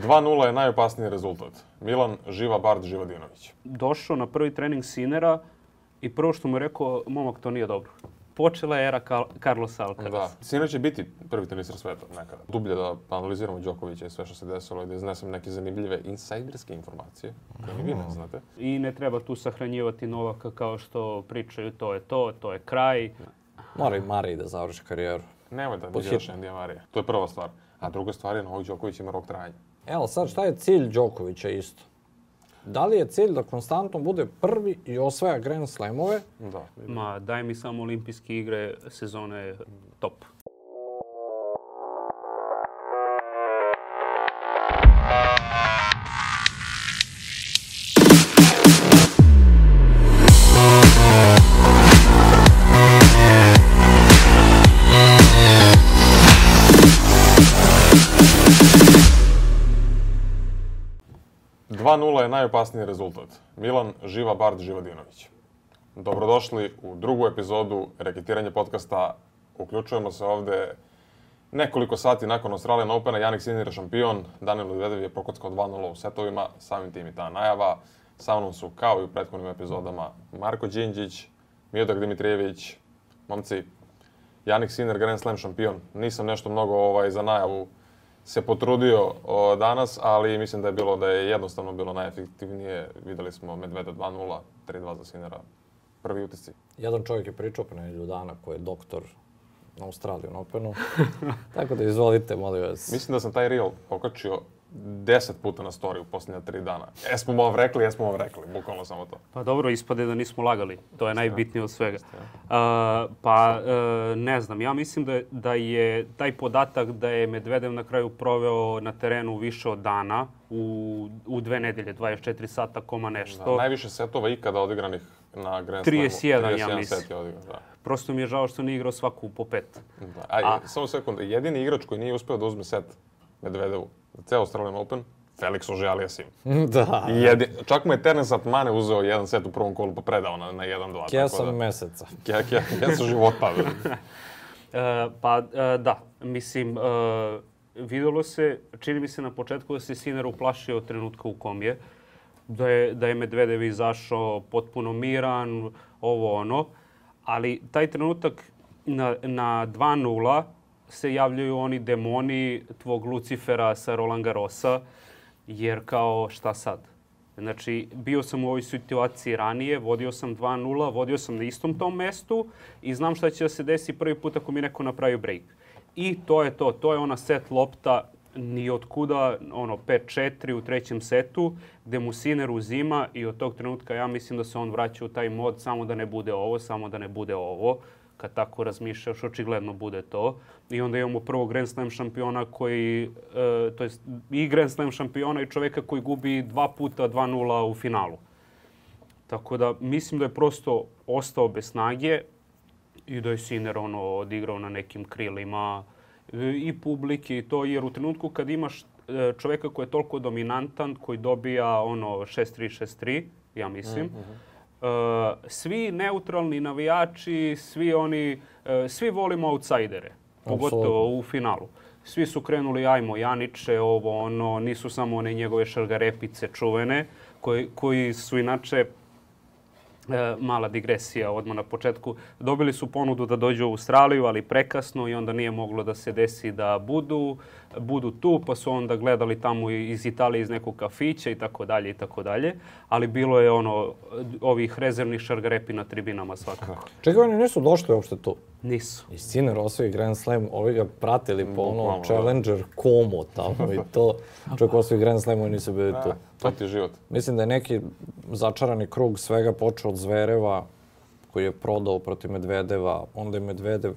2-0 je najopasniji rezultat. Milan, Živa Bard, Živa Dinović. Došao na prvi trening Sinera i prvo što mu je rekao, momak, to nije dobro. Počela je era Carlos Alcaraz. Da. Sinoć će biti prvi tenisar sveta nekada. Dublje da analiziramo Đokovića i sve što se desilo i da iznesem neke zanimljive insajderske informacije, koje ni vi ne mm. znate. I ne treba tu sahranjivati Novaka kao što pričaju to je to, to je kraj. Mora i Mari da završi karijeru. Nemoj da mi još Marija. To je prva stvar. A druga stvar je Novak Đoković ima rok trajanja. Evo sad, šta je cilj Đokovića isto? Da li je cilj da konstantno bude prvi i osvaja Grand Slamove? Da. Ma, daj mi samo olimpijske igre sezone top. 2-0 je najopasniji rezultat. Milan, Živa Bard, Živa Dinović. Dobrodošli u drugu epizodu Reketiranje podcasta. Uključujemo se ovde nekoliko sati nakon Australijan Opena. Janik Sinir šampion, Danilo Medvedev je prokockao 2-0 u setovima, samim tim i ta najava. Sa mnom su, kao i u prethodnim epizodama, Marko Đinđić, Miodrag Dimitrijević, momci, Janik Sinner, Grand Slam šampion. Nisam nešto mnogo ovaj, za najavu se potrudio o, danas, ali mislim da je bilo da je jednostavno bilo najefektivnije. Videli smo Medveda 2-0, 3-2 za Sinera. Prvi utisci. Jedan čovjek je pričao pre nedelju dana koji je doktor na Australijan Openu. Tako da izvolite, molim vas. Mislim da sam taj reel okačio deset puta na story u posljednja tri dana. Jesmo vam rekli, jesmo vam rekli, bukvalno samo to. Pa dobro, ispade da nismo lagali. To je najbitnije od svega. Uh, pa uh, ne znam, ja mislim da, da je taj podatak da je Medvedev na kraju proveo na terenu više od dana, u, u dve nedelje, 24 sata, koma nešto. Da, najviše setova ikada odigranih na Grand 31, 31 ja mislim. Set je odigran, da. Prosto mi je žao što nije igrao svaku po pet. Da. Aj, A, samo sekund, jedini igrač koji nije uspeo da uzme set Medvedevu za ceo Australian Open, Felix ožalija sim. Da, da. Jedi, čak mu je Terence Atmane uzeo jedan set u prvom kolu pa predao na, na 1-2. Kesa da, meseca. Kesa, kesa, kesa života. Da. e, pa e, da, mislim, e, videlo se, čini mi se na početku da se Sinner uplašio od trenutka u kom je, da je, da je Medvedev izašao potpuno miran, ovo ono, ali taj trenutak na, na 2-0 se javljaju oni demoni tvog Lucifera sa Roland Garrosa, jer kao šta sad? Znači, bio sam u ovoj situaciji ranije, vodio sam 2-0, vodio sam na istom tom mestu i znam šta će da se desi prvi put ako mi neko napravi break. I to je to, to je ona set lopta ni od kuda, ono 5-4 u trećem setu, gde mu Siner uzima i od tog trenutka ja mislim da se on vraća u taj mod samo da ne bude ovo, samo da ne bude ovo kad tako razmišljaš, očigledno bude to. I onda imamo prvo Grand Slam šampiona koji, e, to jest i Grand Slam šampiona i čoveka koji gubi dva puta 2-0 u finalu. Tako da mislim da je prosto ostao bez snage i da je Sinner ono odigrao na nekim krilima e, i publike i to, jer u trenutku kad imaš e, čoveka koji je toliko dominantan, koji dobija ono 6-3, 6-3, ja mislim, mm -hmm Eh, svi neutralni navijači, svi oni, eh, svi volimo outsidere, pogotovo u finalu. Svi su krenuli, ajmo, Janiče, ovo, ono, nisu samo one njegove šargarepice čuvene, koji, koji su inače E, mala digresija odmah na početku. Dobili su ponudu da dođu u Australiju, ali prekasno i onda nije moglo da se desi da budu budu tu, pa su onda gledali tamo iz Italije iz nekog kafića i tako dalje i tako dalje. Ali bilo je ono ovih rezervnih šargarepi na tribinama svakako. Čekaj, oni nisu došli uopšte tu? Nisu. I Sinner osvoji Grand Slam, ovi ga pratili po ono da. Challenger komo tamo i to. Čovjek osvoji Grand Slam, oni nisu bili tu. Da, to ti je život. Mislim da je neki začarani krug svega počeo od Zvereva, koji je prodao protiv Medvedeva, onda je Medvedev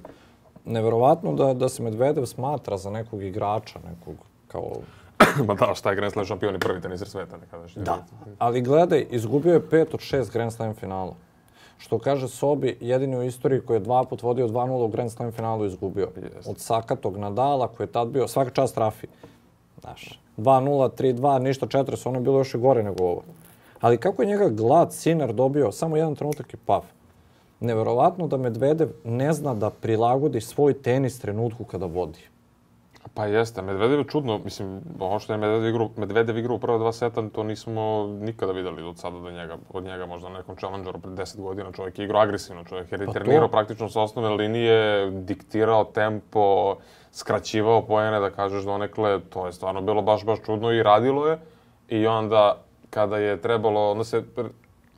neverovatno da, da se Medvedev smatra za nekog igrača, nekog kao... Ma da, šta je Grand Slam šampion i prvi teniser sveta nekada. Da, da, ali gledaj, izgubio je pet od šest Grand Slam finala. Što kaže Sobi, jedini u istoriji koji je dva put vodio 2-0 u Grand Slam finalu izgubio. Yes. Od Sakatog Nadala koji je tad bio, svaka čast Rafi. Znaš, 2-0, 3-2, ništa 4 ono je bilo još i gore nego ovo. Ali kako je njega glad Sinar dobio, samo jedan trenutak i paf neverovatno da Medvedev ne zna da prilagodi svoj tenis trenutku kada vodi. Pa jeste, Medvedev je čudno, mislim, ono što je Medvedev igrao, Medvedev igrao u prva dva seta, to nismo nikada videli od sada do njega, od njega možda na nekom challengeru pre 10 godina čovjek je igrao agresivno, čovjek je pa praktično sa osnovne linije, diktirao tempo, skraćivao pojene, da kažeš donekle, to je stvarno bilo baš, baš čudno i radilo je. I onda, kada je trebalo, onda se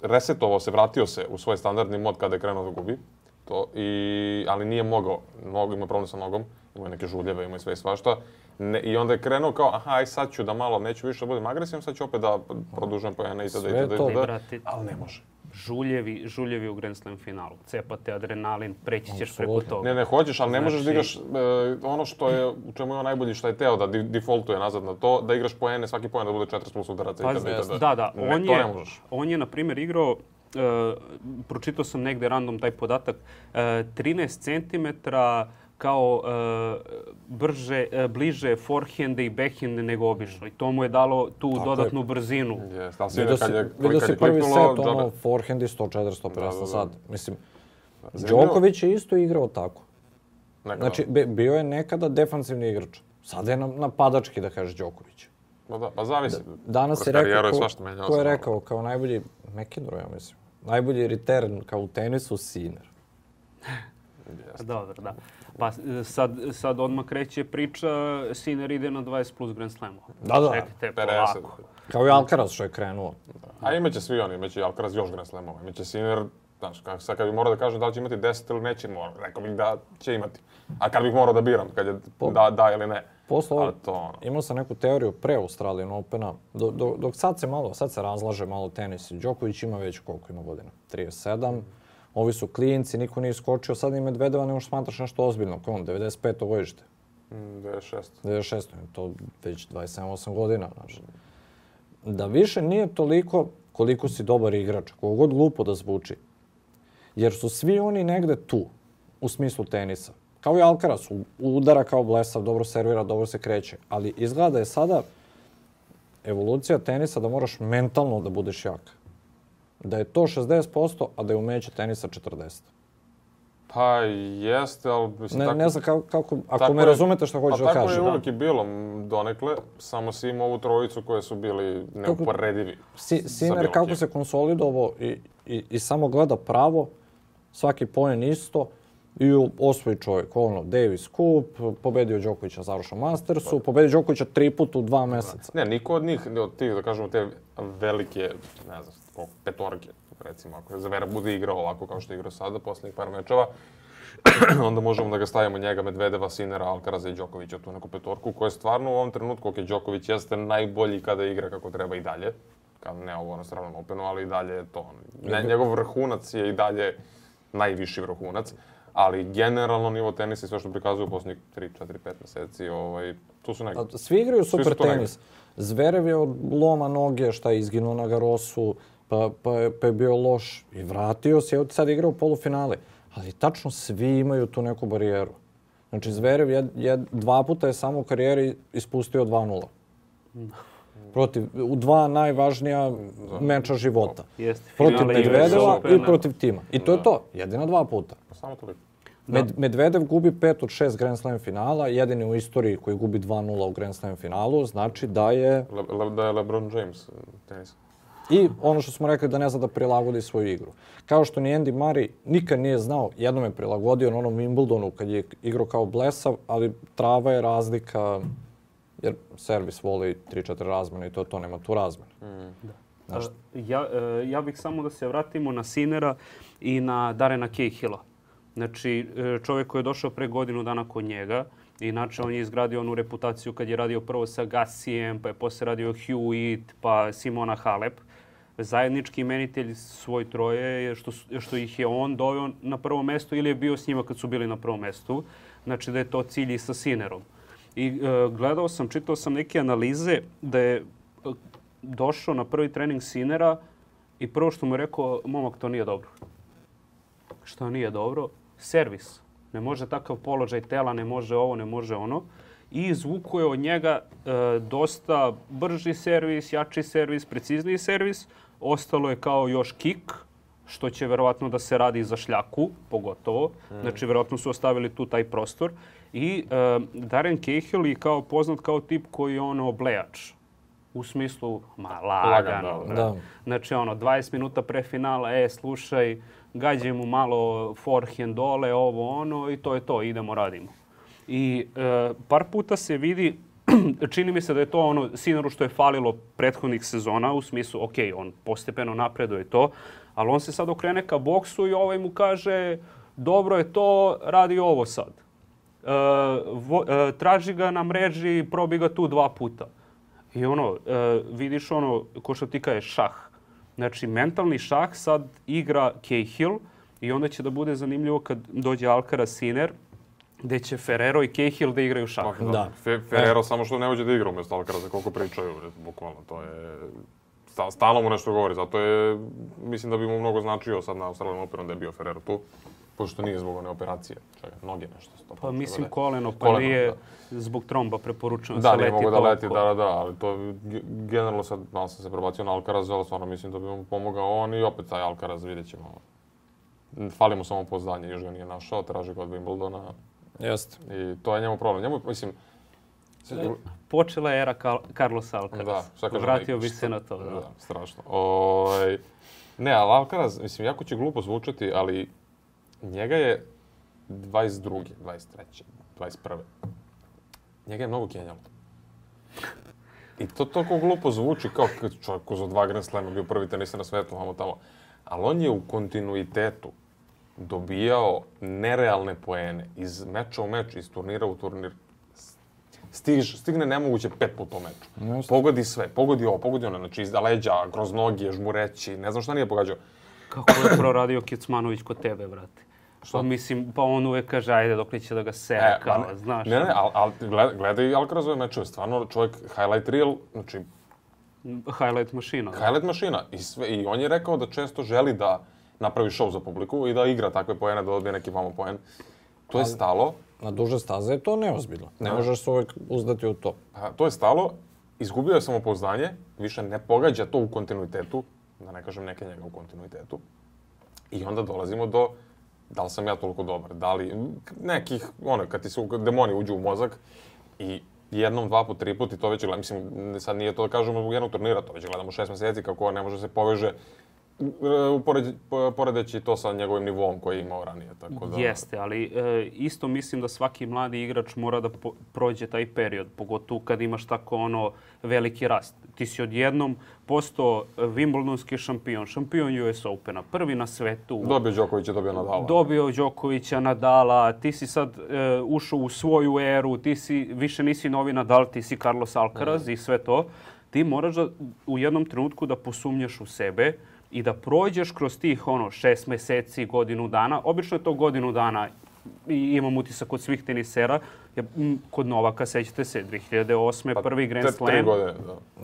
resetovao se, vratio se u svoj standardni mod kada je krenuo da gubi. To, i, ali nije mogao, Nog, imao problem sa nogom, imao neke žuljeve, imao sve i svašta. Ne, I onda je krenuo kao, aha, aj sad ću da malo, neću više da budem agresivan, sad ću opet da produžujem pojene i tada i tada i tada, da. ali ne može žuljevi, žuljevi u Grand Slam finalu. Cepate adrenalin, preći ćeš Absolutno. preko toga. Ne, ne, hoćeš, ali ne znači... možeš da igraš e, ono što je, u čemu je on najbolji što je teo da defaultuje nazad na to, da igraš poene, svaki poen da bude 400 plus udaraca. Pa, itd, da- itd. Da, da, ne, on, je, on je, na primjer, igrao Uh, pročitao sam negde random taj podatak, uh, 13 cm kao uh, brže, e, bliže forehande i backhande nego obično. I to mu je dalo tu Tako dodatnu je. brzinu. Yes, ali si kad si, vidio si prvi set, ono, forehande 104-150 da, da, da. sad. Mislim, pa, Đoković je isto igrao tako. Nekada. Znači, bio je nekada defanzivni igrač. Sada je napadački, da kažeš, Đoković. Pa da, pa zavisi. Danas je rekao, ko, ko je rekao, kao najbolji, McEnroe, ja mislim, najbolji return kao u tenisu, Siner. Sinner. Dobro, da. Pa e, sad, sad odmah kreće priča, Sinner ide na 20 plus Grand Slamova. Da, da. Čekajte, polako. Kao i Alcaraz što je krenuo. Da. A imaće svi oni, imaće Alcaraz još Grand Slamova. Imaće Sinner, znaš, kak, sad kad bih morao da kažem da li će imati 10 ili neće, moram, rekao bih da će imati. A kad bih morao da biram, kad je po, da, da ili ne. Posle ovo, ono. imao sam neku teoriju pre Australijan Opena, do, do, dok sad se malo, sad se razlaže malo tenis. Đoković ima već koliko ima godina? 37. Mm Ovi su klinci, niko nije skočio, sad i Medvedeva ne možeš smatraš nešto ozbiljno. Kom, 95. godište. 96. Mm, 96. To već 27-8 godina. Znači. Da više nije toliko koliko si dobar igrač, kogod glupo da zvuči. Jer su svi oni negde tu, u smislu tenisa. Kao i Alcaraz, udara kao blesav, dobro servira, dobro se kreće. Ali izgleda da je sada evolucija tenisa da moraš mentalno da budeš jak da je to 60%, a da je umeće tenisa 40%. Pa jeste, ali mislim ne, tako... Ne znam kako, kako ako me je, razumete što hoću pa da kažem. Pa tako je uvijek i bilo donekle, samo si imao ovu trojicu koje su bili neuporedivi. Si, Simer kako se konsolidovao i, i, i samo gleda pravo, svaki poen isto i osvoji čovjek, ono, Davis Cup, pobedio Đokovića na završnom Mastersu, pa da. pobedio Đokovića tri put u dva da. mjeseca. Ne, niko od njih, od tih, da kažemo, te velike, ne znam, po petorke, recimo, ako Zavera bude igrao ovako kao što je igrao sada, poslednjih par mečeva, onda možemo da ga stavimo njega, Medvedeva, Sinera, Alkaraza i Đokovića tu neku petorku, koja je stvarno u ovom trenutku, ok, Đoković jeste najbolji kada igra kako treba i dalje, kad ne ovo na stranom openu, ali i dalje je to. Ne, njegov vrhunac je i dalje najviši vrhunac, ali generalno nivo tenisa i sve što prikazuju u poslednjih 3, 4, 5 meseci, ovaj, tu su neki. Pa, svi igraju super Svi tenis. Zverev je od loma noge, šta je izginuo na Garosu, pa, pa, pa je bio loš i vratio se, evo sad igra u polufinale. Ali tačno svi imaju tu neku barijeru. Znači, Zverev je, je, dva puta je samo u karijeri ispustio 2-0. Protiv, u dva najvažnija meča života. Da. Jeste, protiv Medvedeva i da. protiv tima. I to je da. to, jedina dva puta. Pa samo toliko. Med, Medvedev gubi pet od šest Grand Slam finala, jedini u istoriji koji gubi 2-0 u Grand Slam finalu, znači da je... Le, le, da je LeBron James tenis. I ono što smo rekli da ne zna da prilagodi svoju igru. Kao što ni Andy Murray nikad nije znao, jednom je prilagodio na onom Wimbledonu kad je igrao kao blesav, ali trava je razlika jer servis voli 3-4 razmene i to, to nema tu razmene. Mm, da. Znaš? E, ja, e, ja bih samo da se vratimo na Sinera i na Darena Cahilla. Znači, e, čovjek koji je došao pre godinu dana kod njega, Inače, on je izgradio onu reputaciju kad je radio prvo sa Gassijem, pa je posle radio Hewitt, pa Simona Halep zajednički imenitelj svoj troje je što, što ih je on doveo na prvo mesto ili je bio s njima kad su bili na prvom mestu. Znači da je to cilj i sa Sinerom. I e, gledao sam, čitao sam neke analize da je e, došao na prvi trening Sinera i prvo što mu je rekao, momak, to nije dobro. Što nije dobro? Servis. Ne može takav položaj tela, ne može ovo, ne može ono i izvukuje od njega e, dosta brži servis, jači servis, precizniji servis, ostalo je kao još kik, što će verovatno da se radi za šljaku, pogotovo. E. Znači, verovatno su ostavili tu taj prostor. I e, Darren Cahill je kao poznat kao tip koji je ono oblejač. U smislu, ma lagano. Da, da. Znači, ono, 20 minuta pre finala, e, slušaj, gađaj mu malo forehand dole, ovo, ono, i to je to, idemo, radimo. I e, par puta se vidi čini mi se da je to ono Sinaru što je falilo prethodnih sezona u smislu, ok, on postepeno napreduje to, ali on se sad okrene ka boksu i ovaj mu kaže dobro je to, radi ovo sad. E, vo, e, traži ga na mreži probi ga tu dva puta. I ono, e, vidiš ono, ko što ti kaje, šah. Znači, mentalni šah sad igra Cahill i onda će da bude zanimljivo kad dođe Alcara Siner – gde će Ferrero i Cahill da igraju šah. Bah, da. Fe, Ferrero e. samo što ne hoće da igra umesto Alcara za koliko pričaju, bukvalno, to je... Sta, stalno mu nešto govori, zato je, mislim da bi mu mnogo značio sad na Australijan Operon da je bio Ferrero tu. Pošto nije zbog one operacije, čega, noge nešto stopa. Pa mislim koleno, pa koleno, nije da. zbog tromba preporučeno da, se leti. Da, mogu da leti, da, da, da, ali to generalno sad malo sam se prebacio na Alcaraz, ali stvarno mislim da bi mu pomogao on i opet taj Alcaraz vidjet ćemo. Fali mu samo pozdanje, još ga nije našao, traži ga od Wimbledona, Jeste. I to je njemu problem. Njemu, mislim... Sve... E, počela je era Kar Carlos Alcaraz. Da, šta kažem, Vratio bi se na to. Da, da strašno. O, ovaj, ne, ali Alcaraz, mislim, jako će glupo zvučati, ali njega je 22. 23. 21. Njega je mnogo kenjalo. I to toliko glupo zvuči, kao čovjek ko za dva Grand Slema bio prvi tenisa na svetu, vamo tamo. Ali on je u kontinuitetu dobijao nerealne poene iz meča u meč, iz turnira u turnir. Stiž, stigne nemoguće pet puta po meču. Just. Pogodi sve, pogodi ovo, pogodi ono, znači iza leđa, groz noge, žmureći, ne znam šta nije pogađao. Kako je proradio Kecmanović kod tebe, brate? Što? Pa, mislim, pa on uvek kaže, ajde, dok neće da ga e, seka, pa e, kao, znaš. Ne, ne, ali al, gledaj, gledaj Alcarazove mečeve, stvarno čovjek highlight reel, znači... Highlight mašina. Da. Highlight mašina. I, sve, I on je rekao da često želi da napravi show za publiku i da igra takve poene, da dobije neki vamo poen. To je stalo. Na duže staze je to neozbiljno. Ne da. možeš se uvek uzdati u to. A, pa, to je stalo, izgubio je samopouzdanje, više ne pogađa to u kontinuitetu, da ne kažem neke njega u kontinuitetu. I onda dolazimo do da li sam ja toliko dobar, da li nekih, ono, kad ti se demoni uđu u mozak i jednom, dva put, tri put i to već gledam. Mislim, sad nije to da kažemo zbog jednog turnira, to već gledamo šest meseci kako ne može da se poveže poredeći to sa njegovim nivom koji je imao ranije. Tako da... Jeste, ali e, isto mislim da svaki mladi igrač mora da po, prođe taj period, pogotovo kad imaš tako ono veliki rast. Ti si odjednom postao Wimbledonski šampion, šampion US Opena, prvi na svetu. Dobio Đokovića, dobio Nadala. Dobio Đokovića, Nadala, ti si sad e, ušao u svoju eru, ti si, više nisi novi Nadal, ti si Carlos Alcaraz mm. i sve to. Ti moraš da, u jednom trenutku da posumnjaš u sebe, i da prođeš kroz tih ono šest meseci, godinu dana, obično je to godinu dana i imam utisak kod svih tenisera, ja, kod Novaka sećate se, 2008. Pa, prvi Grand Slam, tri godine,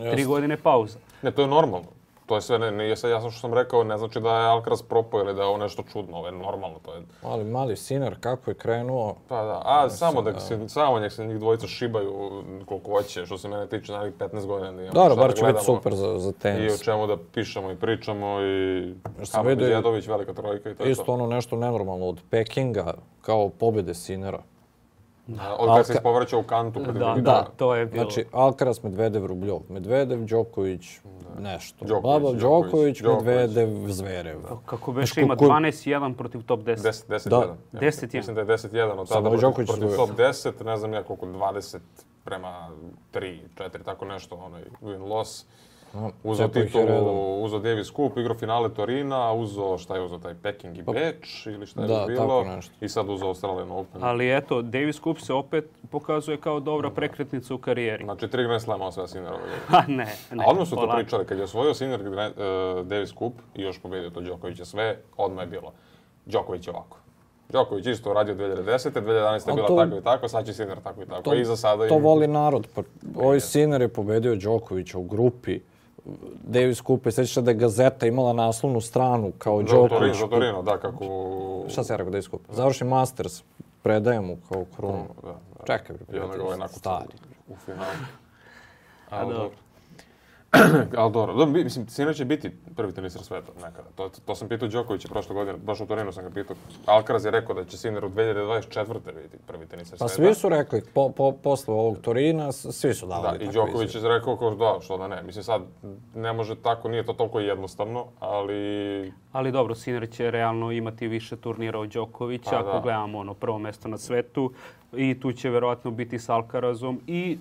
da. tri godine pauza. Ne, to je normalno to je sve, ne, nije sad jasno što sam rekao, ne znači da je Alcaraz propao ili da je ovo nešto čudno, ovo je normalno, to je... Ali mali sinar kako je krenuo... Pa da, a ne, samo da, se, samo njih se njih dvojica šibaju koliko hoće, što se mene tiče narednih 15 godina. Da Dobro, bar da će biti super za, za tenis. I o čemu da pišemo i pričamo i... Karlo Beđedović, velika trojka i to je Isto ono nešto nenormalno od Pekinga kao pobjede Sinera. Da. Od kada se ispovraća u kantu. Da, da, da, to je bilo. Znači, Alcaraz, Medvedev, Rubljov. Medvedev, Đoković, da. nešto. Đoković, Baba, Đoković, Đoković, Medvedev, Zverev. Kako već znači, ima 12-1 protiv top 10. 10-1. 10-1. Mislim da je 10-1 od tada protiv, protiv top 10, ne znam ja koliko, 20 prema 3, 4, tako nešto, onaj win-loss. Uzo titulu, uzo Davis Cup, igro finale Torina, uzo, šta je uzo, taj Peking i pa, Beč ili šta je da, bilo. I sad uzo Australian Open. Ali eto, Davis Cup se opet pokazuje kao dobra da. prekretnica u karijeri. Znači, tri Grand Slama osvaja Sinner Ha, pa ne, ne. A odmah su to pričali, kad je osvojio Sinner uh, e, Davis Cup i još pobedio to Đokovića sve, odmah je bilo. Đoković je ovako. Đoković isto radio 2010. 2011. je bila to, tako i tako, sad će Sinner tako i tako. To, I za sada... To im... voli narod. Pa, ovaj Sinner je pobedio Đokovića u grupi Davis Cooper, sećaš se da je Gazeta imala naslovnu stranu kao Đoković. Za Torino, da, kako... Šta se ja rekao Davis Cooper? Završi Masters, predajem mu kao krunu. Da, da. Čekaj, bre, ovaj stari. U finalu. A, A dobro. Ali dobro, da, mislim, sinoć će biti prvi tenisar sveta nekada. To, to sam pitao Đokovića prošle godine, baš u Torinu sam ga pitao. Alcaraz je rekao da će Sinner u 2024. biti prvi tenisar pa sveta. Pa svi su rekli, po, po, posle ovog Torina, svi su dali. Da, i Đoković je rekao kao, da, što da ne. Mislim, sad ne može tako, nije to toliko jednostavno, ali... Ali dobro, Sinner će realno imati više turnira od Đokovića, pa, ako da. gledamo ono prvo mesto na svetu. I tu će verovatno biti s Alcarazom. I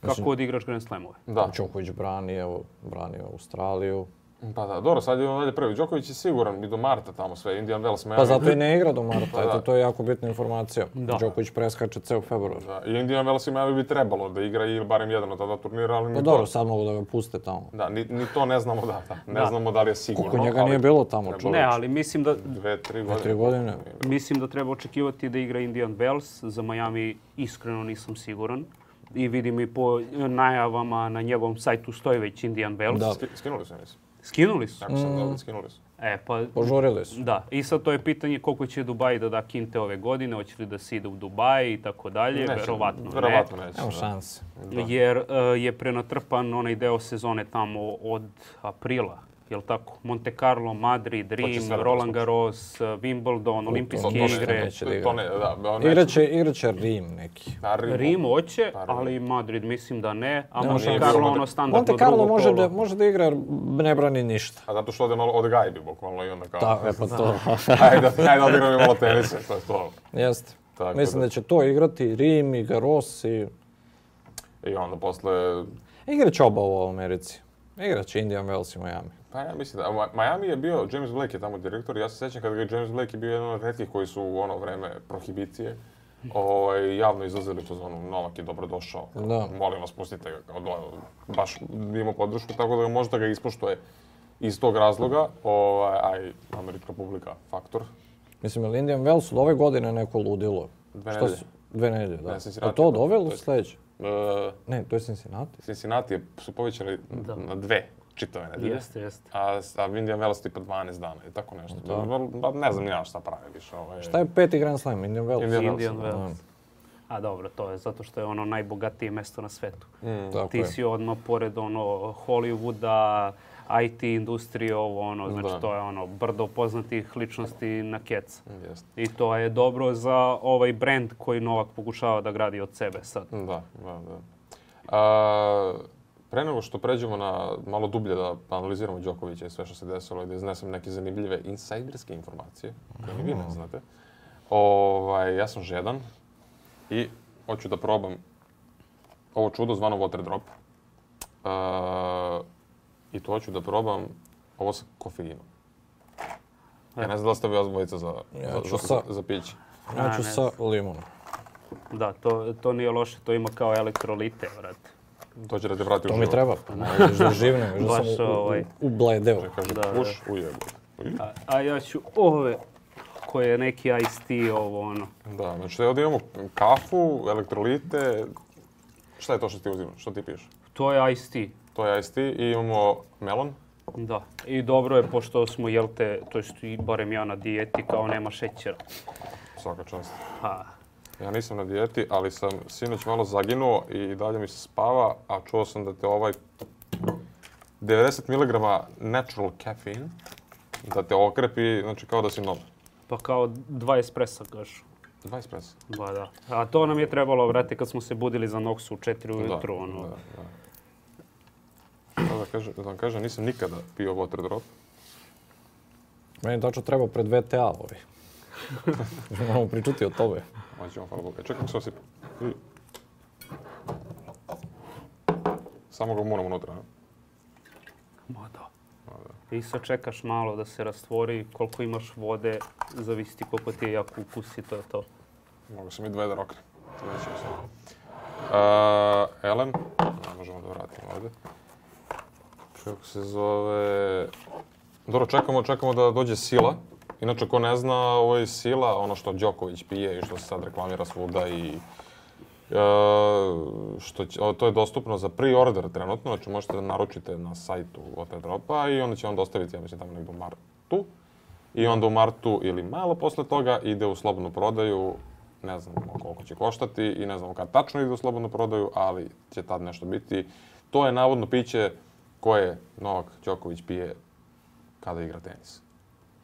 Znači- kako Mislim, odigraš Grand Slamove. Da. Đoković brani, evo, branio Australiju. Pa da, dobro, sad je on dalje prvi. Đoković je siguran i do Marta tamo sve, Indian Wells Miami. Pa zato i ne igra do Marta, pa, eto, da. to je jako bitna informacija. Da. Đoković preskače ceo februar. Da, i Indian Wells i Miami bi trebalo da igra ili barem jedan od tada turnira, ali... Pa dobro, to... sad mogu da ga puste tamo. Da, ni, ni to ne znamo da, da. Ne da. znamo da li je sigurno. Kako njega ali... nije bilo tamo, čovječ. Ne, ali mislim da... Dve, tri godine. Dve, tri godine. Mislim da treba očekivati da igra Indian Wells. Za Miami iskreno nisam siguran i vidim i po najavama na njegovom sajtu stoji već Indian Bells. Da. Skinuli su, mislim. Skinuli su? Tako sam dobro, mm. skinuli su. E, pa, Požurili su. Da. I sad to je pitanje koliko će Dubaji da da kinte ove godine, hoće li da se ide u Dubaj i tako dalje. Neće, verovatno, verovatno ne. Neće, Evo da. šanse. Da. Jer uh, je prenatrpan onaj deo sezone tamo od aprila jel tako? Monte Carlo, Madrid, pa Rim, da Roland Garros, eh, Wimbledon, olimpijske igre. Da to ne, da, pa igraće, igraće Rim neki. Da, Rim, Rim hoće, pa ali Madrid mislim da ne, a ne, Monte Carlo ono standardno Monte Carlo drugo može polo. da, može da igra, ne brani ništa. A zato što ode malo odgajbi bukvalno i onda kao... Tako je, pa to. ajde, ajde odigramo malo tenisa, to je to. Jeste. Tako mislim da. da će to igrati Rim i Garros i... I onda posle... Igraće oba ovo u Americi. Igraće Indijan, Wales i Miami. Pa ja mislim da, Miami je bio, James Blake je tamo direktor, ja se sećam kad je James Blake bio jedan od redkih koji su u ono vreme prohibicije ovaj, javno izlazili to zvonu Novak je dobrodošao, da. molim vas pustite ga, kao, do, baš da imamo podršku, tako da možda ga ispoštuje iz tog razloga, ovaj, aj Amerika publika faktor. Mislim, je Indian Wells ove godine neko ludilo? Dve Šta su, dve nedelje, da. Ne, pa Cincinnati, A to dovelo sledeće? Uh, ne, to je Cincinnati. Cincinnati su povećali da. na dve čitave nedelje. Jeste, jeste. A, a Indian Wells tipa 12 dana i tako nešto. Da. da ne znam ja šta pravi više. Ovaj... Šta je peti Grand Slam? Indian Wells. Indian, Indian Wells. Da. Wells. A dobro, to je zato što je ono najbogatije mesto na svetu. Mm, Ti si odmah pored ono Hollywooda, IT industrije, ovo ono, znači da. to je ono brdo poznatih ličnosti na kec. Yes. I to je dobro za ovaj brend koji Novak pokušava da gradi od sebe sad. Da, da, da. A, Pre nego što pređemo na malo dublje da analiziramo Đokovića i sve što se desilo i da iznesem neke zanimljive insajderske informacije, koje ni vi ne znate, ovaj, ja sam žedan i hoću da probam ovo čudo zvano water drop. Uh, I to hoću da probam ovo sa kofeinom. Ja ne znam da ste vi ozbojica za, ja za, sa, za, piće. Ja ću sa limunom. Da, to, to nije loše, to ima kao elektrolite, vrati dođe da te vrati u život. To mi treba, pa ne, da živne, još da sam u, ovaj... ubledeo. Kaže, da, da, puš, ujebo. A, a ja ću ove koje je neki iced tea, ovo ono. Da, znači da ovdje imamo kafu, elektrolite, šta je to što ti uzimaš, što ti piješ? To je iced tea. To je iced tea i imamo melon. Da, i dobro je pošto smo, jel te, to jest barem ja na dijeti, kao nema šećera. Svaka čast. Ha. Ja nisam na dijeti, ali sam sinoć malo zaginuo i dalje mi se spava, a čuo sam da te ovaj 90 mg natural caffeine da te okrepi, znači kao da si nov. Pa kao dva espresa, kažu. 20 presa. Ba, da. A to nam je trebalo, vrati, kad smo se budili za Noxu u 4 da, ujutru, da, ono. Da, da. Da, da, kažem, da vam kažem, nisam nikada pio water drop. Meni tačno treba pred VTA ovi. Moramo pričuti o tome. Hoćemo, hvala Boga. Čekaj, se osipa. Samo ga moramo unutra, ne? Da. Ma da. I sad čekaš malo da se rastvori, koliko imaš vode, zavisi ti koliko ti je jako ukus i to je to. Mogu sam i dve da roknem. Uh, Elen, ja, možemo da vratimo ovdje. Kako se zove... Dobro, čekamo, čekamo da dođe sila. Inače, ko ne zna, ovo je sila, ono što Đoković pije i što se sad reklamira svuda i... E, što će, o, to je dostupno za pre-order trenutno, znači možete da naručite na sajtu OT Dropa i onda će vam dostaviti, ja mislim, tamo negdje u martu. I onda u martu ili malo posle toga ide u slobodnu prodaju, ne znamo koliko će koštati i ne znamo kad tačno ide u slobodnu prodaju, ali će tad nešto biti. To je navodno piće koje Novak Đoković pije kada igra tenis.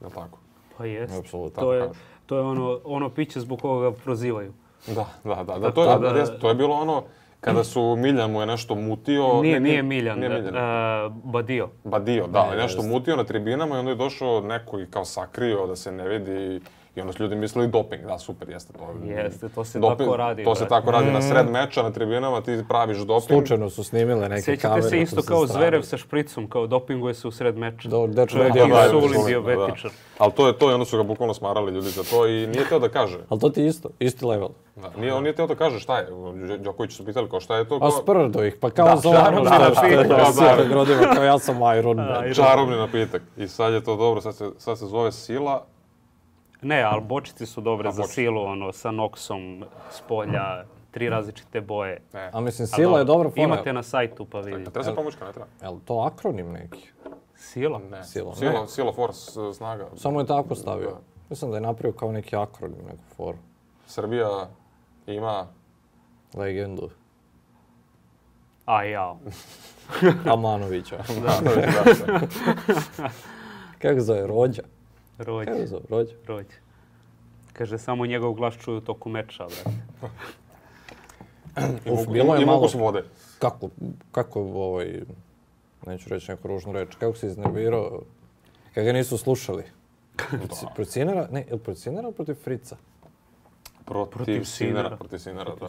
Je li tako? Pa jest. Absolutno. To je, to je ono, ono piće zbog koga ga prozivaju. Da, da, da. da, to, je, da, da to je bilo ono kada su Miljan mu je nešto mutio... Nije, ne, nije Miljan, nije Miljan. A, Badio. Badio, da, ne, nešto jest. mutio na tribinama i onda je došao neko i kao sakrio da se ne vidi I onda su ljudi mislili doping, da, super, jeste to. Jeste, to se doping, tako radi. To se tako radi, mm. na sred meča, na tribinama, ti praviš doping. Slučajno su snimile neke Sjećate kamere. Sjećate se isto kao strane. Zverev sa špricom, kao dopinguje se u sred meča. Do, da, čovjek je da, suli diabetičar. Da. Ali to je to i onda su ga bukvalno smarali ljudi za to i nije teo da kaže. Ali to ti je isto, isti level. Da, nije, on nije teo da kaže šta je. Đoković su pitali kao šta je to. Kao... A sprdo ih, pa kao da, Zoran, da, šta je to. Kao ja sam Iron da, Man. Čarobni napitak. I sad je to dobro, sad se, sad se zove sila, Ne, ali bočice su dobre za bočice. silu, ono, sa Noxom, spolja, tri različite boje. E. A mislim, sila ali, je dobra fora. Imate na sajtu pa vidite. Treba se pomoćka, ne treba. Jel to akronim neki? Sila? Ne. Sila, ne. Sila, sila force, e, snaga. Samo je tako stavio. Da. Mislim da je napravio kao neki akronim, neku foru. Srbija ima... Legendu. A jao. Da. Amanovića. da. Kako zove, Rođa? Rođ. Kako zove? Rođ? Rođ. Kaže, samo njegov glas čuju toku meča, brate. Uf, bilo je malo... vode. Kako, kako ovaj, neću reći neku ružnu reč, kako se iznervirao kad ga nisu slušali. Pa. Procinera, ne, ili procinera protiv Frica? Protiv, protiv Sinera. Protiv Sinera, da.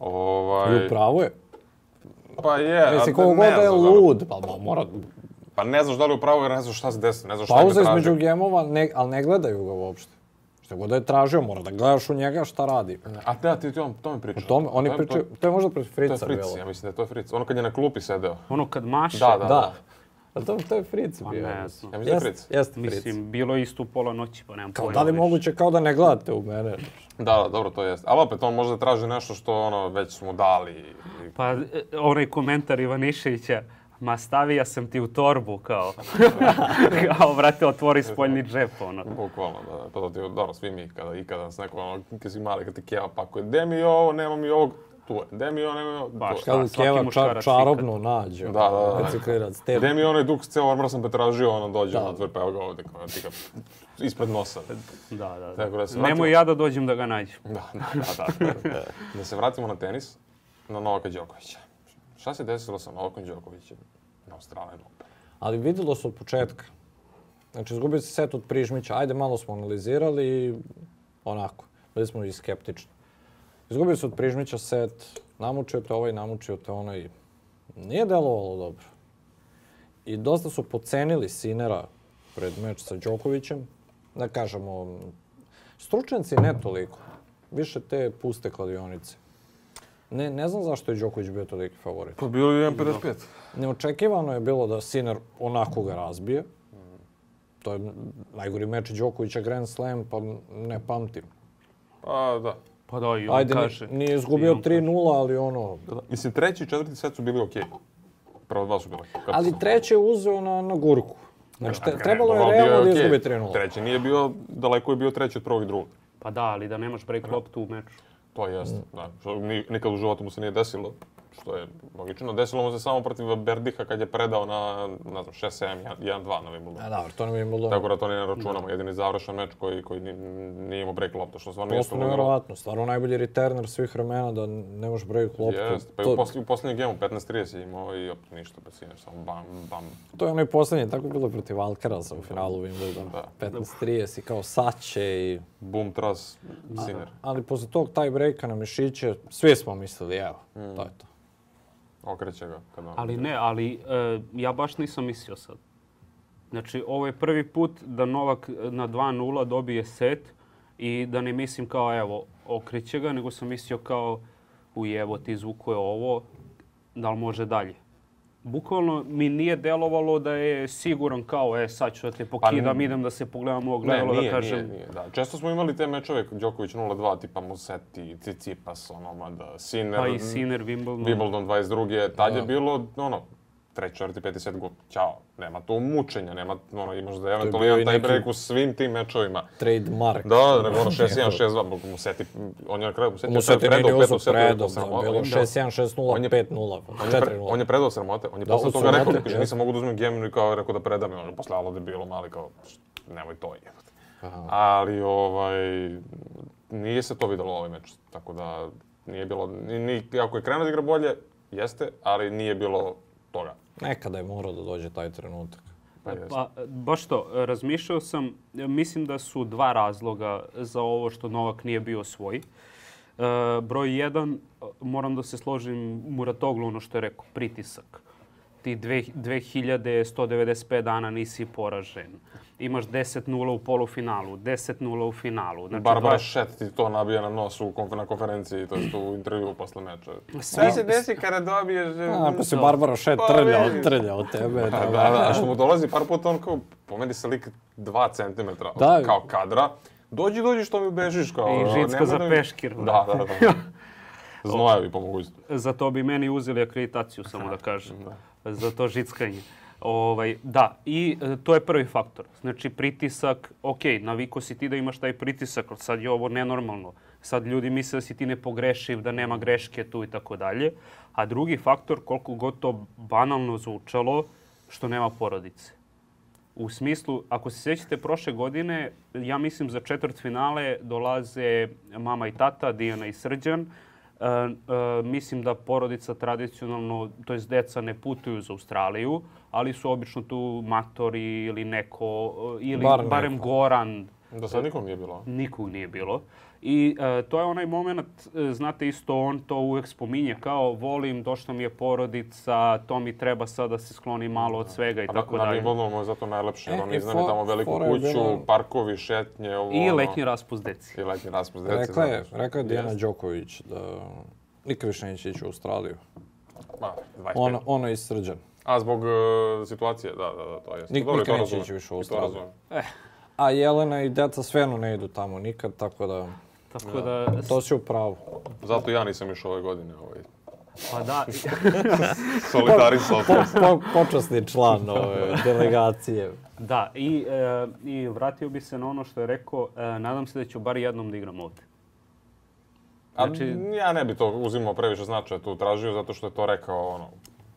Ovaj... I upravo je. Pa je, Mislim, kogo god da je lud, pa mora, Pa ne znaš da li upravo jer ne znaš šta se desi, ne znaš šta Pauza između gemova, ne, ali ne gledaju ga uopšte. Šta god da je tražio, mora da gledaš u njega šta radi. A te, a da, ti o tome pričaš. O tome, oni da, to, pričaju, to, to je možda pred Frica To je Fric, ja mislim da je to Fric. Ono kad je na klupi sedeo. Ono kad maše. Da, da, da. da. Ali to, to je Fric pa bio. Ne znam. Ja mislim da je Fric. Jeste Fric. Mislim, bilo je isto u pola noći, pa nemam pojma. Da li već. moguće kao da ne gledate u mene? Da, da, dobro, to jest. Ali opet, on možda traži nešto što ono, već smo dali. Pa, e, onaj komentar Ivaniševića, ma stavija sam ti u torbu, kao, kao brate, otvori spoljni džep, ono. Bukvalno, da, pa da, ti, dobro, svi mi, kada ikada nas neko, ono, kad si mali, kada ti keva pakuje, gde mi ovo, nema mi ovog, tu je. Gde mi one... Baš, kada Keva ča, čarobno nađe. Da, da, da. Reciklirac, te... Gde mi onaj duk s ceo armor sam petražio, ono dođe da. na tvrpa, evo ga ovde, kao ti ga ispred nosa. Da, da, da. Tako da se vratimo... Nemoj ja da dođem da ga nađem. Da, da, da. Da, da, da. da se vratimo na tenis, na Novaka Đokovića. Šta se desilo sa Novakom Đokovićem na strane Evrope? Ali videlo se od početka. Znači, izgubio se set od Prižmića. Ajde, malo smo analizirali i onako. Bili smo i skeptični. Izgubio se od Prižmića set, namučio te ovaj, namučio te onaj. Nije delovalo dobro. I dosta su pocenili Sinera pred meč sa Đokovićem. Da kažemo, stručenci ne toliko. Više te puste kladionice. Ne, ne znam zašto je Đoković bio toliki favorit. Pa bilo je 1.55. Neočekivano je bilo da Sinner onako ga razbije. To je najgori meč Đokovića Grand Slam, pa ne pamtim. Pa da. Pa da, i on Ajde, kaže. Ajde, nije izgubio 3-0, ali ono... Da, da. Mislim, treći i četvrti set su bili okej. Okay. Prvo dva su bila. Ali treći je uzeo na, na gurku. Znači, da, te, trebalo je realno da izgubi 3-0. Treći nije bio, daleko je bio treći od prvog i drugog. Pa da, ali da nemaš break loptu u meču. To jeste, mm. da. Što nikad u životu mu se nije desilo, što je logično. Desilo mu se samo protiv Berdiha kad je predao na, ne znam, 6-7, 1-2 na Wimbledonu. A dobro, to na Wimbledonu. Tako da to ne računamo, da. jedini završen meč koji, koji nije imao break lopta, što stvarno Prosto nije nevjerovatno, stvarno najbolji returner svih vremena da ne može break loptu. Jeste, pa to... u, posl u posljednjem gemu 15-30 imao i opet ništa, bez pa sineš, samo bam, bam. To je onaj poslednji, tako bilo protiv Alcaraza u finalu Wimbledona. 15-30 da. i kao sače i boom tras Sinner. Ali posle tog taj breaka na mišiće, sve smo mislili, evo, mm. to je to. Okreće ga. Kad ali ne, ali e, ja baš nisam mislio sad. Znači, ovo je prvi put da Novak na 2-0 dobije set i da ne mislim kao, evo, okreće ga, nego sam mislio kao, ujevo ti izvuko je ovo, da li može dalje? bukvalno mi nije delovalo da je siguran kao, e, sad ću da te pokidam, pa, idem da se pogledam u ogledalo, da kažem. Ne, Nije, nije, da. Često smo imali te mečove, Đoković 0-2, tipa Museti, Cicipas, ono, mada Sinner. Pa i Sinner, Wimbledon. Wimbledon 22. Tad da. je bilo, ono, treći, četvrti, peti, set gol. Ćao, nema to mučenja, nema, ono, imaš da eventualiran taj break u svim tim mečovima. Trademark. Da, da, nego ono 6-1, 6-2, bog mu seti, on je na kraju, mu seti, mu seti predao, predao, setu, predao, da, bilo 6-1, 6-0, 5-0, 4-0. On je predao sramote, on je posle toga rekao, da kaže, nisam mogu da uzmem Geminu i kao rekao da predam, on je posle Alode bilo mali, kao, nemoj to je. Ali, ovaj, nije se to videlo u ovaj meč, tako da nije bilo, ni, ni, ako je krenuo da igra bolje, jeste, ali nije bilo toga. Nekada je morao da dođe taj trenutak. Pa, pa, pa baš to, razmišljao sam, mislim da su dva razloga za ovo što Novak nije bio svoj. Uh, broj jedan, moram da se složim Muratoglu ono što je rekao, pritisak ti 2195 dana nisi poražen. Imaš 10-0 u polufinalu, 10-0 u finalu. Znači, Barbara to... Je... ti to nabija na nos u konf na konferenciji, to je u intervju posle meča. Sve se desi kada dobiješ... A, pa eh, se da. Barbara Šet pa, trlja, trlja od tebe. Pa, da, da, da, da, a što mu dolazi par puta on kao, pomeri se lik 2 cm da. kao kadra. Dođi, dođi što mi bežiš kao... I eh, žicka za da peškir. Da, da, da. da. Znojavi po mogućnosti. Za to bi meni uzeli akreditaciju, samo da kažem. Da za to žickanje. Ovaj, da, i e, to je prvi faktor. Znači, pritisak, ok, naviko si ti da imaš taj pritisak, ali sad je ovo nenormalno. Sad ljudi misle da si ti nepogrešiv, da nema greške tu i tako dalje. A drugi faktor, koliko god to banalno zvučalo, što nema porodice. U smislu, ako se sjećate prošle godine, ja mislim za četvrt finale dolaze mama i tata, Dijana i Srđan, E, e, mislim da porodica tradicionalno, to jest deca ne putuju za Australiju, ali su obično tu matori ili neko, e, ili Bar barem neko. Goran. Da sad nikom nije bilo? Nikog nije bilo. I e, to je onaj moment, e, znate isto on to uvek spominje kao volim, došla mi je porodica, to mi treba sad da se skloni malo od da. svega i da, tako da, dalje. Na Biblovom je zato najlepše, jer e, oni e, iznali tamo veliku kuću, bilo... parkovi, šetnje, ovo I letnji raspust deci. I letnji raspust deci. Rekla je, rekla je Dijana Đoković da nikad više neće ići u Australiju. Ma, 25. Ona, ono je srđan. A zbog uh, situacije, da, da, da, to je. Nik, Dobro, nikad neće ići više u Australiju. Eh. A Jelena i deca sveno ne idu tamo nikad, tako da... Tako da... da... To si u pravu. Zato ja nisam išao ove godine ovaj, pa da. Solidarisao po, po, počasni član da. ove delegacije. Da, i, e, i vratio bi se na ono što je rekao, e, nadam se da ću bar jednom da igram ovde. Znači... A, ja ne bi to uzimao previše značaja tu tražio, zato što je to rekao, ono,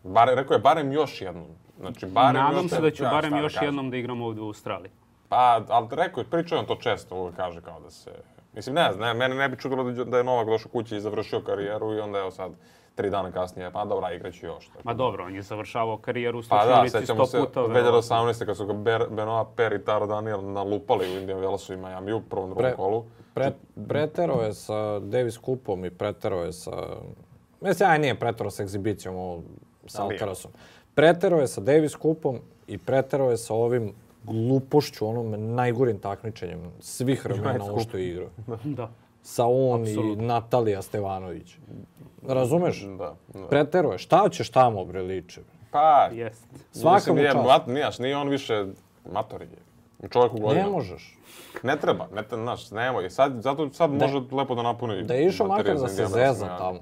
bare, rekao je barem još jednom. Znači, barem Nadam još se da ću ja, barem još kažem. jednom da igram ovde u Australiji. Pa, ali rekao je, pričao on to često, uvek kaže kao da se Mislim, ne znam, mene ne bi čudilo da, da je Novak došao kući i završio karijeru i onda evo sad tri dana kasnije, pa dobra, igraću još. Tako. Ma da. dobro, on je završavao karijeru u slučajnici pa da, sto se, puta. Pa da, 2018. kad su ga Ber, Benoa Per i Taro Daniel nalupali u Indian Wellsu i Miami u prvom drugom Pre, kolu. Pre, pretero je sa Davis Kupom i pretero je sa... Mislim, aj nije pretero sa egzibicijom u, sa da, Alcarasom. Pretero je sa Davis Kupom i pretero je sa ovim glupošću, onom najgorim takmičenjem svih vremena ovo što je igrao. da. Sa on i Natalija Stevanović. Razumeš? Da. da. Preteruje. Šta ćeš tamo, bre, liče? Pa, jest. svaka mu čast. Nije, nije on više matori je. Čovjek u godinu. Ne možeš. Ne treba, ne treba, znaš, nemoj. Sad, zato sad da, može lepo da napuni Da je išao makar da se zeza tamo.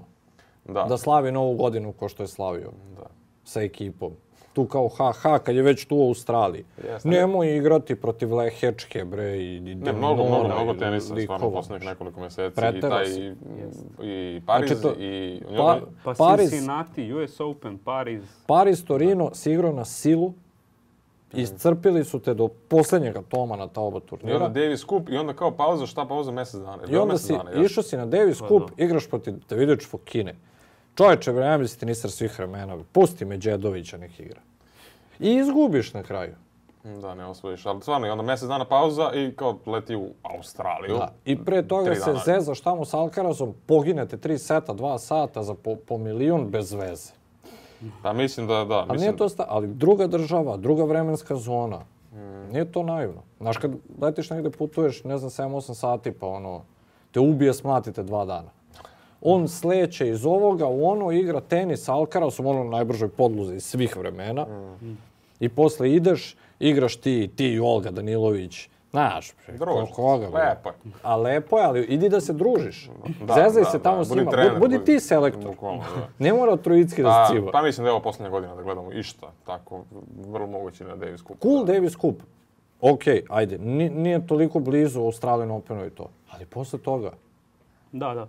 Da. Da slavi novu godinu ko što je slavio. Da. Sa ekipom tu kao ha-ha, kad je već tu u Australiji. Yes, Nemoj igrati protiv Lehečke, bre, i Demnona. Ne, mnogo, mnogo, mnogo tenisa, stvarno, poslednjih nekoliko meseci. Pretera I taj, yes. i Pariz, znači to, i... Pa, pa, pa Pariz, Cincinnati, US Open, Paris Pariz, Torino, da. si igrao na silu, mhm. Iscrpili su te do poslednjeg atoma na ta oba turnira. I onda Davis Cup i onda kao pauza, šta pauza, mesec dana. I onda si, dana, išao si na Davis pa Cup, da. igraš protiv Davidović Fokine. Čoveče, vreme bi si tenisar svih vremena. Pusti me Đedovića, nek igra. I izgubiš na kraju. Da, ne osvojiš. Ali stvarno, i onda mjesec dana pauza i kao leti u Australiju. Da. I pre toga se zeza šta mu sa Alcarazom, poginete tri seta, dva sata za po, po milion bez veze. Da, mislim da, da. Mislim... A nije to sta... ali druga država, druga vremenska zona. Mm. Nije to naivno. Znaš, kad letiš negdje putuješ, ne znam, 7-8 sati, pa ono, te ubije, smatite dva dana. On sleće iz ovoga u ono, igra tenis sa su ono na najbržoj podluzi svih vremena. Mm. I posle ideš, igraš ti, ti i Olga Danilović, Znaš, koga, lepo je. A lepo je, ali idi da se družiš. Da, da Zezaj da, se tamo da, s njima. Budi, budi, ti selektor. Bukvalno, da. ne mora Trojicki da pa, se civa. Pa mislim da je ovo posljednja godina da gledamo išta. Tako, vrlo moguće na Davis Cup. Cool da. Davis Cup. Ok, ajde. Nije, nije toliko blizu Australian Openu i to. Ali posle toga. Da, da.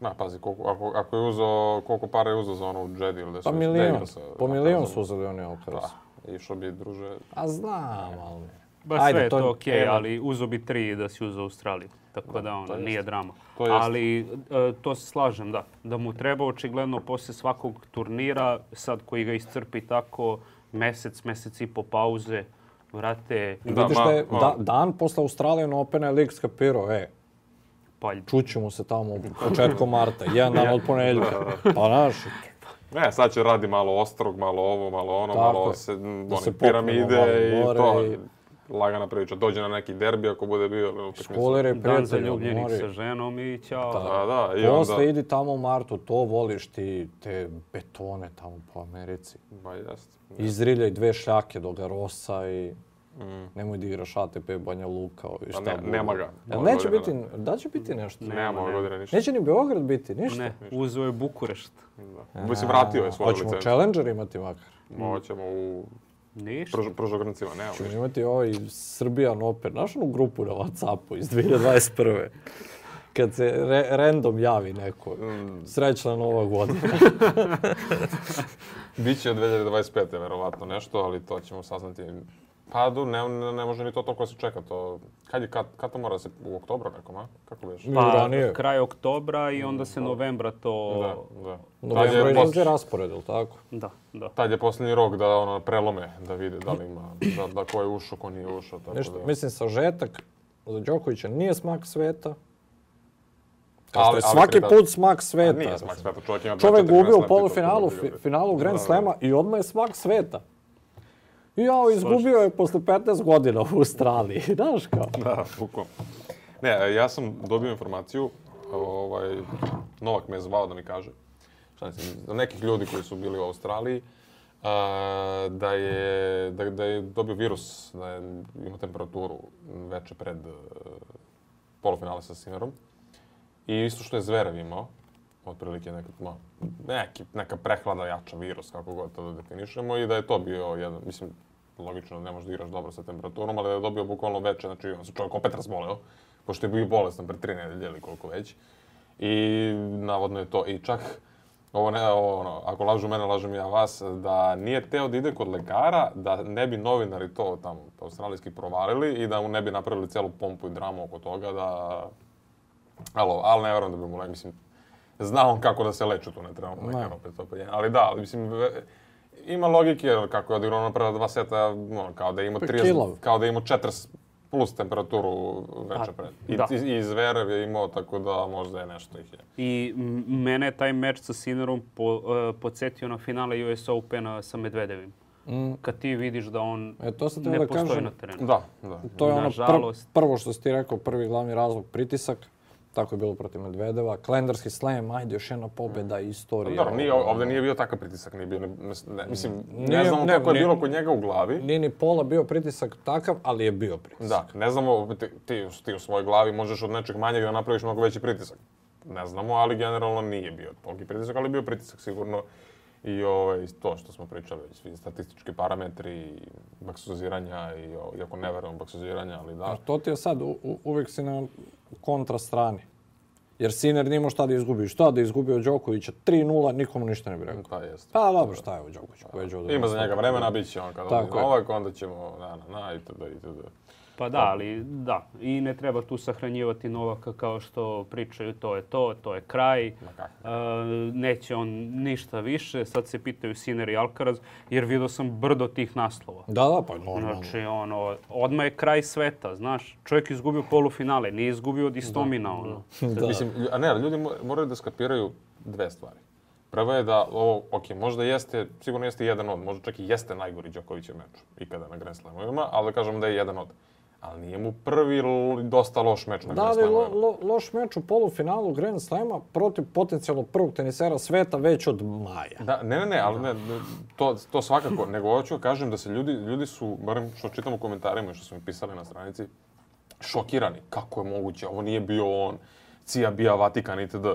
Na, pazi, koliko, ako, ako je uzeo, koliko para je uzeo za ono Jedi ili da su... Pa milion, po pa milion su uzeli oni Oculus. Da, išao bi druže... A znam, ali... Ba sve je to okej, okay, ali uzo bi tri da si uzeo Australiju. Tako da, da ono, nije drama. To ali e, to se slažem, da. Da mu treba očigledno posle svakog turnira, sad koji ga iscrpi tako, mesec, mjesec i po pauze, vrate... Da, Vidiš ma, da je Da, dan posle Australijan Opena je lig skapirao, e, Poljde. Čućemo se tamo početkom marta, jedan dan od ponedeljka. Da, da, da. Pa naš, Ne, sad će radi malo ostrog, malo ovo, malo ono, Tako malo se, da se piramide i to. I... Lagana priča. Dođe na neki derbi ako bude bio. Školere, prijatelj, za ljubljenik sa ženom i ćao. Da, da. da i Posle onda... idi tamo u martu, to voliš ti te betone tamo po Americi. Ba, jeste. Izriljaj dve šljake do Garosa i... Mm. Nemoj da igraš ATP Banja Luka ovi pa šta. Pa ne, nema ga. Jel neće biti, da će biti nešto? Nema, nema godine ništa. Neće ni Beograd biti, ništa? Ne, uzeo je Bukurešt. Da. Bi se vratio je svoju licencu. Hoćemo Challenger imati makar. Hoćemo u Ništa. Prožogrnicima, ne. Ćemo imati ovaj Srbijan Open. Znaš onu grupu na Whatsappu iz 2021. Kad se re, random javi neko. Mm. Srećna nova godina. Biće od 2025. verovatno nešto, ali to ćemo saznati Pa, do, ne, ne, ne može ni to toliko da se čeka. To, kad, je, kad, kad to mora da se, u oktobra nekom, a? Kako biš? Pa, ranije. kraj oktobra i onda se da. novembra to... Da, da. Novembra je posl... raspored, ili tako? Da, da. Tad je poslednji rok da ono, prelome, da vide da li ima, da, da ko je ušao, ko nije ušao. Tako Nešto, da. Mislim, sažetak za Đokovića nije smak sveta, kao ali, što je svaki ali, put smak sveta. A nije smak sveta, čovjek ima Čovjek gubio u polufinalu, finalu da, Grand da. Slema i odmah je smak sveta. I jao, izgubio je posle 15 godina u Australiji, znaš kao. Da, bukvalno. Ne, ja sam dobio informaciju, ovaj, Novak me je zvao da mi kaže, šta mislim, nekih ljudi koji su bili u Australiji, a, da, je, da, da je dobio virus, da je imao temperaturu veče pred uh, polufinale sa Sinerom. I isto što je Zverev imao, otprilike neka, ma, neki, neka prehlada jača virus, kako god to da definišemo, i da je to bio jedan, mislim, logično da ne možeš da igraš dobro sa temperaturom, ali da je dobio bukvalno veče, znači on se čovjek opet razboleo, pošto je bio bolestan pre tri nedelje ili koliko već. I navodno je to, i čak ovo ne, ovo ono, ako lažu mene, lažem ja vas, da nije teo da ide kod lekara, da ne bi novinari to tamo australijski provalili i da mu ne bi napravili celu pompu i dramu oko toga, da... Alo, ali ne verujem da bi mu, le, mislim, znao on kako da se leče tu, ne trebamo da. lekar opet to Ali da, ali mislim, ima logike, jer kako je odigrao na prva dva seta, ono, kao da ima 30, Kilav. kao da ima imao 40 plus temperaturu veče pa, pred. I, da. i, i Zverev je imao, tako da možda je nešto ih je. I mene je taj meč sa Sinerom po, uh, podsjetio na finale US Opena sa Medvedevim. Mm. Kad ti vidiš da on e, to sam ne da postoji kažem. na terenu. Da, da. To je ono pr prvo što si ti rekao, prvi glavni razlog, pritisak. Tako je bilo protiv Medvedeva. Kalendarski slam, ajde, još jedna pobjeda i mm. istorija. Dobro, nije, ovde nije bio takav pritisak, nije bio, ne, ne mislim, nije, ne znamo ne, kako je bilo kod njega u glavi. Nije ni pola bio pritisak takav, ali je bio pritisak. Da, ne znamo, ti, ti, ti u svojoj glavi možeš od nečeg manjeg da napraviš mnogo veći pritisak. Ne znamo, ali generalno nije bio toliki pritisak, ali bio pritisak sigurno I ovaj, to što smo pričali, svi statistički parametri, baksuziranja, i, iako ne verujem baksuziranja, ali da. A to ti je sad, u, uvek si na kontra strani. Jer Siner nije imao šta da izgubi. Šta da izgubi od Đokovića? 3-0, nikomu ništa ne bi rekao. Pa jeste. Pa dobro, šta je u Đokoviću? Pa, Ima za njega vremena, bit će on kada Tako je. Novak, onda ćemo da, na, na, na, itd. itd. Pa da, ali da. I ne treba tu sahranjivati Novaka kao što pričaju to je to, to je kraj. A, e, neće on ništa više. Sad se pitaju Siner i Alcaraz jer vidio sam brdo tih naslova. Da, da, pa normalno. Znači, ono, odmah je kraj sveta, znaš. Čovjek izgubio polufinale, nije izgubio od da. ono. Da. Mislim, a ne, ljudi moraju da skapiraju dve stvari. Prva je da ovo, ok, možda jeste, sigurno jeste jedan od, možda čak i jeste najgori Đokovićev meč ikada na Grand Slamovima, ali da kažem da je jedan od ali nije mu prvi dosta loš meč na da, Grand Slamu. Da, lo, lo, loš meč u polufinalu Grand Slema protiv potencijalno prvog tenisera sveta već od maja. Da, ne, ne, ne, ali ne, to, to svakako. Nego hoću kažem da se ljudi, ljudi su, barem što čitam u komentarima i što su mi pisali na stranici, šokirani. Kako je moguće? Ovo nije bio on. Cija bija Vatikan itd.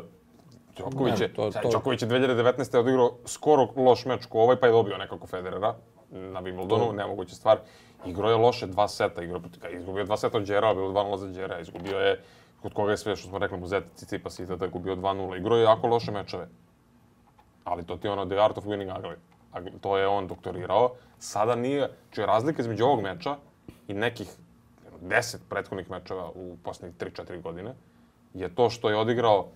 Đoković je, to, to... Đoković je 2019. odigrao skoro loš meč ko ovaj, pa je dobio nekako Federera na Wimbledonu, to... nemoguća stvar. Igro je loše dva seta, igro, izgubio je dva seta od Đera, bilo 2-0 za Đera, izgubio je kod koga je sve što smo rekli mu Zeta, Cicipas i da je gubio 2-0. Igro je jako loše mečeve. Ali to ti je ono The Art of Winning Ugly. To je on doktorirao. Sada nije, čuje razlika između ovog meča i nekih deset prethodnih mečeva u poslednjih 3-4 godine, je to što je odigrao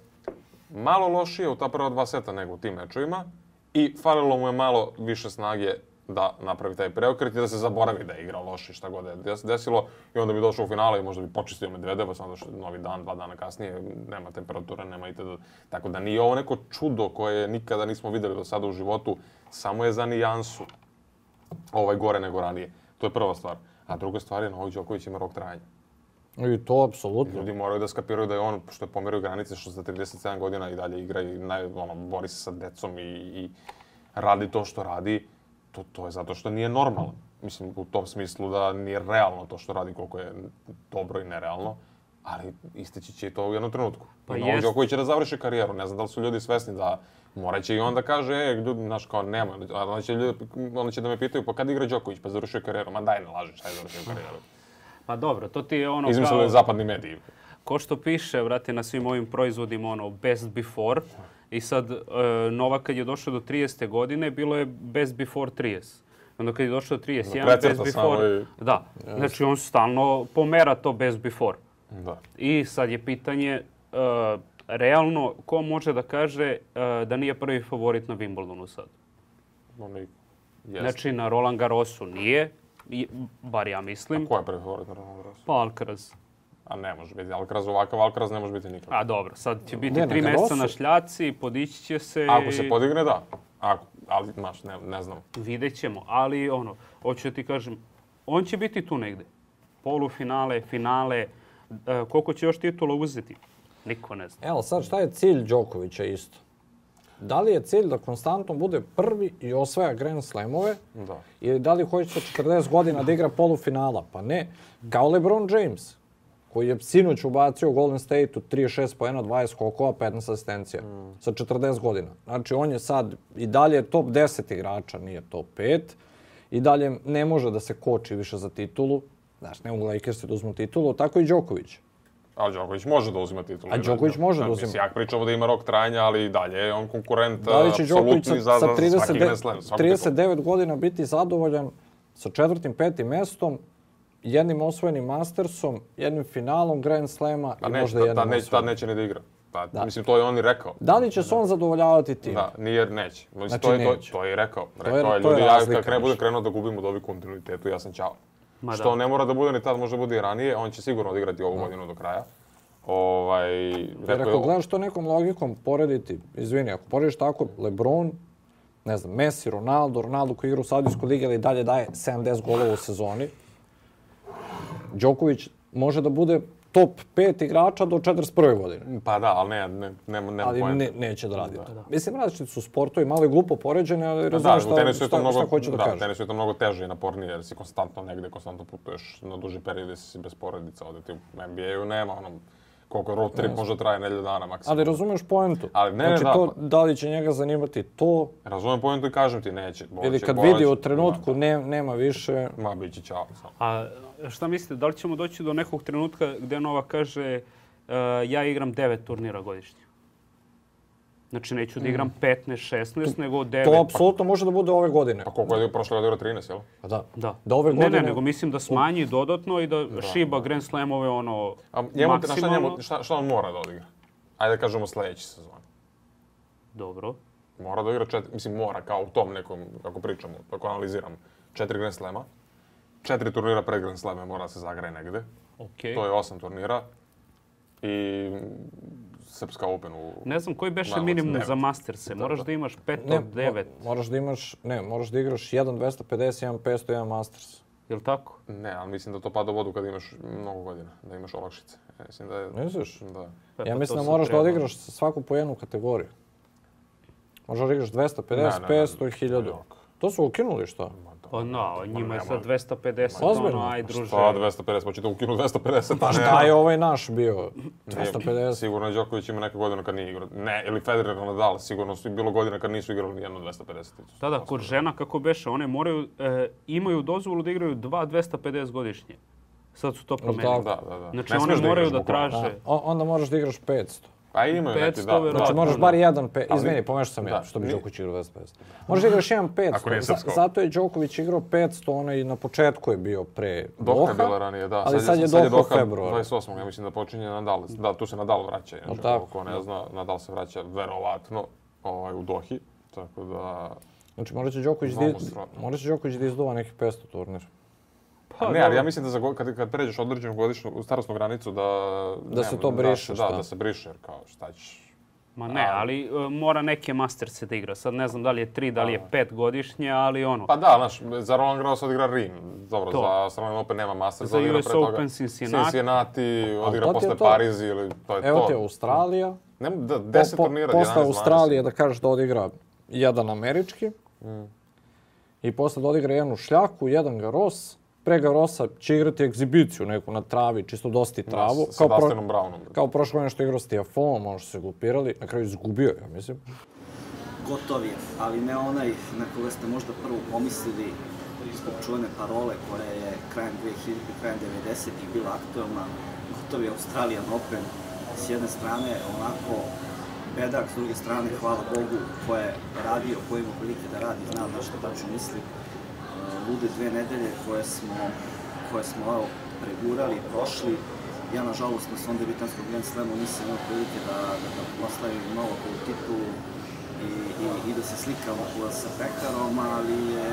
malo lošije u ta prva dva seta nego u tim mečovima i falilo mu je malo više snage da napravi taj preokret i da se zaboravi da je igrao loše šta god je desilo i onda bi došao u finale i možda bi počistio Medvedeva, samo što novi dan, dva dana kasnije, nema temperatura, nema itd. Tako da nije ovo neko čudo koje nikada nismo videli do sada u životu, samo je za nijansu ovaj gore nego ranije. To je prva stvar. A druga stvar je Novak Đoković ima rok trajanja. I to apsolutno. Ljudi moraju da skapiraju da je on, što je pomerio granice, što za 37 godina i dalje igra i naj, ono, bori se sa decom i, i radi to što radi to, to je zato što nije normalno. Mislim, u tom smislu da nije realno to što radi, koliko je dobro i nerealno, ali isteći će i to u jednom trenutku. Pa Mnogo jest. koji će da završi karijeru. Ne znam da li su ljudi svesni da morat će i onda kaže, e, ljudi, znaš, kao nema. A onda će, ljudi, onda će da me pitaju, pa kad igra Đoković, pa završio karijeru. Ma daj, ne lažeš, taj završio karijeru. Pa dobro, to ti je ono Izmislio kao... Izmislio da je zapadni mediji. Ko što piše, vrate, na svim ovim proizvodima, ono, best before. I sad, e, Novak kad je došao do 30. godine, bilo je bez before 30. Onda kad je došao do 31, bez before... I... Ovaj- da, znači on stalno pomera to bez before. Da. I sad je pitanje, uh, realno, ko može da kaže uh, da nije prvi favorit na Wimbledonu sad? Oni, znači na Roland Garrosu nije, i, bar ja mislim. A ko je prvi favorit na Roland Garrosu? Pa Alcaraz. A ne može biti Alcaraz ovakav, Alcaraz ne može biti nikakav. A dobro, sad će biti ne, tri mjeseca na šljaci, podići će se... Ako se podigne, da. Ako, ali, maš, ne, ne znam. Videćemo, ali ono, hoću da ti kažem, on će biti tu negde. Polufinale, finale, e, koliko će još titula uzeti? Niko ne zna. Evo sad, šta je cilj Đokovića isto? Da li je cilj da konstantno bude prvi i osvaja Grand Slamove? Da. Ili da li hoće 40 godina da igra polufinala? Pa ne. Kao LeBron James koji je sinoć ubacio Golden State-u 36 poena, 20 skokova, 15 asistencija mm. sa 40 godina. Znači on je sad i dalje top 10 igrača, nije top 5. I dalje ne može da se koči više za titulu. Znači, ne mogu Lakers da uzmu titulu, tako i Đoković. A Đoković može da uzme titulu. A Đoković ne, može da uzme. Mislim, ja pričamo da ima rok trajanja, ali dalje je on konkurent da li će Đoković sa, za, sa 30, za svaki 39 godina biti zadovoljan sa četvrtim, petim mestom jednim osvojenim Mastersom, jednim finalom Grand Slema i pa ne, možda ta, jednim ta, ne, Tad neće ni da igra. Pa, da. Mislim, to je on i rekao. Da li će se on zadovoljavati tim? Da, nije, neće. Mislim, znači, to, je, neće. to, to je i rekao. Rekao to je, ljudi, to je razlika, ja kad ne budem krenuo da gubimo od ovih kontinuitetu, ja sam čao. Ma Što da. ne mora da bude ni tad, možda bude i ranije. On će sigurno odigrati ovu da. godinu do kraja. Ovaj, Jer ako gledaš to nekom logikom porediti, izvini, ako porediš tako, Lebron, ne znam, Messi, Ronaldo, Ronaldo koji igra u Saudijskoj ligi, ali dalje daje 70 golova u sezoni. Đoković može da bude top 5 igrača do 41. godine. Pa da, ali ne, ne, ne, nema ali ne, neće da radi da. to. Da. Mislim, različiti su sportovi, malo je glupo poređene, ali razumiješ pa da, šta, šta, mnogo, šta hoću da, da kažem. Da, tenis je to mnogo teže i napornije, jer si konstantno negde, konstantno putuješ na duži period, si bez porodica, ovde ti u NBA-u nema, ono, koliko road trip može da traje nedelju dana maksimum. Ali razumeš poentu. Ali ne, znači, da, to, pa- da li će njega zanimati to... Razumem poentu i kažem ti neće. Boleće, Ili kad boleć, vidi u trenutku da. ne, nema više... Ma, biće ćao. Samo. A Šta mislite, da li ćemo doći do nekog trenutka gde Nova kaže uh, ja igram devet turnira godišnje? Znači, neću da igram 15, mm. 16, to, nego 9. To apsolutno može da bude ove godine. Pa koliko je da. prošle godine 13, jel? Pa da. Da. da ove godine... Ne, ne, nego mislim da smanji dodatno i da, da. šiba da. Grand Slamove ono A njemu, maksimalno. Šta, njemu, šta, šta on mora da odigra? Ajde da kažemo sledeći sezon. Dobro. Mora da igra četiri, mislim mora kao u tom nekom, kako pričamo, ako analiziramo, četiri Grand Slema četiri turnira pre Grand Slema mora da se zagraje negde. Okay. To je osam turnira. I Srpska Open u... Ne znam koji beše minimum 9. za Masterse. Da, moraš da, da imaš 5 od 9. Moraš da imaš, ne, moraš da igraš 1 250, 1 500, 1 Masters. Jel tako? Ne, ali mislim da to pada u vodu kad imaš mnogo godina, da imaš olakšice. E, mislim da je... Misliš? Da. Pepa, ja pa mislim da moraš da treba. da odigraš svaku po jednu kategoriju. Možeš da igraš 250, ne, ne, 500 i 1000. To su ukinuli šta? Pa na, da, pa no, njima je sad 250, Ozbiljno. ono, aj pa druže. Šta 250, pa ćete da ukinu 250, pa, pa Šta je ovaj naš bio? 250. sigurno je Đoković ima neka godina kad nije igrao. Ne, ili Federer Nadal, sigurno su bilo godina kad nisu igrali jedno 250. Da, da, kod žena kako beše, one moraju, e, imaju dozvolu da igraju dva 250 godišnje. Sad su to promenili. Da, da, da. Znači ne one da moraju da, da traže. Da. Onda moraš da igraš 500. A imaju neki, da, da. Verovatno. Znači da. možeš bar jedan, pe, izmeni, ali... pomešao sam da. ja, što bi Đoković igrao 25. Možeš da igraš jedan 500, Ako nije zato je Đoković igrao 500, i na početku je bio pre Doha. Doha je bila ranije, da. Ali sad je, sad je Doha u 28. ja mislim da počinje Nadal. Da, tu se Nadal vraća, znači, no, Ko ne zna, Nadal se vraća verovatno ovaj, u Dohi, tako da... Znači, morat će Đoković, da, morat će Đoković da izdova neki 500 turnir. Pa, ne, ali ja mislim da za, kad, kad pređeš određenu godišnju starosnu granicu da... Da nema, se da to briše, da, šta? Da, da se briše, jer kao šta ćeš... Ma ne, ali uh, mora neke masterse da igra. Sad ne znam da li je tri, da li je pa- pet godišnje, ali ono... Pa da, znaš, za Roland Garros odigra Rim. Dobro, to. za Australian Open nema Masters. Za US Open toga. Cincinnati. Cincinnati, odigra posle to... Pariz ili to je Evo to. Evo te Australija. Ne, da, deset po, po, turnira, Posle Australije da kažeš da odigra jedan američki. Mm. I posle da odigra jednu šljaku, jedan Garros. Prega Rosa će igrati egzibiciju neku na travi, čisto dosti da, travu. Ja, s kao pro, Brownom. Da. Kao prošlo nešto igrao s Tiafonom, ono što se glupirali. Na kraju izgubio, ja mislim. Gotov je, ali ne onaj na koga ste možda prvo pomislili zbog čuvene parole koja je krajem 2000, krajem 90. ih bila aktuelna. Gotov je Australian Open. S jedne strane, onako, bedak, s druge strane, hvala Bogu, ko je radio, ko ima prilike da radi, znam na što tačno mislim lude dve nedelje koje smo, koje smo evo, pregurali, prošli. Ja, nažalost, na svom debitantskom Grand Slamu nisam imao prilike da, da, da proslavim novo koju titulu i, i, i da se slikam sa pekarom, ali je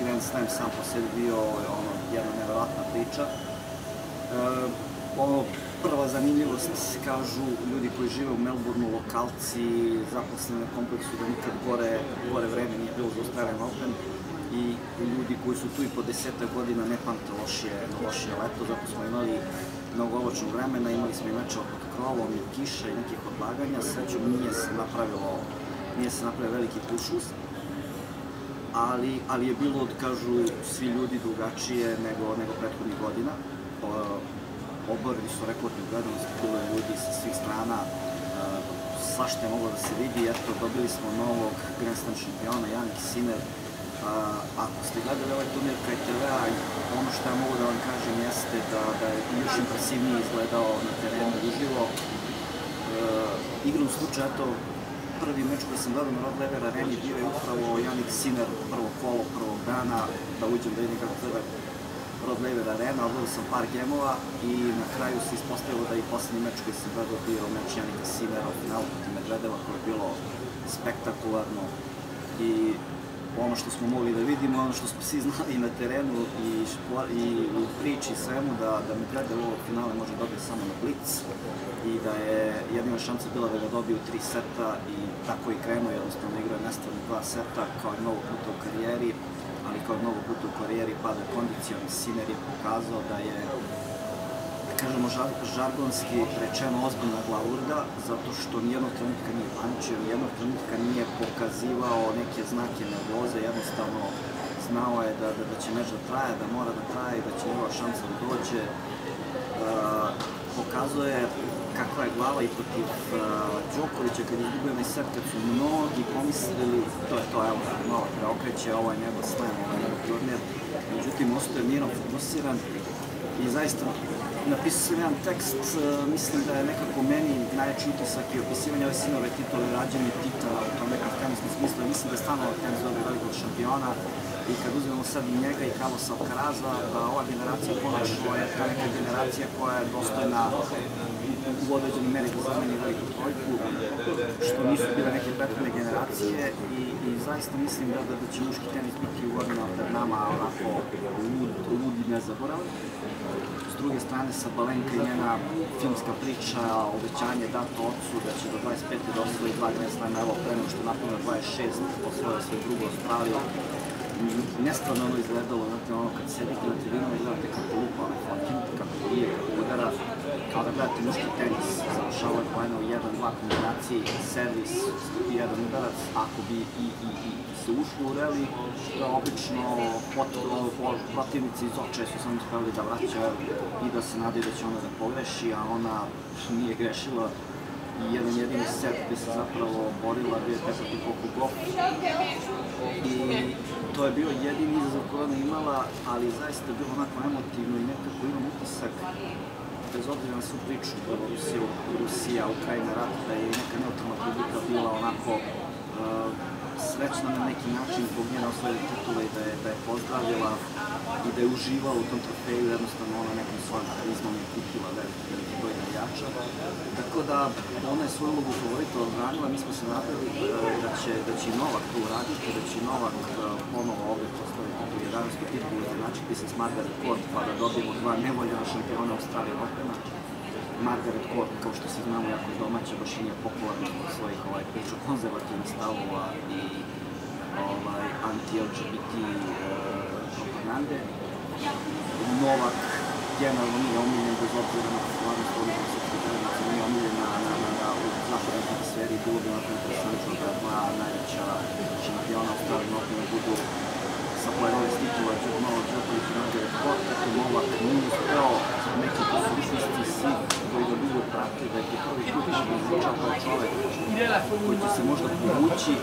Grand Slam sam po sebi bio ono, jedna nevjerojatna priča. E, ono, prva zanimljivost, kažu ljudi koji žive u Melbourneu, lokalci, zaposleni na kompleksu da nikad gore, gore vreme nije bilo za Australian Open i ljudi koji su tu i po deseta godina ne pamte lošije, lošije leto, zato smo imali mnogo oblačno vremena, imali smo i meča pod krovom i kiše i nekih odlaganja, srećom nije se napravilo, nije se napravio veliki tušus, ali, ali je bilo, kažu, svi ljudi drugačije nego, nego prethodnih godina. Oborili su rekordnu gledanost, bilo je ljudi sa svih strana, e, svašta je moglo da se vidi, eto, dobili smo novog Grand Slam šampiona, Janik Sinner, ako ste gledali ovaj turnir KTV-a, ono što ja mogu da vam kažem jeste da, da je još impresivnije izgledao na terenu uživo. E, igrom slučaja, to prvi meč koji sam gledao na Rod Lever areni bio je upravo Janik Sinner, prvo kolo, prvog dana, da uđem da vidim kako treba Rod Lever arena, odgledao sam par gemova i na kraju se ispostavilo da i poslednji meč koji sam gledao bio meč Janika Sinera u finalu protiv Medvedeva koje je bilo spektakularno i ono što smo mogli da vidimo, ono što smo svi znali na terenu i, i u priči svemu, da, da mi predel ovog finale može dobiti samo na blic i da je jedina šansa bila da ga dobiju tri seta i tako i krenuo, jednostavno igrao je nestavno dva seta kao i novo puta u karijeri, ali kao novo puta u karijeri pada kondicijom, Sinner je pokazao da je kažemo žargonski rečeno ozbiljna glavurda, zato što nijednog trenutka nije paničio, nijednog trenutka nije pokazivao neke znake nervoze, jednostavno znao je da, da, da će meč da traje, da mora da traje i da će njegova šansa da dođe. Uh, pokazuje kakva je glava i protiv uh, Đokovića kad je izgubio mi set kad su mnogi pomislili to je to, evo, malo preokreće, da ovo je njegov slam, ovo je njegov turnir. Međutim, ostaje je mirno fokusiran i zaista napisao sam jedan tekst, e, mislim da je nekako meni najjači utisak i opisivanje ove sinove titule rađenje Tita u tom nekom teniskom smislu. mislim da je stano tenis dobio velikog šampiona i kad uzmemo sad i njega i Carlosa Alcaraza, da ova generacija konačno je ta neka generacija koja je dostojna u određenim meri da zameni veliku trojku, što nisu bile neke prethodne generacije i, i zaista mislim da, da, da će muški tenis biti u godinama pred nama onako lud, lud i nezaboravan druge strane sa Balenka i njena filmska priča, obećanje dato ocu da će do 25. da osvoji dva Grand evo pre nego što napunio 26, osvojio svoj drugo Australiju, nestvarno ono izgledalo, znate, ono kad sedite na tribinu, gledate kako lupa, kako lije, kako udara, kada gledate muški tenis, završava je poena u 1-2 kombinaciji, servis i jedan udarac, ako bi i, i, i se ušlo u reli, obično pot, protivnici iz očaja su samo spremali da vraća i da se nadaju da će ona da pogreši, a ona nije grešila i jedan jedini set gde se zapravo borila, bio je petak koliko gol. I to je bio jedini izazov koji ona imala, ali zaista je bilo onako emotivno i nekako imam utisak bez obzira na svu priču da Rusija, Rusija, Ukrajina, rat, da je neka neutralna publika bila onako uh, srećna na neki način zbog njene osvojene titule i da je, da je pozdravila i da je uživala u tom trofeju, jednostavno ona nekom svojom karizmom da je kupila da veliki, veliki broj navijača. Tako da, da ona je svoju ulogu favorita odbranila, mi smo se nadali uh, da će, da će Novak to uraditi, da će Novak uh, ponovo ovde 11. titulu izjednačiti se s Margaret Court, pa da dobijemo dva nevoljena šampiona Australije Opena. Margaret Court, kao što se znamo jako domaća, baš nije popularna od svojih ovaj, priča konzervativnih stavova i ovaj, anti-LGBT e, eh, propagande. Novak generalno nije omiljen, bez obzira na popularnost politike srpske zajednice, nije omiljen na, na, na, na, u zapadnoj atmosferi, bilo bi onako interesantno da dva najveća šampiona Australije Opena budu supply ove stipula malo Đoković i Margaret Porter, Novak Nuz, kao neki poslušnosti svi koji dobiju prake, da je po prvi put izvučao kao čovek koji će se možda povući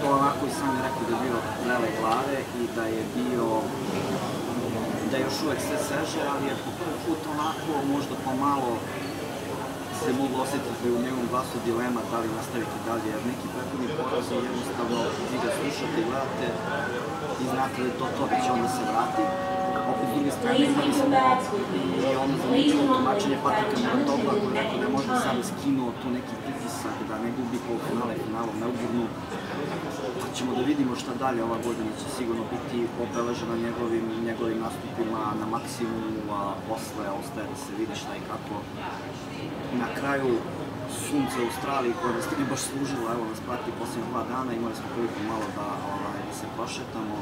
to onako i sam je rekao da je bio lele glave i da je bio da je još uvek sve sveže, ali je po prvi put onako možda pomalo se mogu osetiti da u njegovom glasu dilema da li nastaviti dalje, jer neki prethodni poraz je jednostavno vi ga slušate i gledate i znate da je to to, da će onda se vrati. Opet druge strane imali smo i ono zanimljivo tumačenje Patrika Milatopa koji je rekao da je možda sada skinuo tu neki negdje u biti finale, finalu u Melbourneu. Pa ćemo da vidimo šta dalje, ova godina će sigurno biti obeležena njegovim, njegovim nastupima na maksimumu, a posle ostaje da se vidi šta i kako. Na kraju sunce u Australiji koje nas nije baš služilo, evo nas prati posljednje dva dana, imali smo koliko malo da, ovaj, da se prošetamo,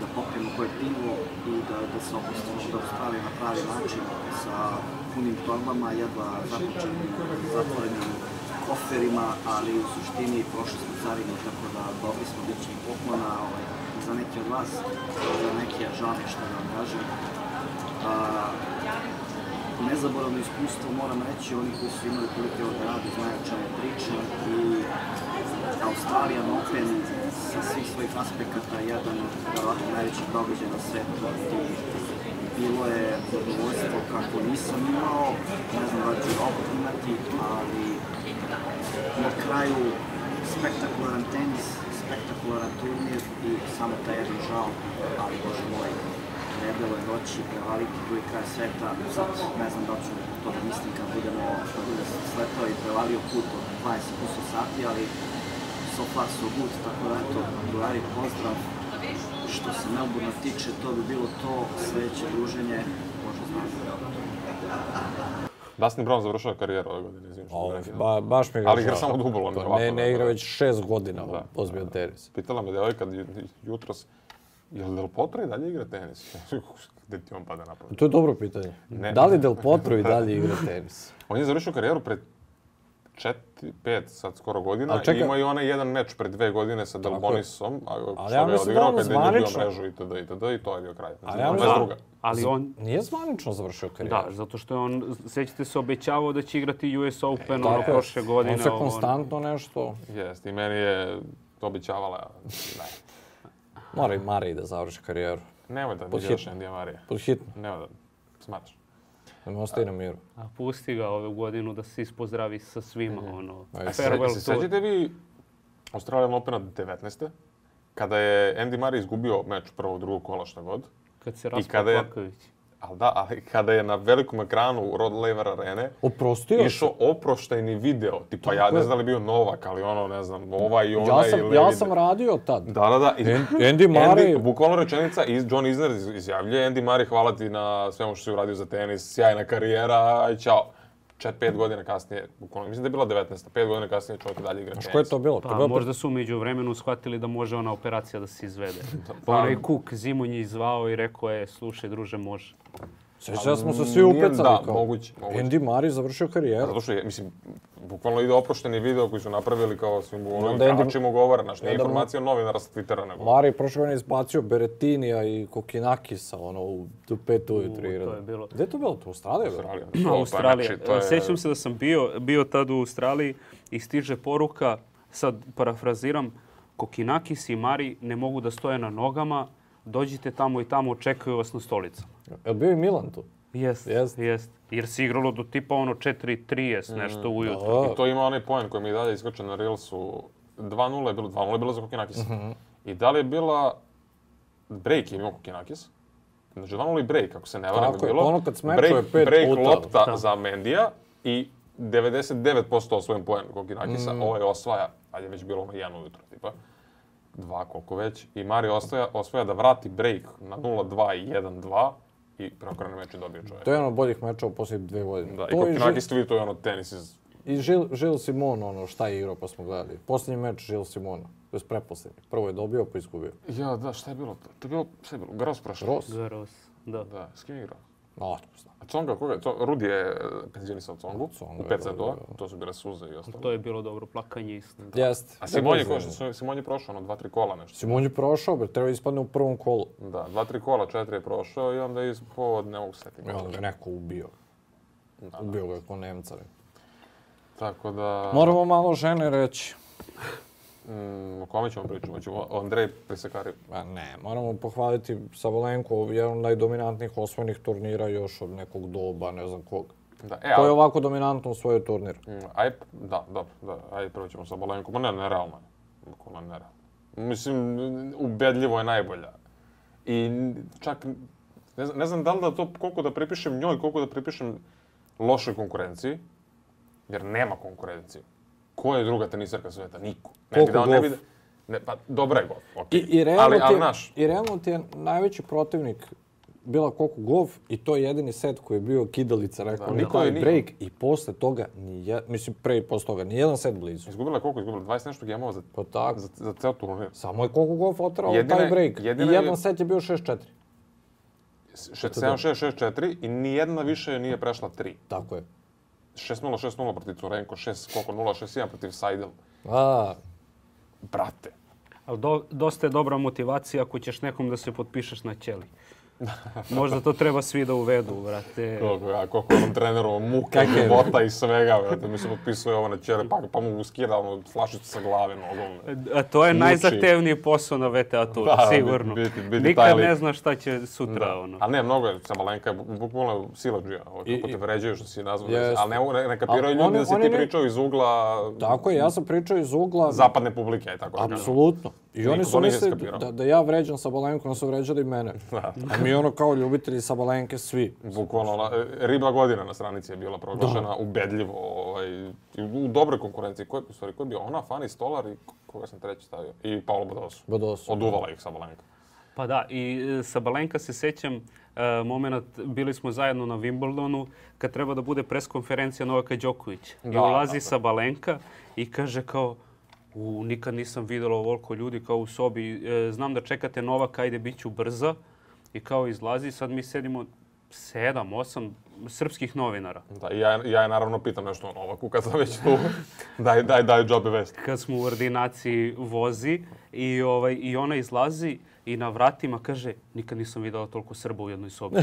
da popijemo koje pivo i da, da se opustimo da Australije na pravi način sa punim torbama, jedva započenim zatvorenim koferima, ali u suštini prošli smo carinu, tako da dobili smo odličnih poklona ovaj, za neke od vas, za neke žal što da vam kažem. A, nezaboravno iskustvo, moram reći, oni koji su imali prilike ovo da radi, znaju o čemu pričam i Australijan Open sa svih svojih aspekata jedan od verovatno najvećih događaja na svetu i bilo je zadovoljstvo kako nisam imao, ne znam da ću opet imati, ali na kraju spektakularan tenis, spektakularan turnir i samo tajerno žal, ali bože moj, trebalo je doći, prevaliti tu kraj sveta, sad ne znam da ću to da mislim kad budemo, kad budem sletao i prevalio put od 20 kusur sati, ali so far so good, tako da eto, drugari pozdrav, što se Melbourne tiče, to bi bilo to, sledeće druženje, možda znamo. Dustin Brown završava karijeru ove godine, izvim ba, da. Baš mi ga Ali igra samo dubolo. Ne, ovako, ne, ne da, igra da. već šest godina da, ozbiljan tenis. Pitala me devojka jutros, je li Del Potro i dalje igra tenis? Gde ti on pada na pamet? To je dobro pitanje. Ne. Da li Del Potro i dalje igra tenis? on je završio karijeru pred čet, 25 sad skoro godina čeka... ima i onaj jedan meč pre dve godine sa Delbonisom, a ali ja da odigrao da on zvanično... mrežu itd. itd. i to je bio kraj. Ali, ja znači, druga. ali on... Nije zvanično završio karijeru. Da, zato što je on, sećate se, obećavao da će igrati US Open e, ono prošle godine. On se konstantno on... nešto... Jeste, i meni je to obećavala. Ne. Da. Mora i Mari da završi karijeru. Nemoj da mi još Endija Marija. Pod hitno. Nemoj da smatraš. Da me ostaje na miru. A pusti ga ove godinu da se ispozdravi sa svima. Mm. Ono, a, se, se sjećate vi Australijan Opena 19. kada je Andy Murray izgubio meč prvog, drugog kola šta god. Kad se raspao Kovaković. Je... Ali da, ali kada je na velikom ekranu Rod Laver Arene Oprostio išao se. oproštajni video, tipa Tako ja ne znam da li bio Novak, ali ono ne znam, ova i ona ja sam, i Ja sam radio tad. Da, da, da. I, Andy Murray. bukvalno rečenica, iz, John Isner izjavljuje, Andy Murray hvala ti na svemu što si uradio za tenis, sjajna karijera, aj čao čet, pet godina kasnije, bukvalno, mislim da je bila 19, pet godina kasnije čovjek dalje igra tenis. Što je to bilo? Pa, to bilo možda su umeđu vremenu shvatili da može ona operacija da se izvede. Da, pa, onaj Kuk pa- Zimonji zvao i rekao je, slušaj druže, može. Sveća da smo se svi upecali. Da, kao. moguće. moguće. Andy Murray završio karijeru. Zato što je, mislim, bukvalno ide oprošteni video koji su napravili kao svim ovim da kračima da, Andy... govora, znaš, nije da, da, informacija da, novinara sa Twittera nego. Murray prošle godine izbacio Beretinija i Kokinakisa, ono, u pet ujutru. U, to je bilo. Gde je to bilo? To Australija? Australija. Australija. Znači, je... E, sećam se da sam bio, bio tad u Australiji i stiže poruka, sad parafraziram, Kokinakis i Mari ne mogu da stoje na nogama, dođite tamo i tamo, čekaju vas na stolicu. Jel bio i Milan tu? Jest, jest. jest. Jer se igralo do tipa ono 4.30 mm, nešto mm, ujutro. Da. I to ima onaj poen koji mi je dalje iskočen na Reelsu. 2-0 je bilo, 2-0 je bilo za Kokinakis. Mm -hmm. I da li je bila... Break je imao Kokinakis. Znači 2-0 i break, ako se ne varam je bilo. Tako pa ono kad smečuje break, pet break puta. lopta da. za Mendija i 99% osvojen poen Kokinakisa. Mm. Ovo ovaj je osvaja, ali je već bilo ono 1 ujutro tipa dva koliko već, i Mari osvaja, osvaja da vrati break na 0-2 i 1-2 i prokoran meč je dobio čovjek. To je ono boljih mečeva posle dve godine. Da, to i Kopenhagi ste vidjeli, to je ono tenis iz... I Žil, Žil Simon, ono, šta je igrao pa smo gledali. Posljednji meč Žil Simona, to je preposlednji. Prvo je dobio, pa izgubio. Ja, da, šta je bilo to? To je bilo, šta je bilo? Gros prošao? Gros. Gros, da. Da, s kim igrao? Otpust. A Conga koga? To, Rudi je eh, penzionisao Congu Conga u PCD-a, da, da. to su bile suze i ostalo. To je bilo dobro plakanje isto. Da. Jeste. A Simon je, košao, Simon je prošao, ono, dva, tri kola nešto. Simon je prošao, bre, treba ispadne u prvom kolu. Da, dva, tri kola, četiri je prošao i onda je ispod, ne mogu setiti. Ja, onda ga neko ubio. Da, ubio ga je ko Nemca. Tako da... Moramo malo žene reći. Mm, o kome ćemo pričati? Hoćemo Andrej Prisekari? Pa ne, moramo pohvaliti Savolenko, jedan od najdominantnijih osvojenih turnira još od nekog doba, ne znam kog. Da, e, Ko je ovako dominantno osvojio turnir? Mm, aj, da, dobro, da, aj, prvo ćemo Savolenko, ma ne, nerealno je. Kola nerealno. Mislim, ubedljivo je najbolja. I čak, ne znam, ne znam da li da to, koliko da pripišem njoj, koliko da pripišem lošoj konkurenciji, jer nema konkurencije ko je druga tenisarka sveta? Niko. Ne Koliko bi dao, ne bi, da- ne, pa dobra je golf, okay. I, i realno ali, ali naš. I realno ti je najveći protivnik bila Koku Golf i to je jedini set koji je bio kidalica, rekao da, Nikolaj break i posle toga, nije, mislim pre i posle toga, nijedan set blizu. Izgubila je koliko? Izgubila 20 nešto gemova za, pa tak. za, za ceo turnir. Samo je Koku Golf otrao jedine, taj break jedine, i jedan set je bio 6-4. 7-6, 6-4 i nijedna više nije prešla 3. Tako je. 6-0, 6-0 protiv Turenko, 6, 0-6-1 protiv Seidel. A. Brate. Ali do, dosta je dobra motivacija ako ćeš nekom da se potpišeš na ćeli. Možda to treba svi da uvedu, vrate. Koliko, a koliko onom treneru muka, bota i svega, vrate. Mi se potpisuje ovo na čere, pa, pa mu uskira ono, flašicu sa glave nogom. A to je Sluči. najzahtevniji posao na VTA tu, da, sigurno. Biti, biti Nikad ne znaš šta će sutra, da. ono. Ali ne, mnogo je, sa Malenka je bukvalno silađija, ovo, kako te vređaju što si nazvao. Yes. Ali ne, ne, ne kapiraju ljudi da si ti pričao iz ugla... Tako je, ja sam pričao iz ugla... Zapadne publike, aj tako. Da Apsolutno. I oni su mislili da, da ja vređam Sabalenku, oni su vređali mene. Da. A mi ono kao ljubitelji Sabalenke svi. Bukvalno, ona, e, riba godina na stranici je bila proglašena da. ubedljivo, ovaj, u dobroj konkurenciji. Ko je, sorry, ko je bio ona, Fani Stolar i koga sam treći stavio? I Paolo Bodosu. Bodosu. Da. Oduvala ih Sabalenka. Pa da, i e, Sabalenka se sećam, Uh, e, moment, bili smo zajedno na Wimbledonu, kad treba da bude preskonferencija Novaka Đokovića. I da, ulazi Sabalenka i kaže kao, U, nikad nisam videla ovoliko ljudi kao u sobi. E, znam da čekate Novaka, ajde, bit ću brza. I kao izlazi, sad mi sedimo sedam, osam srpskih novinara. Da, ja, ja je naravno pitam nešto o Novaku kad sam već tu. daj, daj, daj džobe vest. Kad smo u ordinaciji vozi i, ovaj, i ona izlazi i na vratima kaže nikad nisam videla toliko Srba u jednoj sobi.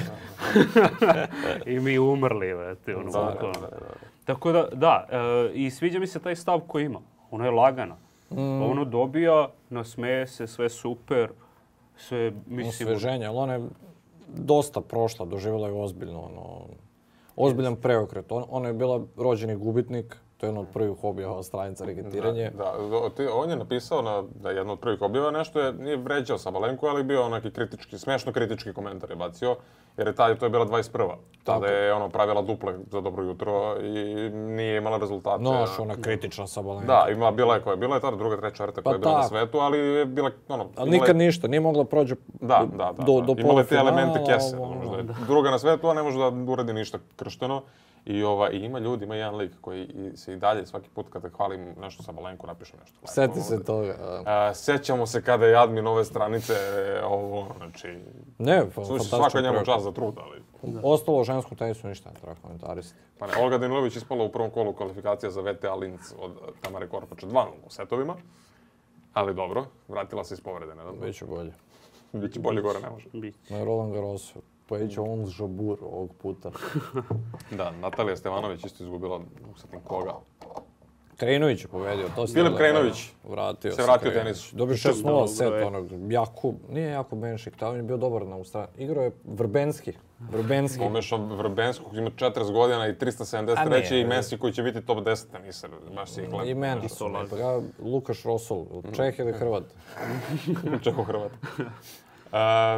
I mi umrli, vete, ono, da, da, da, da, Tako da, da, e, i sviđa mi se taj stav koji ima. Ona je lagana. Mm. Ono dobija, nasmeje se, sve super, sve, mislim... Osveženje, ali ona je dosta prošla, doživjela je ozbiljno, ono, ozbiljan preokret. On, Ona je bila rođeni gubitnik, to je jedan od prvih hobija Australijanca, reketiranje. Da, da, on je napisao na, na jednu od prvih objava nešto, je, nije vređao sa Sabalenku, ali bio onaki kritički, smešno kritički komentar je bacio jer je tada to je bila 21. Tada Tako. je ono pravila duple za dobro jutro i nije imala rezultate. Noš, ona kritična sa Da, ima, bila je koja je bila je tada druga, treća rta koja pa je bila ta. na svetu, ali je bila ono... Ali nikad je... ništa, nije mogla da prođe da, da, da, do, da. do Imala je te elemente kese. Ono, ono, da. druga na svetu, a ne može da uradi ništa kršteno. I, ova, I ima ljudi, ima jedan lik koji se i dalje svaki put kada hvalim nešto sa Valenku napišem nešto. Sjeti se toga. Da. A, sećamo se kada je admin ove stranice ovo, znači... Ne, pa, svaka njemu čast za trud, ali... Da. Ostalo žensko ženskom tenisu ništa ne treba komentarisati. Pa ne, Olga Danilović ispala u prvom kolu kvalifikacija za VTA Linz od eh, Tamare Korpača 2 u setovima. Ali dobro, vratila se iz povrede, ne Biće bolje. Biće bolje gore, ne može. Biće. Na Roland Garrosu. Pojeće on žabur ovog puta. da, Natalija Stevanović isto izgubila, usetim koga. Krajinović je pobedio, to si Filip Krajinović. Vratio se. vratio tenis. Dobio šest nula set, onog, Jakub, nije jako Benšik, taj on je bio dobar na ustrani. Igrao je Vrbenski, Vrbenski. Pomešao Vrbenskog, ima 40 godina i 373 ne, i Messi koji će biti top 10 tenisa, baš si ih lepo. I meni. Pa ja, Lukaš Rosol, Čeh ili Hrvat? Čeho Hrvat. E,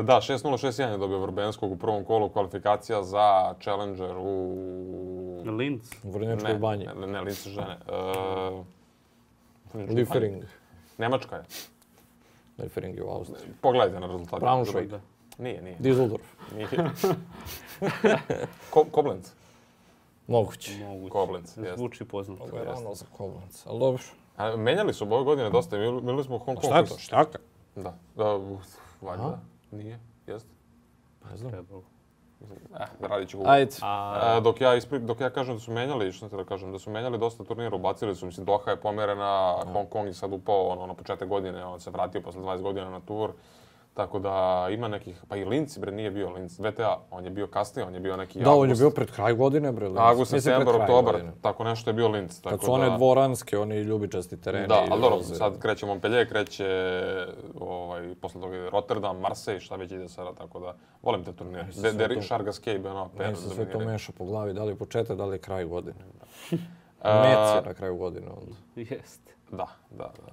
da, 6-0-6-1 je dobio Vrbenskog u prvom kolu kvalifikacija za Challenger u... Linz? U Vrnjačkoj banji. Ne, ne, Linz žene. Uh, Liefering. Nemačka je. Liefering je u Austriji. Pogledajte na rezultate. Braunschweig. Nije, nije. Düsseldorf. Nije. Ko, Koblenz. Moguće. Moguće. Koblenz, jeste. Zvuči poznato. Ovo je rano za Koblenz, ali dobro. A, menjali su ove godine dosta, imali smo Hong Kong. Šta je to? Štaka? Da. da valjda. Nije, jeste. Pa Ne znam. Eh, radit ću Ajde. A... Eh, dok, ja ispri, dok ja kažem da su menjali, što da kažem, da su menjali dosta turnira, ubacili su, mislim, Doha je pomerena, da. Hong Kong je sad upao ono, na početak godine, on se vratio posle 20 godina na tur. Tako da ima nekih, pa i Linci, bre, nije bio Linc, VTA, on je bio kasnije, on je bio neki da, avgust. Da, on je bio pred kraj godine, bre, Linc. Agust, septembar, oktobar, tako nešto je bio Linc. Tako Kad su one da- dvoranske, oni ljubičasti tereni. Da, ali dobro, sad kreće Montpellier, kreće ovaj, posle toga Rotterdam, Marseille, šta već ide sada, tako da volim te turnire. De, de, de Sharga Scape, ono, per. Meni se sve to meša po glavi, da li je početak, da li je kraj godine. Mec je na kraju godine onda. Jeste. Da, da, da.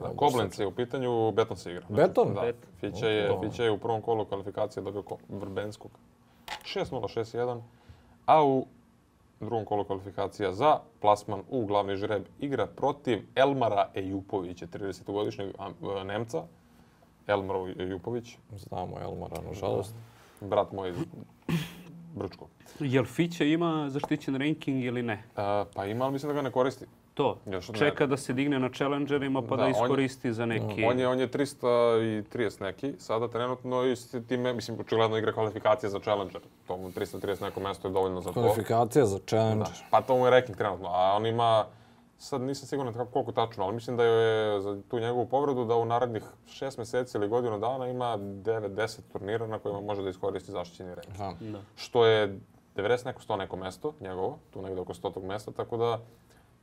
Da, Koblenc je u pitanju, Beton se igra. Beton? Da. Bet. Fiće, je, okay. Fiće je u prvom kolu kvalifikacije dobio Vrbenskog 6-0, 6-1. A u drugom kolu kvalifikacija za plasman u glavni žreb igra protiv Elmara Ejupovića, 30-godišnjeg e, Nemca. Elmar Ejupović. Znamo Elmara, nažalost. Da. Brat moj iz Brčko. Jel Fića ima zaštićen ranking ili ne? A, e, pa ima, ali mislim da ga ne koristi to. Još Čeka ne. da se digne na challengerima pa da, da iskoristi on, za neki... On je, on je 330 neki, sada trenutno i s time, mislim, očigledno igra kvalifikacije za challenger. To mu 330 neko mesto je dovoljno za to. Kvalifikacija za challenger. Da. Pa to mu je ranking trenutno, a on ima... Sad nisam siguran kako, koliko tačno, ali mislim da je za tu njegovu povredu da u narednih šest meseci ili godinu dana ima 9-10 turnira na kojima može da iskoristi zaštićeni ranking. Da. da. Što je 90 neko 100 neko mesto njegovo, tu negde oko 100 tog mesta, tako da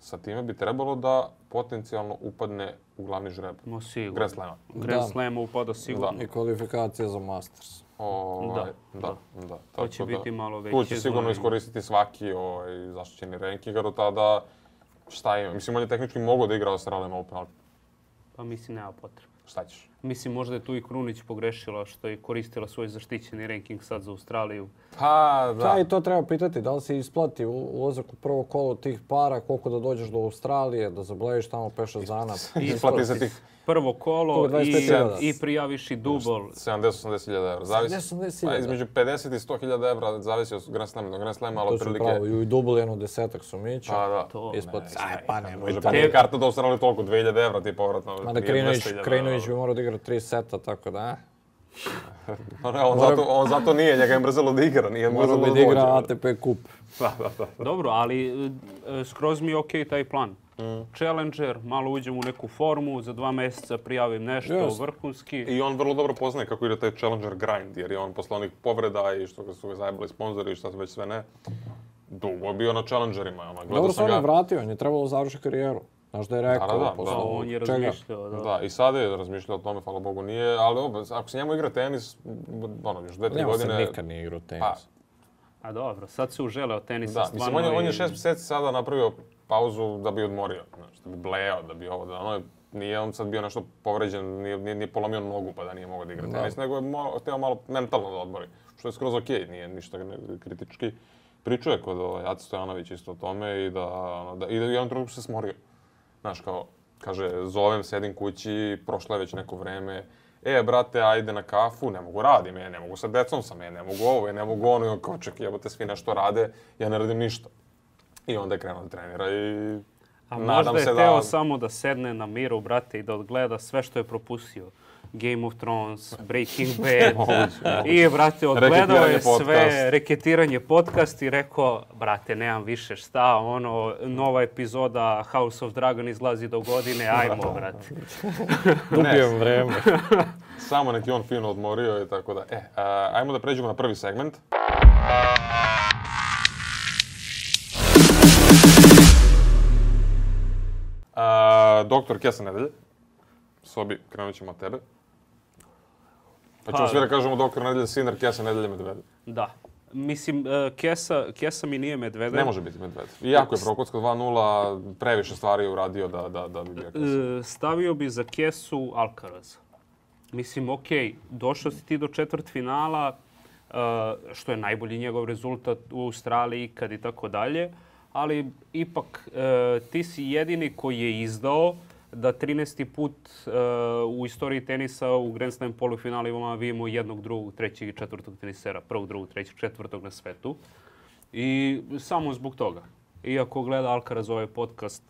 sa time bi trebalo da potencijalno upadne u glavni žreb. No sigurno. Grand Slema. Grand da. Slema upada sigurno. Da. I kvalifikacija za Masters. Ovaj, da, da, da. da. To će da, biti malo veće. Tu će sigurno zlovi. iskoristiti svaki ovaj, zaštićeni ranking, jer od tada šta ima. Mislim, on je tehnički mogao da igra Australijan Open, ali... Pa mislim, nema potrebe. Šta ćeš? Mislim, možda je tu i Krunić pogrešila što je koristila svoj zaštićeni ranking sad za Australiju. Pa, da. i to treba pitati, da li se isplati ulazak u prvo kolo tih para, koliko da dođeš do Australije, da zableviš tamo peša 6 dana. Isplati za tih prvo kolo i, i prijaviš i dubol. 70-80 hiljada evra. Zavisi, 70 pa, između 50 i 100 hiljada evra zavisi od Grand Slema do Grand Slema, ali otprilike... To su pravo, i dubol jedno desetak su mići. Pa da. To Isplati se, pa nemoj. Pa te... Pa karta do Australije toliko, 2000 evra ti povratno. Mada Krinović, Krinović bi morao da igra odigrao tri seta, tako da, Pa on, Moram... zato, on zato nije, njega je mrzelo da igra, nije mrzelo da, da dođe. da igra ATP kup. Da, da, da. Dobro, ali e, skroz mi je okej okay taj plan. Mm. Challenger, malo uđem u neku formu, za dva mjeseca prijavim nešto yes. vrhunski. I on vrlo dobro poznaje kako ide taj Challenger grind, jer je on posle onih povreda i što su ga zajebali sponzori i šta već sve ne. Dugo bio na Challengerima. Ona, Dobro se on je vratio, on je trebalo da završiti karijeru. Znaš da je rekao, da, da, posle da, on je razmišljao, da. da. i sada je razmišljao o tome, hvala Bogu, nije, ali opet, ako se njemu igra tenis, ono, još dve, tri godine... Njemu se nikad nije igrao tenis. Pa, A dobro, sad se uželeo tenisa da, stvarno. Mislim, on je, on je šest meseci sada napravio pauzu da bi odmorio, znači, da bi blejao, da bi ovo, da ono, nije on sad bio nešto povređen, nije, nije, nije polomio nogu pa da nije mogao da igra da. tenis, nego je malo, htio malo mentalno da odmori, što je skroz okej, okay, nije ništa kritički. Pričuje je kod Aca ovaj, Stojanović isto o tome i da, ono, da, i da je on trenutku se smorio. Znaš, kao, kaže, zovem, sedim kući, prošlo je već neko vreme, e, brate, ajde na kafu, ne mogu radim, ja e, ne mogu sa decom sam, ja e, ne mogu ovo, ja e, ne mogu ono, ja kao, čekaj, jebote, svi nešto rade, ja ne radim ništa. I onda je krenuo da trenira i A Nadam možda je se da teo da... samo da sedne na miru, brate, i da odgleda sve što je propustio. Game of Thrones, Breaking Bad i brate odgledao je sve reketiranje podcast i rekao brate nemam više šta, ono nova epizoda House of Dragon izlazi do godine, ajmo brate. Dubijem vreme. Samo neki on fino odmorio i tako da. E, a, ajmo da pređemo na prvi segment. A, doktor Kesa Nedelje, Sobi, krenut ćemo od tebe. Pa, pa ćemo svi pa- da kažemo doktor nedelja Sinar, Kesa nedelja Medvede. Da. Mislim, e, Kesa, Kesa mi nije Medvedev. Ne može biti Medvedev. Iako je Prokotsko 2-0, previše stvari je uradio da, da, da bi bio e, Kesa. Stavio bi za Kesu Alcaraz. Mislim, okej, okay, došao si ti do četvrt finala, e, što je najbolji njegov rezultat u Australiji kad i tako dalje, ali ipak ti si jedini koji je izdao da 13. put uh, u istoriji tenisa u Grand Slam polufinalima vidimo jednog, drugog, trećeg i četvrtog tenisera, prvog, drugog, trećeg, četvrtog na svetu. I samo zbog toga. Iako gleda Alcaraz ovaj podcast,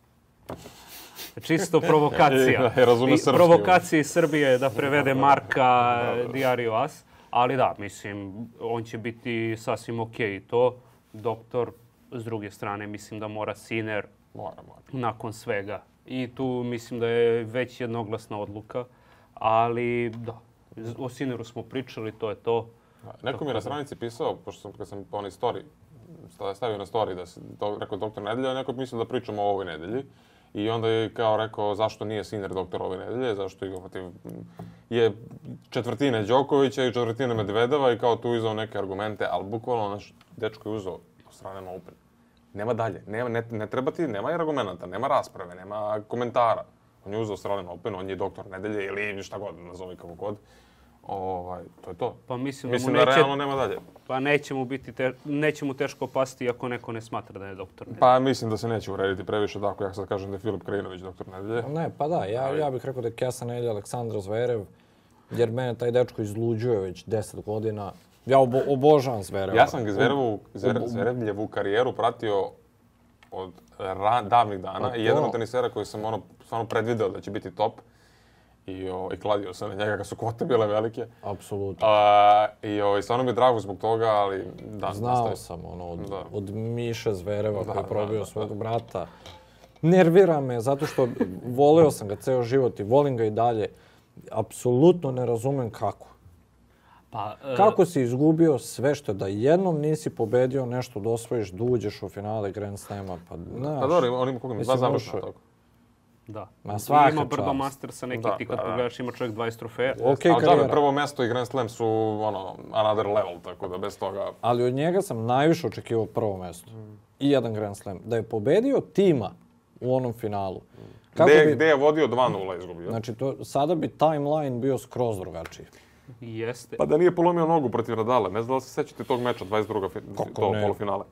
čisto provokacija. Da, I, provokacija iz Srbije da prevede da, da, Marka Diario As. Ali da, mislim, on će biti sasvim okej okay. to. Doktor, s druge strane, mislim da mora Siner mora, mora. nakon svega i tu mislim da je već jednoglasna odluka, ali da, o Sineru smo pričali, to je to. Da, neko mi je na stranici pisao, pošto sam, kad sam po onoj story, stavio na story da se, do, rekao doktor nedelja, neko mislim da pričamo o ovoj nedelji. I onda je kao rekao zašto nije Sinner doktor ove nedelje, zašto je protiv je četvrtina Đokovića i četvrtina Medvedeva i kao tu izao neke argumente, ali bukvalno naš dečko je uzeo od strane na Open. Nema dalje, nema, ne, ne treba ti, nema argumenta, nema rasprave, nema komentara. On je uzeo Australian Open, on je doktor nedelje ili šta god, nazovi kako god. Ovaj, to je to. Pa mislim, da mislim da, mu da realno nema dalje. Pa neće mu, biti te, neće mu teško pasti ako neko ne smatra da je doktor nedelje. Pa mislim da se neće urediti previše tako, ja sad kažem da je Filip Krajinović doktor nedelje. Pa ne, pa da, ja, ja bih rekao da je Kesa nedelje Aleksandra Zverev, jer mene taj dečko izluđuje već 10 godina. Ja obo, obožavam Zvereva. Ja sam ga Zverevu, Zver, Zverevljevu karijeru pratio od ra, davnih dana. Pa I jedan od tenisera koji sam ono, stvarno predvideo da će biti top. I, o, i kladio sam na njega kad su kvote bile velike. Apsolutno. A, I, o, i stvarno mi je drago zbog toga, ali da, Znao sam ono, od, da. od Miše Zvereva da, koji je da, probio da, svog da. brata. Nervira me, zato što voleo sam ga ceo život i volim ga i dalje. Apsolutno ne razumem kako. Pa, e... Kako si izgubio sve što da jednom nisi pobedio nešto da osvojiš, da uđeš u finale Grand Slema, pa znaš... Pa dobro, on ima koga mi dva završena toga. Da. Ma svaka Ima brdo master sa neki da, ti kad da, da. pogledaš ima čovjek 20 trofeja. Okay, Ali dobro, prvo mesto i Grand Slam su ono, another level, tako da bez toga... Ali od njega sam najviše očekivao prvo mesto. Mm. I jedan Grand Slam. Da je pobedio tima u onom finalu. Mm. Kako gde, bi... gde je vodio 2-0 izgubio. Znači, to, sada bi timeline bio skroz drugačiji. Jeste. Pa da nije polomio nogu protiv Nadala. Ne znam da li se sećate tog meča, 22. Kako to ne? polufinale.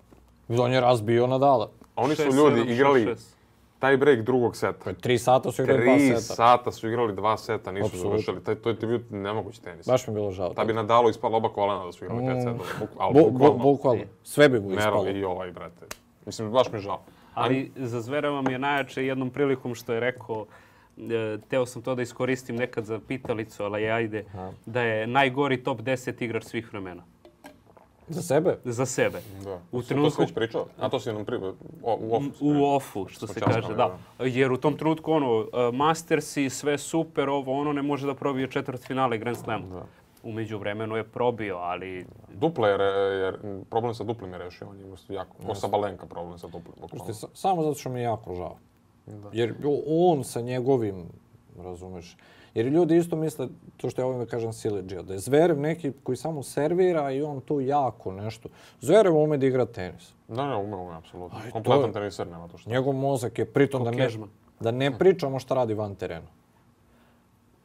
On je razbio Nadala. A oni su ljudi sedam, igrali šest. taj break drugog seta. Pa, tri sata su igrali tri dva seta. Tri sata su igrali dva seta, nisu Absolutno. završili. Taj, to je ti bio nemogući tenis. Baš mi je bilo žao. Ta da bi Nadalo ispala oba kolena da su igrali mm. pet seta. Buk, bu, bukvalno. Sve bi mu ispalo. Mero i ovaj, brate. Mislim, baš mi je žao. Ali, Ali za Zvereva mi je najjače jednom prilikom što je rekao E, teo sam to da iskoristim nekad za pitalicu, ali ajde, Aha. da je najgori top 10 igrač svih vremena. Za sebe? Za sebe. Da. U trenutku... To si pričao? A to si nam pri... u offu. U offu, što se kaže, da. da. Jer u tom trenutku, ono, e, Masters i sve super, ovo, ono, ne može da probije četvrt finale Grand Slamu. Da. Umeđu vremenu je probio, ali... Duple je, jer problem sa duplim je rešio. On je jako... Ko sa Balenka problem sa duplim. Samo zato što mi je jako žao. Da? Jer on sa njegovim, razumeš, jer ljudi isto misle, to što ja ovim da kažem Silidžija, da je Zverev neki koji samo servira i on tu jako nešto. Zverev ume da igra tenis. Da, ne, da, ume, ume, apsolutno. Kompletan je, teniser nema to što. Njegov mozak je pritom da ne, da ne pričamo šta radi van terena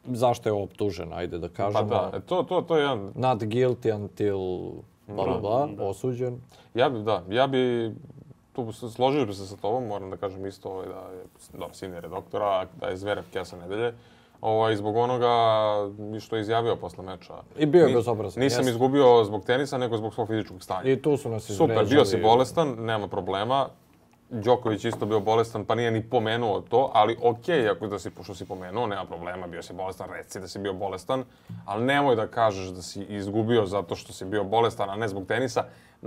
zašto je optužen, ajde da pa kažemo. Pa da, e, to, to, to je jedan... Not guilty until bla, bla, bla, osuđen. Ja bi, da, ja bi tu složio bi se sa tobom, moram da kažem isto ovaj, da je, da, Sinner je doktora, da je Zverev kesa nedelje. Ovaj, zbog onoga što je izjavio posle meča. I bio je bezobrazan. Nisam jesno. izgubio zbog tenisa, nego zbog svog fizičkog stanja. I tu su nas izređali. Super, bio si bolestan, nema problema. Đoković isto bio bolestan, pa nije ni pomenuo to, ali okej, okay, ako da si, pošto si pomenuo, nema problema, bio si bolestan, reci da si bio bolestan, ali nemoj da kažeš da si izgubio zato što si bio bolestan, a ne zbog tenisa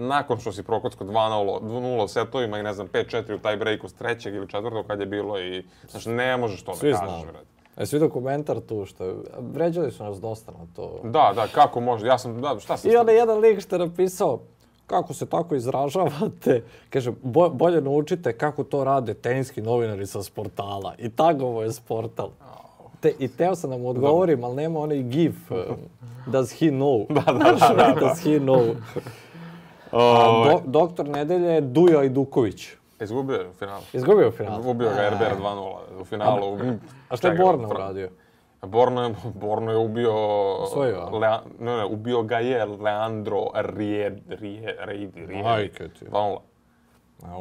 nakon što si prokocko 2-0 u setovima i ne znam 5-4 u taj breaku s trećeg ili četvrtog kad je bilo i znači ne možeš to da svi da kažeš. Svi E, svi dokumentar komentar tu što je, vređali su nas dosta na to. Da, da, kako može, ja sam, da, šta sam... I onda jedan lik što je napisao, kako se tako izražavate, kaže, bo, bolje naučite kako to rade teniski novinari sa sportala. I tagovo je sportal. Te, I teo sam da mu odgovorim, ali nema onaj gif, does he know? Da, da, da. da, da. does he know? Ovaj- do, doktor nedelje je Dujo Ajduković. Izgubio je u finalu. Izgubio je u finalu. Ubio ga RBR 2-0 u finalu. A, a što je Borna uradio? Borno je, Borno je ubio... Osvojio? Lea, ne, ne, ubio ga je Leandro Ried, Ried, Ried, Rijed. Majke ti. 2-0.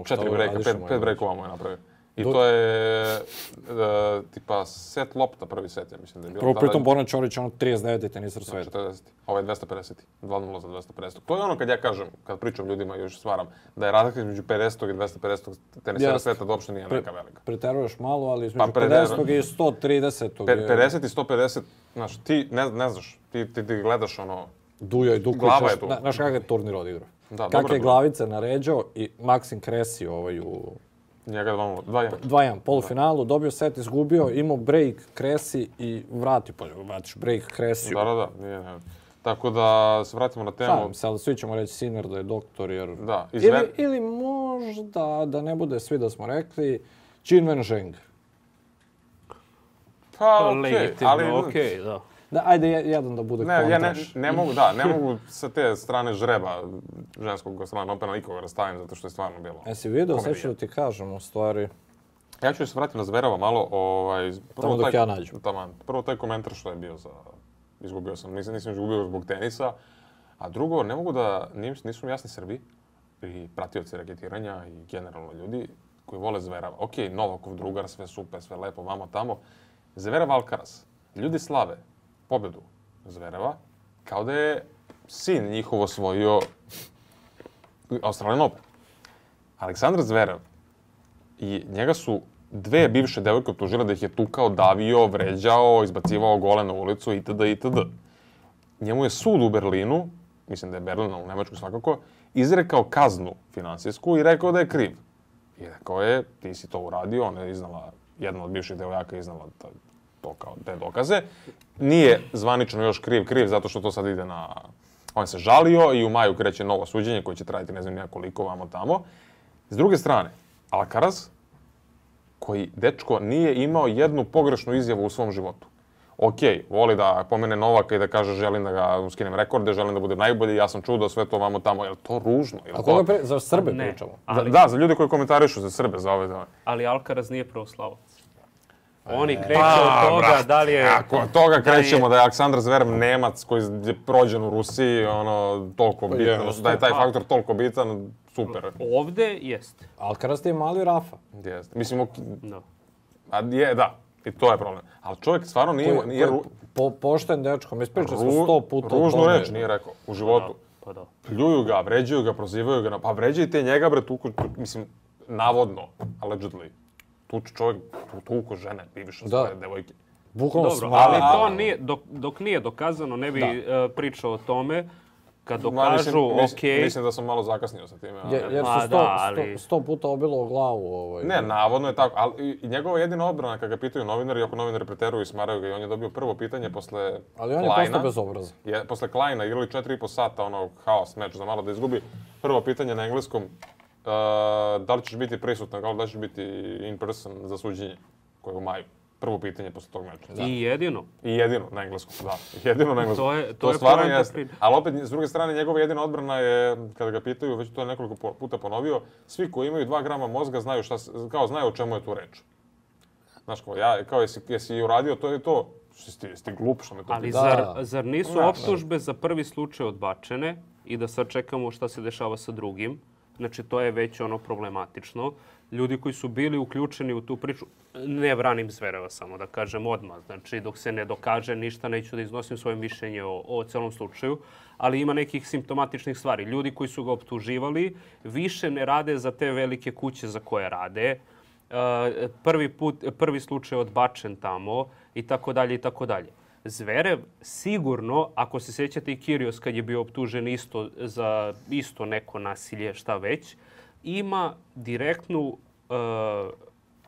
Četiri breka, pet, pet brekova mu je napravio. I Do... to je uh, tipa set lopta prvi set, ja mislim da je bilo. Prvo pritom Boran Ćorić ono 39. tenisar znači, sveta. 40. Ovo je 250. 2-0 ovaj, za 250. To je ono kad ja kažem, kad pričam ljudima i još stvaram, da je razlika između 50. i 250. tenisara yes. sveta da uopšte nije neka velika. Preteruješ malo, ali između pa, 50. i 130. Pe, 50 i 150, znaš, ti ne, ne znaš, ti, ti, ti gledaš ono... Dujo i Dukuć, glava je tu. Znaš kakav je turnir odigrao. Da, Kakve glavice naređao i Maksim Kresi ovaj u Njega 2-1. 2-1, polufinalu, da. dobio set, izgubio, imao break, kresi i vrati, pa vratiš break, kresi. Da, da, da, nije, ne. Tako da se vratimo na temu. Sam se, svi ćemo reći Sinner da je doktor, jer... Da, izven... ili, ili možda, da ne bude svi da smo rekli, Qin Wen Zheng. Pa, pa okej, okay, ali... okej, okay, da. Da, ajde, jedan da bude ne, kontra. Ja ne, ne mogu, da, ne mogu sa te strane žreba ženskog da strana opena nikoga rastavim, da zato što je stvarno bilo. Jesi vidio, sad ću da ti kažem, u stvari. Ja ću se vratiti na Zverova malo. Ovaj, prvo Tamo dok taj, ja nađem. Taman, prvo taj komentar što je bio za... Izgubio sam, nisam, nisam izgubio zbog tenisa. A drugo, ne mogu da, nisu, nisu jasni Srbi i pratioci raketiranja i generalno ljudi koji vole Zverava. Ok, Novakov drugar, sve super, sve lepo, vamo tamo. Zverava Alcaraz. Ljudi slave pobedu Zvereva, kao da je sin njihov osvojio Australian Open. Aleksandar Zverev i njega su dve bivše devojke optužile da ih je tukao, davio, vređao, izbacivao gole na ulicu itd. itd. Njemu je sud u Berlinu, mislim da je Berlin, u Nemačku svakako, izrekao kaznu finansijsku i rekao da je kriv. I rekao je, ti si to uradio, ona je iznala, jedna od bivših devojaka iznala da to kao te dokaze. Nije zvanično još kriv kriv zato što to sad ide na... On se žalio i u maju kreće novo suđenje koje će trajati ne znam nijakoliko vamo tamo. S druge strane, Alcaraz, koji dečko nije imao jednu pogrešnu izjavu u svom životu. Ok, voli da pomene Novaka i da kaže želim da ga skinem rekorde, želim da budem najbolji, ja sam čudo, sve to vamo tamo, je li to ružno? Je li A koga to... pre, za Srbe pričamo? Ali... Da, za ljude koji komentarišu za Srbe, za ove. Da. Ali Alcaraz nije proslavac. Oni pa, kreću pa, od toga brat, da li je... Ako od toga da krećemo da je, je Aleksandar Zver Nemac koji je prođen u Rusiji, ono, toliko pa bitan, je, da je taj pa- faktor toliko bitan, super. Ovde jeste. Alcaraz ti je mali Rafa. Jeste. Mislim, ok... no. Da. A je, da, i to je problem. Ali čovjek stvarno nije... Po, nije po, po, pošten dečko, mi ispričali smo sto puta. Ružnu reč nije rekao u životu. Pa da, pa da. Pljuju ga, vređaju ga, prozivaju ga. Pa vređajte njega, bre, tuku, mislim, navodno, allegedly tuče čovjek, tu, tuko žene, bivša da. svoje devojke. Bukvalno Dobro, smala. ali to nije, dok, dok nije dokazano, ne bi da. uh, pričao o tome, kad dokažu, Ma, mislim, okay. Mislim da sam malo zakasnio sa time. Ali... Je, jer su da, sto, da, ali... sto, sto, puta obilo o glavu. Ovaj. Ne, navodno je tako. Ali njegova jedina obrana kada ga pitaju novinari, ako novinari preteruju i smaraju ga i on je dobio prvo pitanje posle Ali on Kleina, je bez obraza. Je, posle Kleina igrali 4,5 sata ono haos meč za malo da izgubi. Prvo pitanje na engleskom, da, da li ćeš biti prisutan, da li ćeš biti in person za suđenje koje je u maju. Prvo pitanje posle tog meča. Da. I jedino. I jedino na engleskom, da. Jedino na engleskom. to je, to, to je stvarno jeste. Ali opet, s druge strane, njegova jedina odbrana je, kada ga pitaju, već to je nekoliko puta ponovio, svi koji imaju 2 grama mozga znaju, šta, kao, znaju o čemu je tu reč. Znaš, kao, ja, kao jesi, jesi uradio to i to, Jeste, jeste glup što me to Ali zar, da. zar nisu da. optužbe za prvi slučaj odbačene i da sad čekamo šta se dešava sa drugim? Znači, to je već ono problematično. Ljudi koji su bili uključeni u tu priču, ne branim Zvereva samo, da kažem odmah. Znači, dok se ne dokaže ništa, neću da iznosim svoje mišljenje o, o celom slučaju, ali ima nekih simptomatičnih stvari. Ljudi koji su ga optuživali više ne rade za te velike kuće za koje rade. E, prvi, put, prvi slučaj je odbačen tamo i tako dalje i tako dalje. Zverev sigurno, ako se sećate i Kirios kad je bio optužen isto za isto neko nasilje, šta već, ima direktnu e,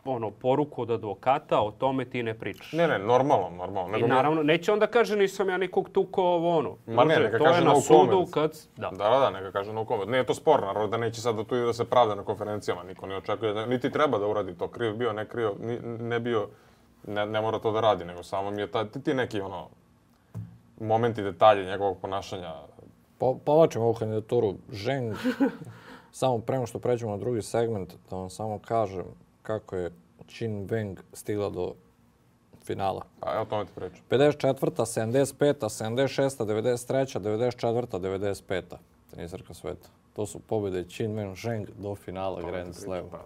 ono poruku od advokata o tome ti ne pričaš. Ne, ne, normalno, normalno. Nego I naravno, neće onda kaže nisam ja nikog tuko ovo ono. Ma ne, neka to kaže je na sudu kad... Da. da, da, da, neka kaže no comment. Nije to sporno, naravno da neće sad da tu i da se pravda na konferencijama. Niko ne očekuje, da- niti treba da uradi to. Kriv bio, ne kriv, ne bio ne, ne mora to da radi, nego samo mi je ta, ti, ti neki ono, momenti, detalji njegovog ponašanja. Po, povlačim ovu kandidaturu. Želim samo prema što pređemo na drugi segment, da vam samo kažem kako je Qin Weng stigla do finala. Pa, evo tome ti pričam. 54. 75. 76. 93. 94. 95. Tenisarka sveta. To su pobjede Qin Weng Zheng do finala Grand Slamu. Pa da.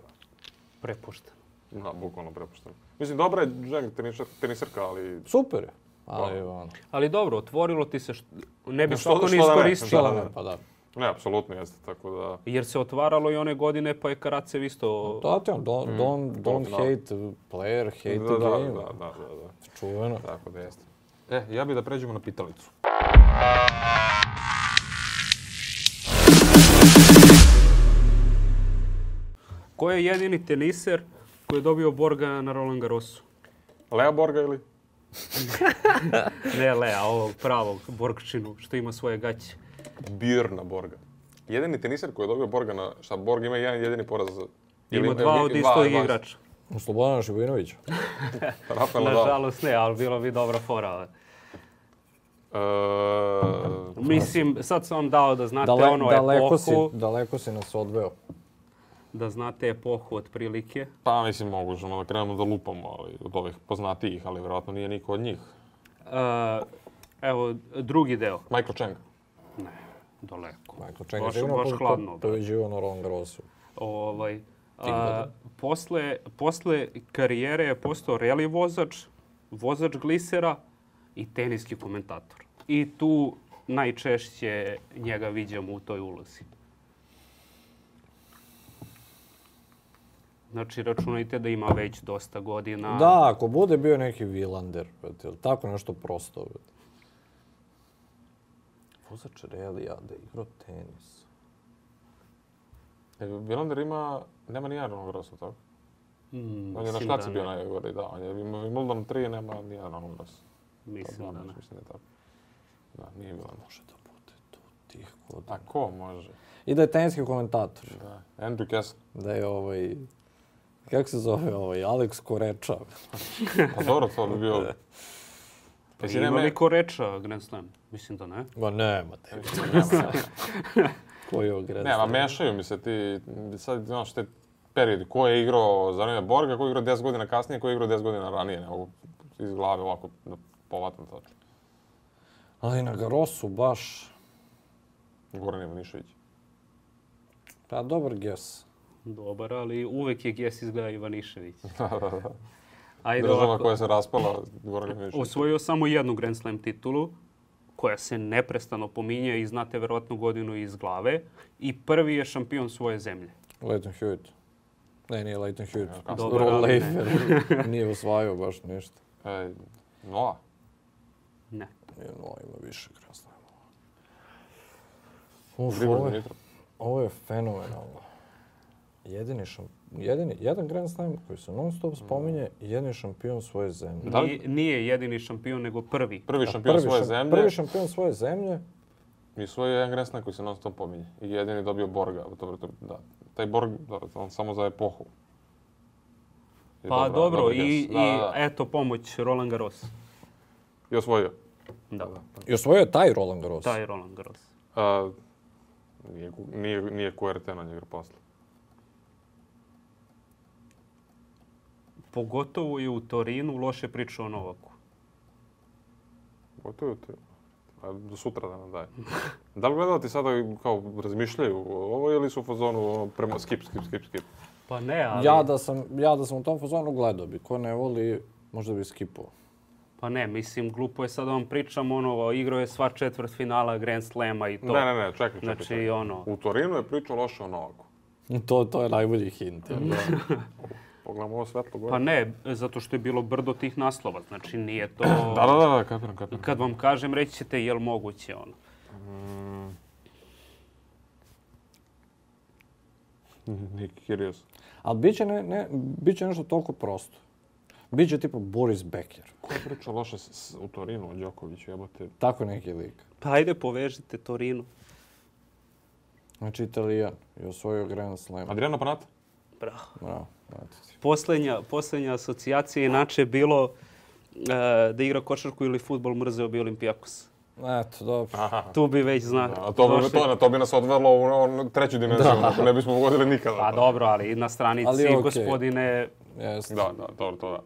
Prepušteno. Da, bukvalno prepušteno. Mislim, dobra je žena tenisar, tenisarka, ali... Super je. Ali, da. ono. ali dobro, otvorilo ti se, št... ne bi što ni da iskoristila. Da pa da. Ne, apsolutno jeste, tako da... Jer se otvaralo i one godine, pa je Karacev isto... Da, te, don, mm, don, don, don't da. hate player, hate da, game. Da, da, da, da. da. Čuveno. Tako da jeste. E, ja bih da pređemo na pitalicu. Ko je jedini teniser koji je dobio Borga na Roland Garrosu. Lea Borga ili? ne Lea, ovog pravog Borgčinu što ima svoje gaće. Björna Borga. Jedini teniser koji je dobio Borga na... Šta, Borg ima jedan jedini poraz? Ima dva od istog igrača. U Slobodana Živojinovića. Nažalost ne, ali bilo bi dobra fora. E, Mislim, sad sam vam dao da znate Dale, ono daleko epohu. Si, daleko si nas odveo da znate epohu otprilike? Pa mislim možemo da krenemo da lupamo ali, ovaj, od ovih poznatijih, ali vjerojatno nije niko od njih. E, evo, drugi deo. Michael Chang? Ne, daleko. Michael Chang baš, je baš hladno. To je živo na Ron Grossu. Ovaj, a, posle, posle karijere je postao reli vozač, vozač glisera i teniski komentator. I tu najčešće njega viđamo u toj ulozi. Znači, računajte da ima već dosta godina. Da, ako bude bio neki Vilander, ili tako nešto prosto. Vozač Relija da igra tenis. E, Vilander ima, nema ni jednog grosa, tako? Mm, on je na štaci da bio najgori, da. On je imao Wimbledon 3, nema ni jednog grosa. Mislim da ne. Mislim da je tako. Da, nije Vilander. Može da bude tu tih godina. A ko može? I da je teniski komentator. Da, Andrew Kessler. Da je ovaj kako se zove ovaj, Alex Koreča. pa dobro, to bi bio... Pa si nema... li Koreča Grand Slam? Mislim da ne. Ma nema, te. Da ko je Grand Slam? Nema, mešaju mi se ti, sad znaš te periodi. Ko je igrao za vreme Borga, ko je igrao 10 godina kasnije, ko je igrao 10 godina ranije. Ne mogu iz glave ovako da povatam to. Ali na Garosu baš... Goran Ivanišević. Pa dobar ges dobar, ali uvek je Gjes izgleda Ivanišević. Da, da, da. Ajde, Država ovako, koja se raspala, Goran Ivanišević. Osvojio samo jednu Grand Slam titulu, koja se neprestano pominje i znate verovatno godinu iz glave. I prvi je šampion svoje zemlje. Leighton Hewitt. Ne, nije Leighton Hewitt. Dobar, ali ne. nije osvajao baš ništa. E, Noa? Ne. Nije Noa, ima više Grand Slama. Uf, ovo je, ovo je fenomenalno jedini, šamp, jedini, jedan Grand Slam koji se non stop da. spominje i jedini šampion svoje zemlje. Da Nije jedini šampion, nego prvi. Prvi da, šampion prvi svoje šamp, zemlje. Prvi šampion svoje zemlje. I svoj jedan Grand Slam koji se non stop pominje. I jedini dobio Borga. Dobro, to, da. Taj Borg, da, da, on samo za epohu. I pa dobra, dobro, dobra i, da, i da. eto pomoć Roland Garros. I osvojio. Da. I osvojio je taj Roland Garros. Taj Roland Garros. A, nije, nije, nije QRT na njega posle. pogotovo je u Torinu loše priča o Novaku. Gotovo je do sutra da nam daje. Da li gledalci sada kao razmišljaju ovo ili su u fazonu ono, prema skip, skip, skip, skip? Pa ne, ali... Ja da sam, ja da sam u tom fazonu gledao bi. Ko ne voli, možda bi skipovao. Pa ne, mislim, glupo je sad da vam pričam, ono, igrao je sva četvrt finala Grand Slema i to. Ne, ne, ne, čekaj, čekaj. Znači, čekaj. ono... U Torinu je pričao loše o Novaku. To, to je najbolji hint. Ja. pogledamo ovo svetlo gore. Pa ne, zato što je bilo brdo tih naslova. Znači nije to... da, da, da, da, kapiram, kapiram. Kad vam kažem, reći ćete jel moguće ono. Mm. Neki curious. Ali bit ne, ne, bit će nešto toliko prosto. Biće tipa Boris Becker. Ko je pričao loše s, s, u Torinu o Đokoviću, jebate? Tako neki lik. Pa ajde povežite Torinu. Znači Italijan je osvojio Grand Slam. Adriano Panata? Bravo. Bravo. Poslednja, poslednja asocijacija inače je bilo e, da igra košarku ili futbol mrzeo bi Olimpijakos. Eto, dobro. Aha. Tu bi već znao. a to bi, to, na to bi nas odvelo u treću dimenziju, da. ne bismo pogodili nikada. Pa dobro, ali na stranici ali okay. gospodine... Yes. Da, da, dobro, to da.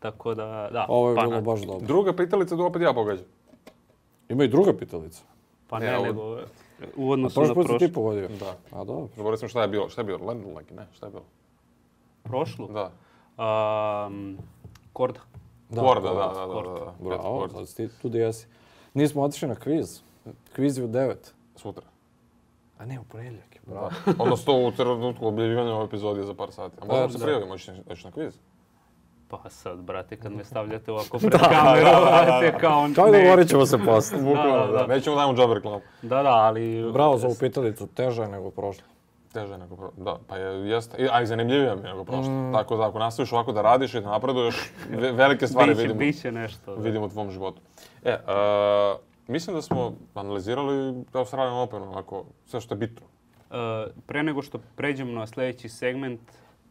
Tako da, da. Ovo je pa, bilo baš dobro. Druga pitalica da opet ja pogađam. Ima i druga pitalica. Pa ne, ne nego... Od... U odnosu na prošlo. A prošli put si ti pogodio. Da. A dobro. Zaboravio sam šta je bilo. Šta je bilo? Lendulag, ne? Šta je bilo? Prošlo? Da. Um, korda. Da, korda, da, da, da. da, da. Bravo, pa sad ti tu da jesi. Nismo otišli na kviz. Kviz je u devet. Sutra. A ne, u ponedjeljak je. Bravo. Da. Odnosno u trenutku objavljivanja ove epizode za par sati. A pa možemo se da. prijavimo, hoćeš na kviz? Pa sad, brate, kad me da. stavljate ovako pred da, da, kameru, brate, kao... Kao dogovorit ćemo se posle. Bukvalno, da. Nećemo dajmo job reklamu. Da, da, ali... Bravo za ovu pitalicu, teže je nego prošlo. Teže je nego prošlo, da, pa je, jeste, a i zanimljivije mi je nego prošlo. Mm. Tako da, ako nastaviš ovako da radiš i da napreduješ, velike stvari biće, vidimo. Biće nešto. Da. Vidimo u tvom životu. E, uh, mislim da smo analizirali Australian Open, ovako, sve što je bitno. Uh, pre nego što pređemo na sledeći segment,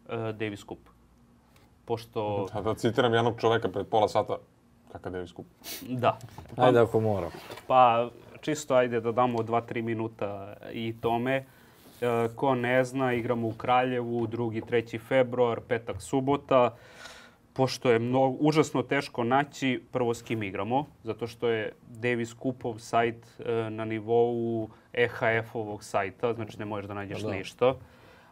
uh, Davis Cup pošto... Da, da citiram jednog čoveka pred pola sata, kakav devi skup. Da. Pa- ajde ako moram. Pa, čisto ajde da damo 2-3 minuta i tome. E, ko ne zna, igramo u Kraljevu 2. 3. februar, petak, subota. Pošto je mnogo, užasno teško naći prvo s kim igramo, zato što je Davis Kupov sajt e, na nivou EHF-ovog sajta, znači ne možeš da nađeš da. ništa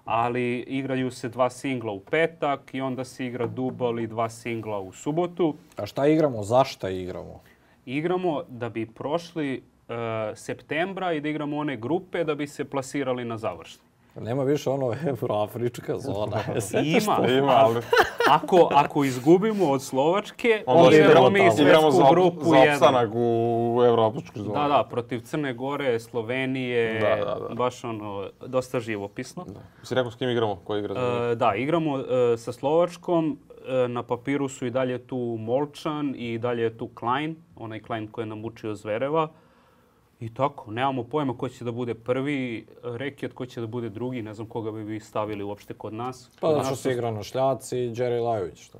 ali igraju se dva singla u petak i onda se igra dubol i dva singla u subotu. A šta igramo? Zašta igramo? Igramo da bi prošli e, septembra i da igramo one grupe da bi se plasirali na završno. Nema više ono evroafrička zona. ima, ima ako, ako izgubimo od Slovačke, onda igramo mi igramo za, grupu za opstanak u evroafričku zonu. Da, da, protiv Crne Gore, Slovenije, da, da, da. baš ono, dosta živopisno. Da. Si rekao s kim igramo? Ko igra? E, da, igramo e, sa Slovačkom, e, na papiru su i dalje tu Molčan i dalje tu Klein, onaj Klein koji je namučio učio Zvereva. I tako, nemamo pojma ko će da bude prvi, Rekiot ko će da bude drugi, ne znam koga bi vi stavili uopšte kod nas. Pa da što se igra na šljaci, Jerry Lajović. Što?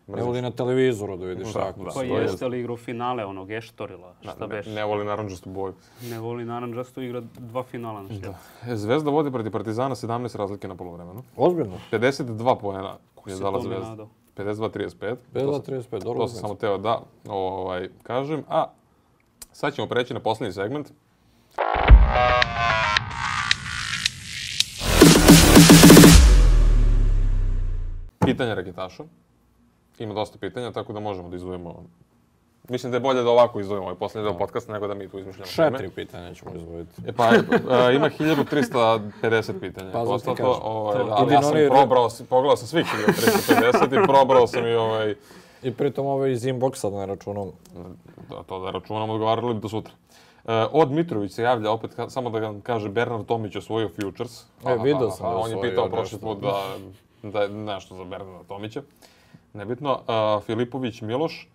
Ne voli na televizoru da vidiš da, tako. Da. pa jeste li igrao finale onog Eštorila, da, šta da, beš? Ne, ne voli naranđastu boju. Ne voli naranđastu, igra dva finala na šljepu. Da. E, Zvezda vodi proti Partizana 17 razlike na polovremenu. Ozbiljno? 52 pojena je dala Zvezda. 52-35. 52-35, dobro. To sam samo teo da ovaj, kažem. A sad ćemo preći na poslednji segment. Pitanja raketaša ima dosta pitanja, tako da možemo da izvojimo Mislim da je bolje da ovako izvojimo ovaj poslednji deo da. podcasta nego da mi tu izmišljamo. Četiri pitanja ćemo izvojiti. E pa, e, ima 1350 pitanja. Pa ti kažem. Ovaj, da, ali ja sam re... probrao, pogledao sam svih 1350 i probrao sam i ovaj... I pritom ovaj iz inboxa da ne računam. Da, to da računam, odgovarali bi do sutra. E, od Mitrović se javlja opet, ka, samo da ga kaže, Bernard Tomić osvojio Futures. E, vidio sam da On je pitao prošli put da, da je nešto za Bernarda Tomića. Nebitno, a, Filipović Miloš,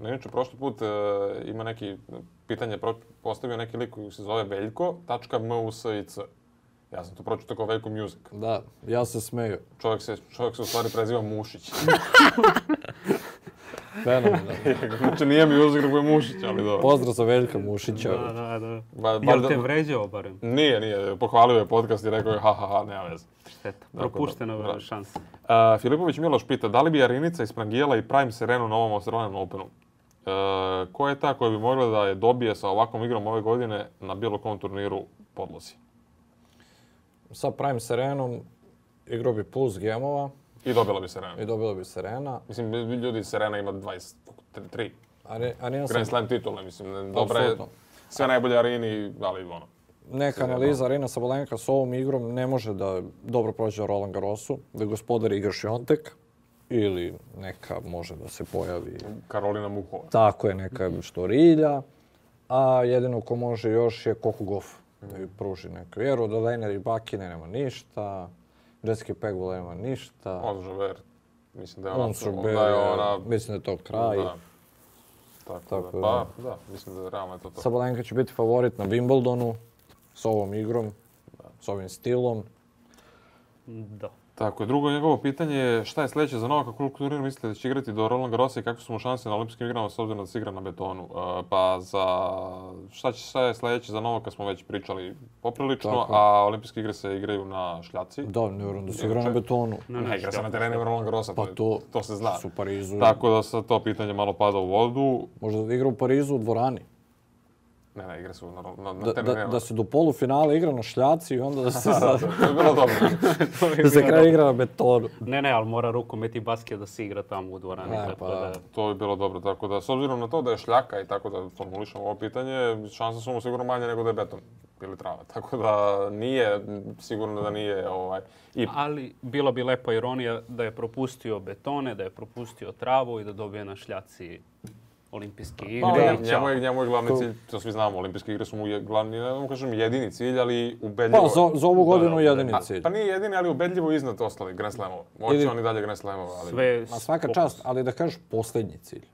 Neče, prošli put e, ima neki pitanje, pro, postavio neki lik koji se zove veljko.music. Ja sam to pročitao kao Veljko Music. Da, ja se smeju. Čovjek se, čovjek se u stvari preziva Mušić. Fenomenalno. Da, da, da, znači nije mi uzor koji je Mušić, ali dobro. Pozdrav za Veljka Mušića. Da, da, da. Ba, ba, Jel te vređao barem? Nije, nije. Pohvalio je podcast i rekao je ha, ha, ha, nema veze. Šteta, propuštena dakle, da. šansa. Uh, Filipović Miloš pita, da li bi Jarinica iz Prangijela i Prime Serenu na ovom Australian Openu? Uh, e, ko je ta koja bi mogla da je dobije sa ovakvom igrom ove godine na bilo kom turniru podlozi? Sa Prime Serenom igrao bi plus gemova I dobila bi Serena. I dobila bi Serena. Mislim, ljudi, Serena ima 23. Are, arena Grand Slam titule, mislim. Dobra je, sve najbolje Arini, ali ono. Neka analiza Arina Sabalenka s ovom igrom ne može da dobro prođe Roland Garrosu, da gospodar igra Šiontek ili neka može da se pojavi... Karolina Muhova. Tako je, neka što Rilja. A jedino ko može još je Koku Goff da ju pruži neku vjeru. Od da Lejner i Bakine nema ništa. Jetski Pegula nema ništa. On Žubert. Mislim da je ona, on Žubert, onda ona... Mislim da je to kraj. Da. Tako, Tako da. da. Pa, da, mislim da realno je to to. Sabalenka će biti favorit na Wimbledonu s ovom igrom, da. s ovim stilom. Da. Tako je. Drugo njegovo pitanje je šta je sledeće za Novaka, koliko turnira mislite da će igrati do Roland Garrosa i kakve su mu šanse na olimpijskim igrama s obzirom da se igra na betonu? E, pa za šta, će, šta je sledeće za Novaka smo već pričali poprilično, Tako. a olimpijske igre se igraju na šljaci. Da, ne vjerujem da se igra na betonu. Ne, ne, igra se na terenu da. Roland Garrosa, pa to, to se zna. Su Parizu. Tako da sa to pitanje malo pada u vodu. Možda da igra u Parizu u dvorani. Ne, ne, igre su na, na, na da, da, da, se do polufinala igra na šljaci i onda da se... da, da to je bilo dobro. to je da se kraj igra na betonu. Ne, ne, ali mora rukomet i basket da se igra tamo u dvorani. Ne, pa, da-, da... To je bilo dobro, tako da, s obzirom na to da je šljaka i tako da formulišem ovo pitanje, šanse su mu sigurno manje nego da je beton ili trava. Tako da nije, sigurno da nije ovaj... I... Ali bila bi lepa ironija da je propustio betone, da je propustio travu i da dobije na šljaci olimpijske pa, igre. Pa, njemu, je, njemu je glavni cilj, to svi znamo, olimpijske igre su mu je, glavni, ne znam kažem jedini cilj, ali ubedljivo. Pa za, za ovu da, da, godinu da, jedini a, cilj. Pa nije jedini, ali ubedljivo iznad ostalih Grand Slamova. Moće Ili... oni dalje Grand Slamova. Ali... Sve... Ma svaka pokus. čast, ali da kažeš poslednji cilj.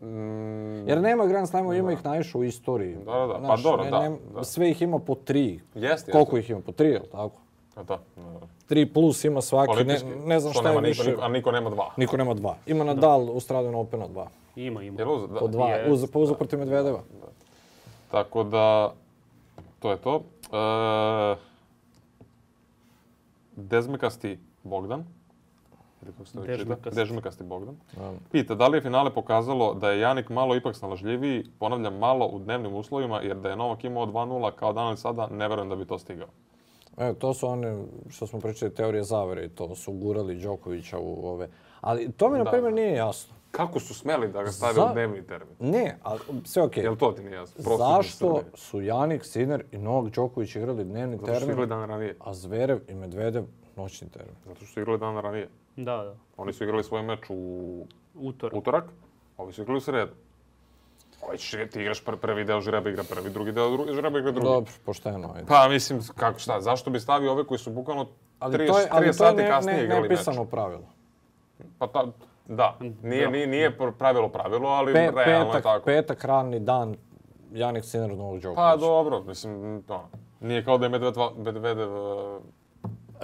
Mm, Jer nema Grand Slamova, ima ih najviše u istoriji. Da, da, da. Pa Znaš, pa dobro, ne, da, ne, da. Sve ih ima po tri. Jeste, Koliko ih ima? Po tri, je jel tako? A da, da. Tri plus ima svaki, ne, ne znam šta je više. Niko, a niko nema dva. Niko nema dva. Ima Nadal da. Australian Opena dva. Ima, ima. Jel da, po dva, je, uz, po uzu da. protiv Medvedeva. Da, da. Tako da, to je to. E, Dezmekasti Bogdan. Dežmekasti. Dežmekasti Bogdan. Da. Pita, da li je finale pokazalo da je Janik malo ipak snalažljiviji, ponavljam malo u dnevnim uslovima, jer da je Novak imao 2-0 kao danas sada, ne verujem da bi to stigao. E, to su one, što smo pričali, teorije zavere i to su gurali Đokovića u ove. Ali to mi, na da, primjer, nije jasno. Kako su smeli da ga stave Za... u dnevni termin? Ne, a, sve okej. Okay. Jel to ti nije jasno? Prosto Zašto su Janik Sinner i Novak Đoković igrali dnevni Zato termin? Zato što igrali dan ranije. A Zverev i Medvedev noćni termin. Zato što su igrali dan ranije. Da, da. Oni su igrali svoj meč u utorak, utorak ovi su igrali u sredu. Koji ćeš, ti igraš prvi deo žreba igra prvi, drugi deo drugi, žreba igra drugi. Dobro, pošteno. Ajde. Pa mislim, kako šta, zašto bi stavio ove koji su bukvalno 30 sati kasnije igrali meč? Ali to je, ali to je ne, ne, nepisano pravilo. Pa ta, Da, nije, nije, nije pravilo pravilo, ali Pe, realno petak, je tako. Petak, rani dan, Janik Sinner od Novog Đokovića. Pa dobro, mislim, to, nije kao da je Medvedev, Medvedev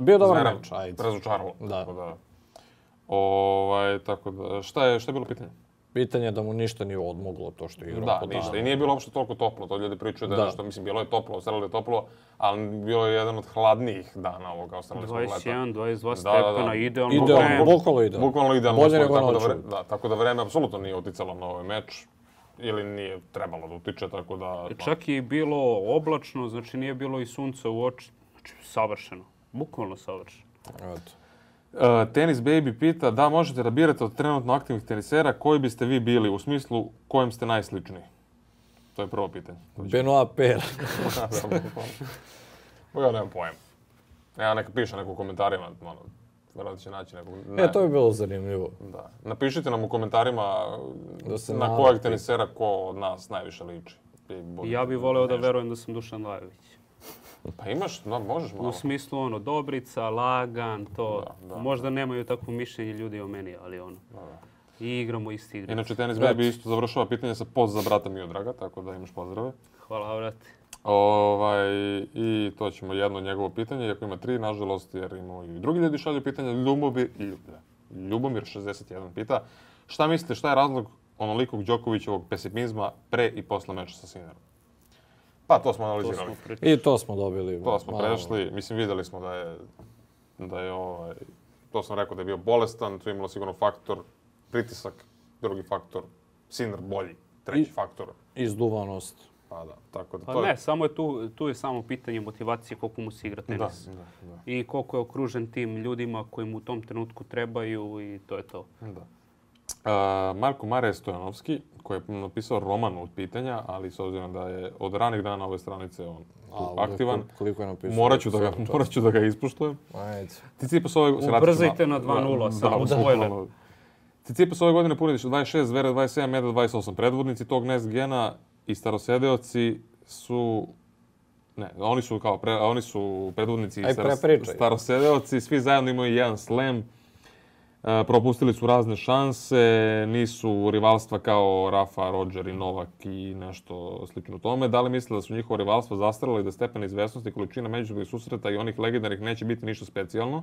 bio dobar meč, ajde. Razočaralo. Da. Tako da, ovaj, tako da, šta je, šta je bilo pitanje? Pitanje da mu ništa nije odmoglo to što je igrao da, po ništa. I nije bilo uopšte toliko toplo. To ljudi pričaju da, da. nešto, mislim, bilo je toplo, ostalo je toplo, ali bilo je jedan od hladnijih dana ovog australijskog leta. 21, 22 da, da, da, stepena, da, idealno idealno, vreme. Bukvalno idealno. Bukvalno idealno. Bolje nego tako, da, da, tako da vreme apsolutno nije uticalo na ovaj meč ili nije trebalo da utiče, tako da... E, čak je bilo oblačno, znači nije bilo i sunca u oči. Znači, savršeno. Bukvalno savršeno. Eto. Uh, Tenis Baby pita da možete da birate od trenutno aktivnih tenisera koji biste vi bili, u smislu kojem ste najsličniji? To je prvo pitanje. Benoit Per. Da, da, da. ja nemam pojma. Ja neka piše neko u komentarima, ono, Vjerojatno će naći nekog... Ne. E, to bi bilo zanimljivo. Da. Napišite nam u komentarima da se na kojeg tenisera ko od nas najviše liči. ja bih voleo da verujem da sam Dušan Lajović. Pa imaš, da, možeš malo. U smislu ono, Dobrica, Lagan, to. Da, da. Možda da. nemaju takvo mišljenje ljudi o meni, ali ono. Da, da. I igramo isti igre. Inače, tenis baby isto završava pitanje sa poz za brata Miodraga, tako da imaš pozdrave. Hvala, brate. Ovaj, I to ćemo jedno njegovo pitanje, iako ima tri, nažalost, jer imamo i drugi ljudi šalju pitanja. Ljubovi, da, Ljubomir 61 pita, šta mislite, šta je razlog onolikog Đokovićevog pesimizma pre i posle meča sa Sinerom? Pa to smo analizirali. To smo I to smo dobili. To smo prešli. Mislim, videli smo da je, da je ovaj, to sam rekao da je bio bolestan, to je imalo sigurno faktor pritisak, drugi faktor, Sinner bolji, treći I, faktor. Izduvanost. Pa da, tako da. Pa to pa ne, je... samo je tu, tu je samo pitanje motivacije koliko mu se igra tenis. Da, da, da. I koliko je okružen tim ljudima koji mu u tom trenutku trebaju i to je to. Da. Marko Mare Stojanovski, koji je napisao roman od pitanja, ali s obzirom da je od ranih dana ove stranice on tu A, aktivan, koliko je napisao? Morat da ga, morat da ga ispuštujem. Ajde. Ti ove... Ubrzajte da. na 2-0 da, samo, da, spoiler. Cicipas ove godine punitiš 26, Zvere 27, Meda 28. Predvodnici tog Nest Gena i starosedeoci su... Ne, oni su kao pre, oni su predvodnici i starosedeoci. Svi zajedno imaju jedan slam. E, propustili su razne šanse, nisu rivalstva kao Rafa, Roger i Novak i nešto slično tome. Da li misle da su njihova rivalstva zastarala i da stepen izvesnosti količina međusobnih susreta i onih legendarnih neće biti ništa specijalno?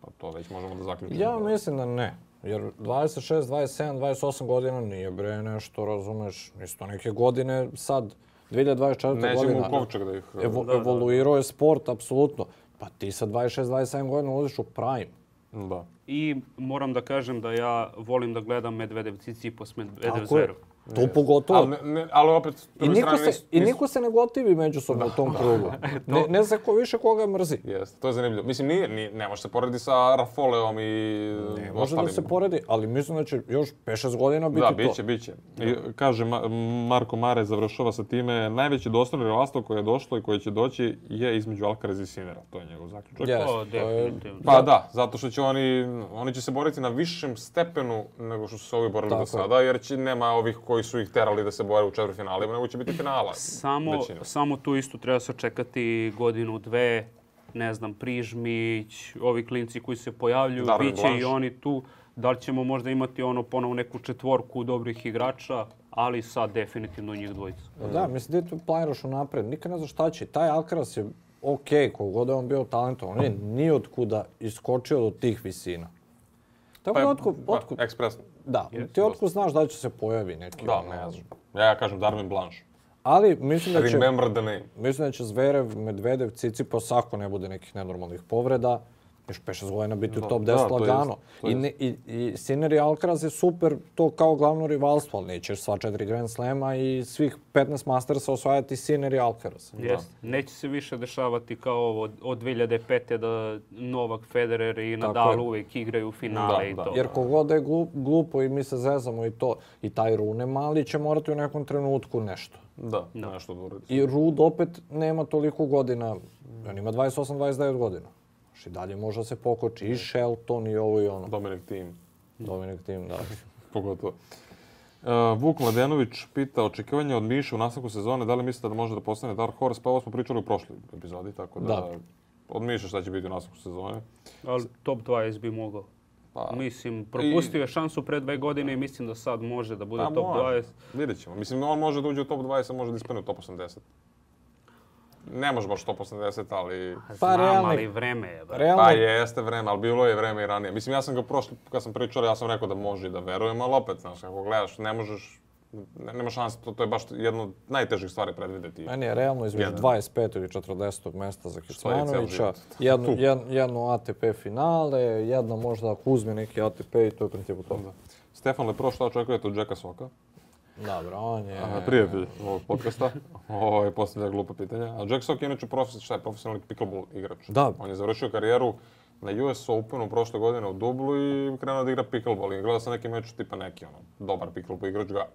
Pa to već možemo da zaključimo. Ja mislim da ne. Jer 26, 27, 28 godina nije bre nešto, razumeš, isto neke godine sad. 2024. godina. Nećemo u da ih... Evo, da, da, da. Evoluirao je sport, apsolutno. Pa ti sa 26, 27 godina ulaziš u prime Da. I moram da kažem da ja volim da gledam Medvedev Cicipos, Medvedev Zverev. To yes. pogotovo. Ali, ne, ali opet, I niko, se, nis, I niko se ne gotivi međusobno da, u tom da. krugu. to... ne, ne zna ko više koga mrzi. Jeste, to je zanimljivo. Mislim, nije, nije, ne može se poredi sa Rafoleom i ne, ostalim. može da se poredi, ali mislim da će još 5-6 godina biti da, to. Da, biće, biće. I, kaže Ma Marko Mare, završava sa time, najveće dostojno rivalstvo koje je došlo i koje će doći je između Alcaraz i Sinera. To je njegov zaključak. Yes, o, definitivno. Pa da, zato što će oni, oni će se boriti na višem stepenu nego što su se ovi borili Tako. do sada, jer će, nema ovih koji koji su ih terali da se bore u četvrtfinalima, nego će biti finala. Samo, samo tu isto treba se čekati godinu, dve, ne znam, Prižmić, ovi klinci koji se pojavljuju, Darwin biće Blanche. i oni tu. Da li ćemo možda imati ono ponovo neku četvorku dobrih igrača, ali sad definitivno njih dvojica. Pa da, mislim da tu planiraš unapred. Nikad ne znaš šta će. Taj Alcaraz je ok, kogod je on bio talentovan, on je nijotkuda iskočio do tih visina. Tako pa je, da otkud, pa, otkud... Pa, ekspresno. Da, yes, ti otko znaš da li će se pojavi neki. Da, ne znam. Ja, kažem Darwin Blanche. Ali mislim da će... Remember the name. Mislim da će Zverev, Medvedev, Cicipas, ako ne bude nekih nenormalnih povreda, još 5-6 godina biti da, u top 10 da, lagano. To jest, to jest. I, i, i Sinner i Alcaraz je super to kao glavno rivalstvo, ali nećeš sva četiri Grand Slema i svih 15 Mastersa osvajati Sinner i Alcaraz. Da. Jest. Da. Neće se više dešavati kao ovo od 2005. da Novak, Federer i Nadal uvek igraju finale da, i da. Jer kogod da je glup, glupo i mi se zezamo i to, i taj Rune mali će morati u nekom trenutku nešto. Da, da. nešto da I Rud opet nema toliko godina, on ima 28-29 godina. Znaš, i dalje može da se pokoči i Shelton i ovo i ono. Dominic Tim. Dominic Tim, da. Pogotovo. Uh, Vuk Mladenović pita očekivanje od Miše u nastavku sezone, da li mislite da može da postane Dark Horse? Pa ovo smo pričali u prošloj epizodi, tako da, da. od Miše šta će biti u nastavku sezone. Ali top 20 bi mogao. Pa, mislim, propustio je šansu pre dve godine i mislim da sad može da bude pa, top 20. Vidjet ćemo. Mislim, on može da uđe u top 20, a može da ispane u top 80 ne možemo što baš 180, ali... Pa, Znam, realni... ali vreme je. Da. Realno... Pa jeste vreme, ali bilo je vreme i ranije. Mislim, ja sam ga prošli, kad sam pričao, ja sam rekao da može i da verujem, ali opet, znaš, ako gledaš, ne možeš ne, nema šanse, to, to je baš jedna od najtežih stvari predvideti. Meni je realno između 25. ili 40. mesta za Kecmanovića, jedno, jedno, jedno ATP finale, jedno možda ako uzme neki ATP i to je principu to. Da. Stefan Lepro, šta očekujete od Jacka Soka? Dobro, on je... A, prijatelj ovog podcasta. Ovo je postavlja glupa pitanja. A Jack Sock je inače profesor, šta je, profesionalni pickleball igrač. Da. On je završio karijeru na US Openu prošle godine u Dublu i krenuo da igra pickleball. I gledao sam neki meč tipa neki, ono, dobar pickleball igrač ga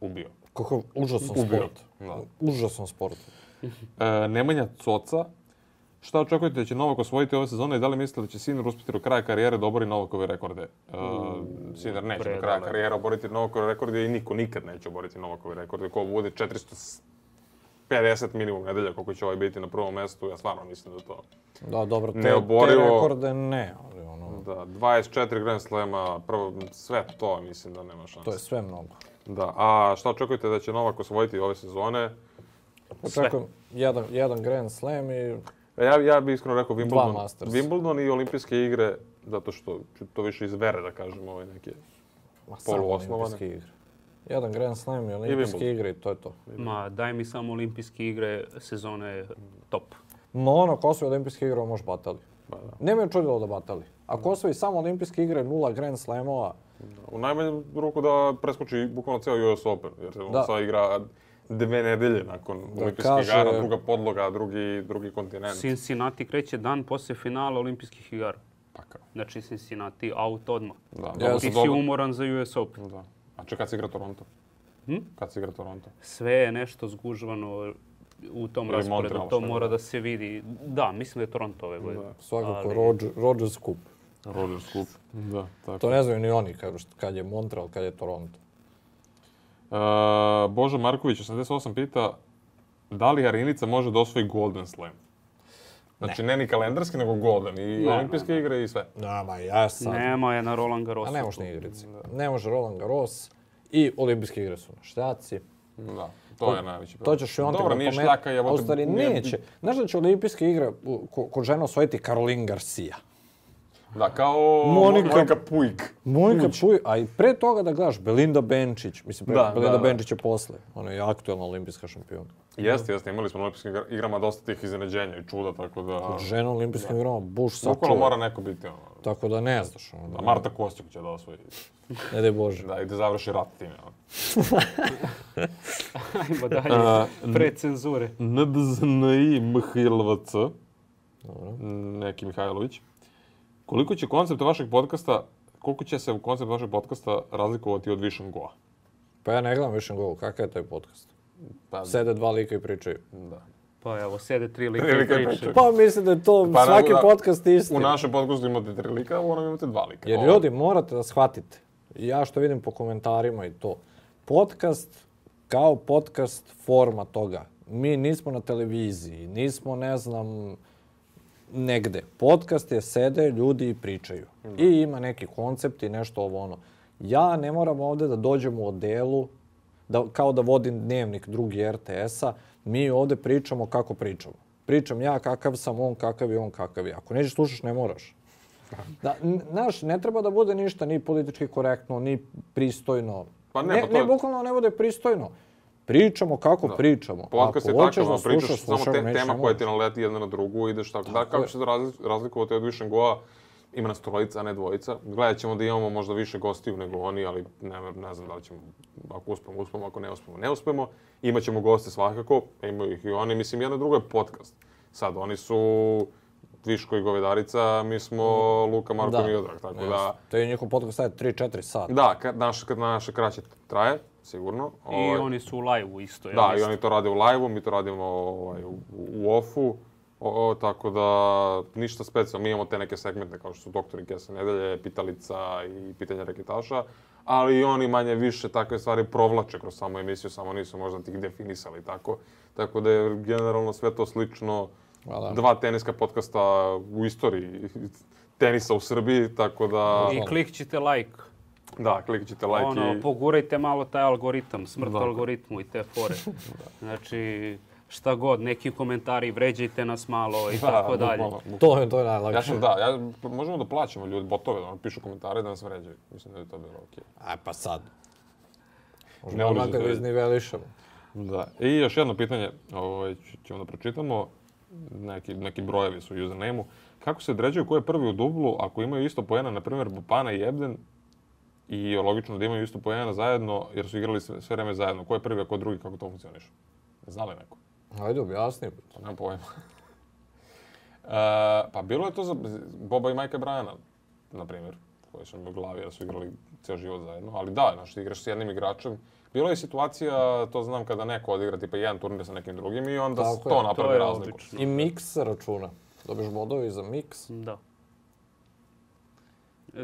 ubio. Kako užasan ubio. sport. Da. Užasan sport. E, Nemanja Coca Šta očekujete da će Novak osvojiti ove sezone i da li mislite da će Sinner uspjeti do kraja karijere da obori Novakove rekorde? Uh, e, Sinner neće do kraja karijere oboriti Novakove rekorde i niko nikad neće oboriti Novakove rekorde. Ko bude 450 50 minimum nedelja koliko će ovaj biti na prvom mestu, ja stvarno mislim da to Da, dobro, te, neoborivo. te rekorde ne, ali ono... Da, 24 Grand Slema, prvo, sve to mislim da nema šanse. To je sve mnogo. Da, a šta očekujete da će Novak osvojiti ove sezone? Sve. Očekujem jedan, jedan Grand Slam i E, ja, ja bih iskreno rekao Wimbledon, Wimbledon i olimpijske igre, zato što ću to više iz vere da kažem, ove ovaj neke Ma, poluosnovane. igre. Jedan Grand Slam i olimpijske I igre i to je to. Ma, daj mi samo olimpijske igre, sezone top. No ono, Kosovo olimpijske igre može batali. Ba, da. Ne je čudilo da batali. Ako osvoji samo olimpijske igre, nula Grand Slamova. Da, u najmanjem ruku da preskoči bukvalno ceo US Open, jer se on da. sad igra dve nedelje nakon da, olimpijskih kaže, igara, druga podloga, drugi, drugi kontinent. Cincinnati kreće dan posle finala olimpijskih igara. Tako. Znači Cincinnati, out odmah. Da, ja, ti si umoran za US Open. Da. A če kad se igra Toronto? Hm? Kad se igra Toronto? Sve je nešto zgužvano u tom Ili rasporedu. Montreal, to mora da se vidi. Da, mislim da je Toronto ove godine. Da. Svakako, Ali... Roger, Rogers Cup. Rogers Cup. Da, tako. To ne znaju ni oni kad, kad je Montreal, kad je Toronto. Uh, Božo Marković, 88, pita da li Arenica može da osvoji Golden Slam? Znači, ne, ne ni kalendarski, nego Golden. I ne, olimpijske ne, igre i sve. Nama, ja sad... Nema je na Roland Garrosu. A ne može ni igrici. Da. Ne može Roland Garros. I olimpijske igre su na štaci. Da. To, je najveći problem. To ćeš i on Dobro, da nije šljaka, ja... Ostari, neće. Znaš da će olimpijske igre kod ko žena osvojiti Caroline Garcia? Da, kao Monika, Monika Pujik. Monika Pujik, a i pre toga da gledaš Belinda Benčić, mislim, pre, da, Belinda da, da. Benčić je posle, ona je aktuelna olimpijska šampionka. Jeste, jeste, imali smo na olimpijskim igrama dosta tih iznenađenja i čuda, tako da... Žena na olimpijskim da. igrama, buš sačuva. Bukvalno mora neko biti, ono... Tako da ne znaš. Ono, da, da- Marta Kostjuk će da osvoji. Ne daj Bože. Da, i da završi rat time. Ajmo dalje, pre cenzure. NDZNI Mihajlovac. Dobro. Neki Mihajlović. Koliko će koncept vašeg podcasta, koliko će se koncept vašeg podcasta razlikovati od Vision Goa? Pa ja ne gledam Vision Goa, kakav je taj podcast? Pa, Sede dva lika i pričaju. Da. Pa evo, sede tri lika i pričaju. Pa mislim da je to pa, svaki da, podcast isti. U našem podcastu imate tri lika, u onom imate dva lika. Jer ljudi, morate da shvatite. Ja što vidim po komentarima i to. Podcast kao podcast forma toga. Mi nismo na televiziji, nismo, ne znam, negde. Podcast je sede, ljudi i pričaju. Da. I ima neki koncept i nešto ovo ono. Ja ne moram ovde da dođem u odelu, da, kao da vodim dnevnik drugi RTS-a, mi ovde pričamo kako pričamo. Pričam ja kakav sam, on kakav je, on kakav je. Ako nećeš slušaš, ne moraš. Da, znaš, ne treba da bude ništa ni politički korektno, ni pristojno. Pa ne, ne, pa to... ne bukvalno ne bude pristojno. Pričamo kako da. pričamo. Podcast je takav, da pričaš slušaš, samo te, tema koja ti naleti jedna na drugu, ideš tako. Da, kako će se razlikovati od više goa? Ima nas trojica, a ne dvojica. Gledat ćemo da imamo možda više gostiju nego oni, ali ne, ne znam da li ćemo, ako uspemo, uspemo, ako ne uspemo, ne uspemo. Imaćemo goste svakako, imaju ih i oni. Mislim, jedno drugo je podcast. Sad, oni su Viško i Govedarica, mi smo Luka, Marko da. i Miodrag, tako yes. da... To je njihov podcast, sad 3-4 sata. Da, kad naša, kad naša kraće traje, sigurno. I ovaj, oni su u live-u isto. Ja da, isto. i oni to rade u live-u, mi to radimo ovaj, u, u off-u. O, tako da, ništa specijalno. Mi imamo te neke segmente kao što su doktori Kesa nedelje, pitalica i pitanja reketaša, ali oni manje više takve stvari provlače kroz samu emisiju, samo nisu možda tih definisali tako. Tako da je generalno sve to slično. Hvala. Dva teniska podcasta u istoriji tenisa u Srbiji, tako da... I klikćite like Da, klikit like ono, i... Pogurajte malo taj algoritam, smrt da. algoritmu i te fore. Da. Znači, šta god, neki komentari, vređajte nas malo i da, tako dalje. to je, to je najlakše. Ja sam, da, ja, možemo da plaćamo ljudi, botove, da pišu komentare da nas vređaju. Mislim da je to bilo okej. Okay. A pa sad. Možemo ne onako da iznivelišemo. Da. I još jedno pitanje, ovo ovaj, ćemo da pročitamo. Neki, neki brojevi su u username-u. Kako se određuje ko je prvi u dublu ako imaju isto pojena, na primjer, Bupana i Ebden, i logično da imaju isto poena zajedno, jer su igrali sve, vreme zajedno. Ko je prvi, a ko drugi, kako to funkcioniš? Zna li neko? Ajde, objasni. Pa nemam pojma. e, pa bilo je to za Boba i Majka Brajana, na primjer, koji su mi u glavi, da su igrali ceo život zajedno. Ali da, znaš, igraš s jednim igračem, bilo je situacija, to znam kada neko odigra tipa jedan turnir sa nekim drugim i onda Tako to je, napravi to je razliku. I miks se računa. Dobiješ bodovi za miks. Da.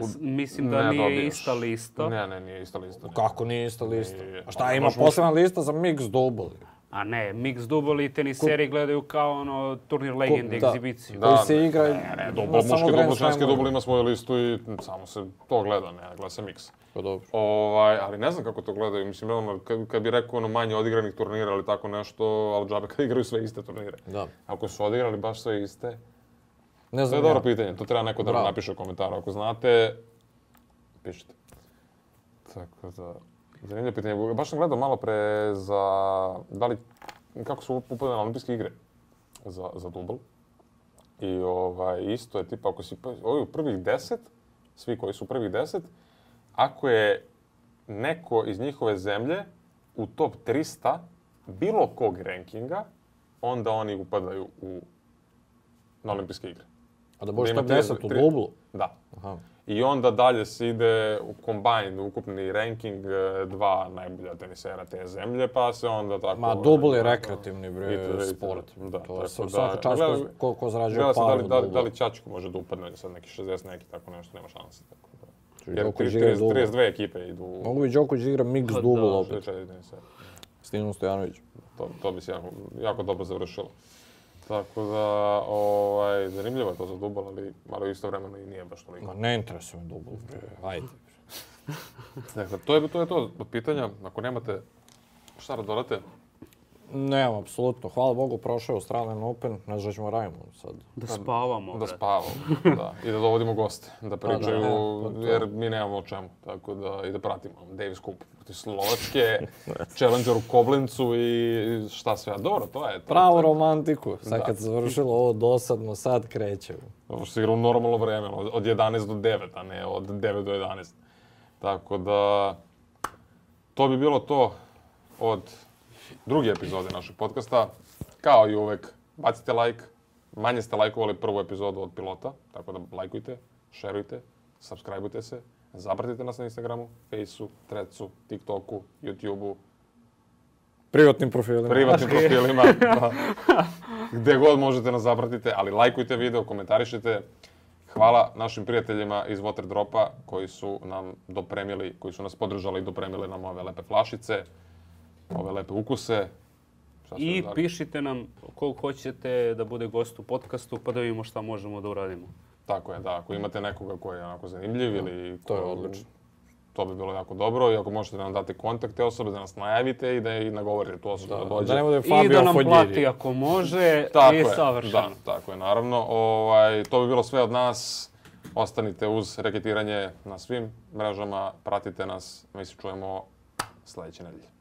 S, mislim da nije dobiješ. ista lista. Ne, ne, nije ista lista. Ne. Kako nije ista lista? A šta, ima posebna lista za mix duboli? A ne, mix duboli i teniseri gledaju kao ono turnir legende, da. egzibiciju. Da, koji se igra... Ne, ne, dobro, dubol, muški dubol, ženski dubol ima svoju listu i samo se to gleda, ne, gleda se mix. Pa dobro. Ovaj, ali ne znam kako to gledaju, mislim, realno, kad, kad bi rekao ono manje odigranih turnira ili tako nešto, ali džabe kad igraju sve iste turnire. Da. Ako su odigrali baš sve iste, Ne znam. To je dobro pitanje, to treba neko da nam napiše u komentaru. Ako znate, pišite. Tako da, zanimljivo pitanje. Baš sam gledao malo pre za, da li, kako su upadane na olimpijske igre za, za dubl. I ovaj, isto je tipa, ako si pa, ovi u prvih deset, svi koji su u prvih deset, ako je neko iz njihove zemlje u top 300 bilo kog rankinga, onda oni upadaju u, na olimpijske igre. A da možeš to plesati u dublu? Da. Aha. I onda dalje se ide u kombajn, ukupni ranking e, dva najbolja tenisera te zemlje, pa se onda tako... Ma, dubl je rekreativni bre, sport. Da, to tako je da, svaka čast ko, ko, ko zarađuje da paru da li, da, li, da li Čačko može da upadne sad neki 60 neki, tako nešto, nema šanse. Tako da. Jer 32 ekipe idu... Mogu bi Đoković da igra mix pa dubl opet. S Stojanović. To, to bi se jako, jako dobro završilo. Tako da, ovaj, zanimljivo je to za Dubal, ali malo isto istovremeno i nije baš toliko. Ma ne interesuje me Dubal, bre, ajde. dakle, to je to, je to od pitanja. Ako nemate šta radolate, da Ne, apsolutno. Hvala Bogu, prošao je Australian Open, ne znam da ćemo da radimo sad. Da spavamo. Da, spavamo, da. I da dovodimo goste, da, da pričaju, da, da, jer mi nemamo o čemu. Tako da, i da pratimo. Davis Cup protiv Slovačke, Challenger u Koblencu i šta sve. Dobro, to je. To, Pravo tako. romantiku. Sad kad se završilo ovo dosadno, sad kreće. Ovo što igra u normalno vreme, od 11 do 9, a ne od 9 do 11. Tako da, to bi bilo to od druge epizode našeg podcasta. Kao i uvek, bacite like. Manje ste lajkovali prvu epizodu od pilota, tako da lajkujte, šerujte, subscribeujte se, zapratite nas na Instagramu, Fejsu, Trecu, TikToku, YouTubeu. Privatnim profilima. Privatnim profilima, da. Gde god možete nas zapratite, ali lajkujte video, komentarišite. Hvala našim prijateljima iz Waterdropa koji su nam dopremili, koji su nas podržali i dopremili nam ove lepe flašice ove lepe ukuse. Šta I da pišite nam kog hoćete da bude gost u podcastu pa da vidimo šta možemo da uradimo. Tako je, da. Ako mm. imate nekoga koji je onako zanimljiv da, ili... To je odlično. To bi bilo jako dobro i ako možete da nam date kontakt te osobe, da nas najavite i da i nagovorite tu osobu da, da, da dođe. Da ne bude Fabio I da nam Foljiri. plati ako može, tako je, savršeno. Da, tako je, naravno. Ovaj, to bi bilo sve od nas. Ostanite uz reketiranje na svim mrežama, pratite nas, mi se čujemo sledeće nedelje.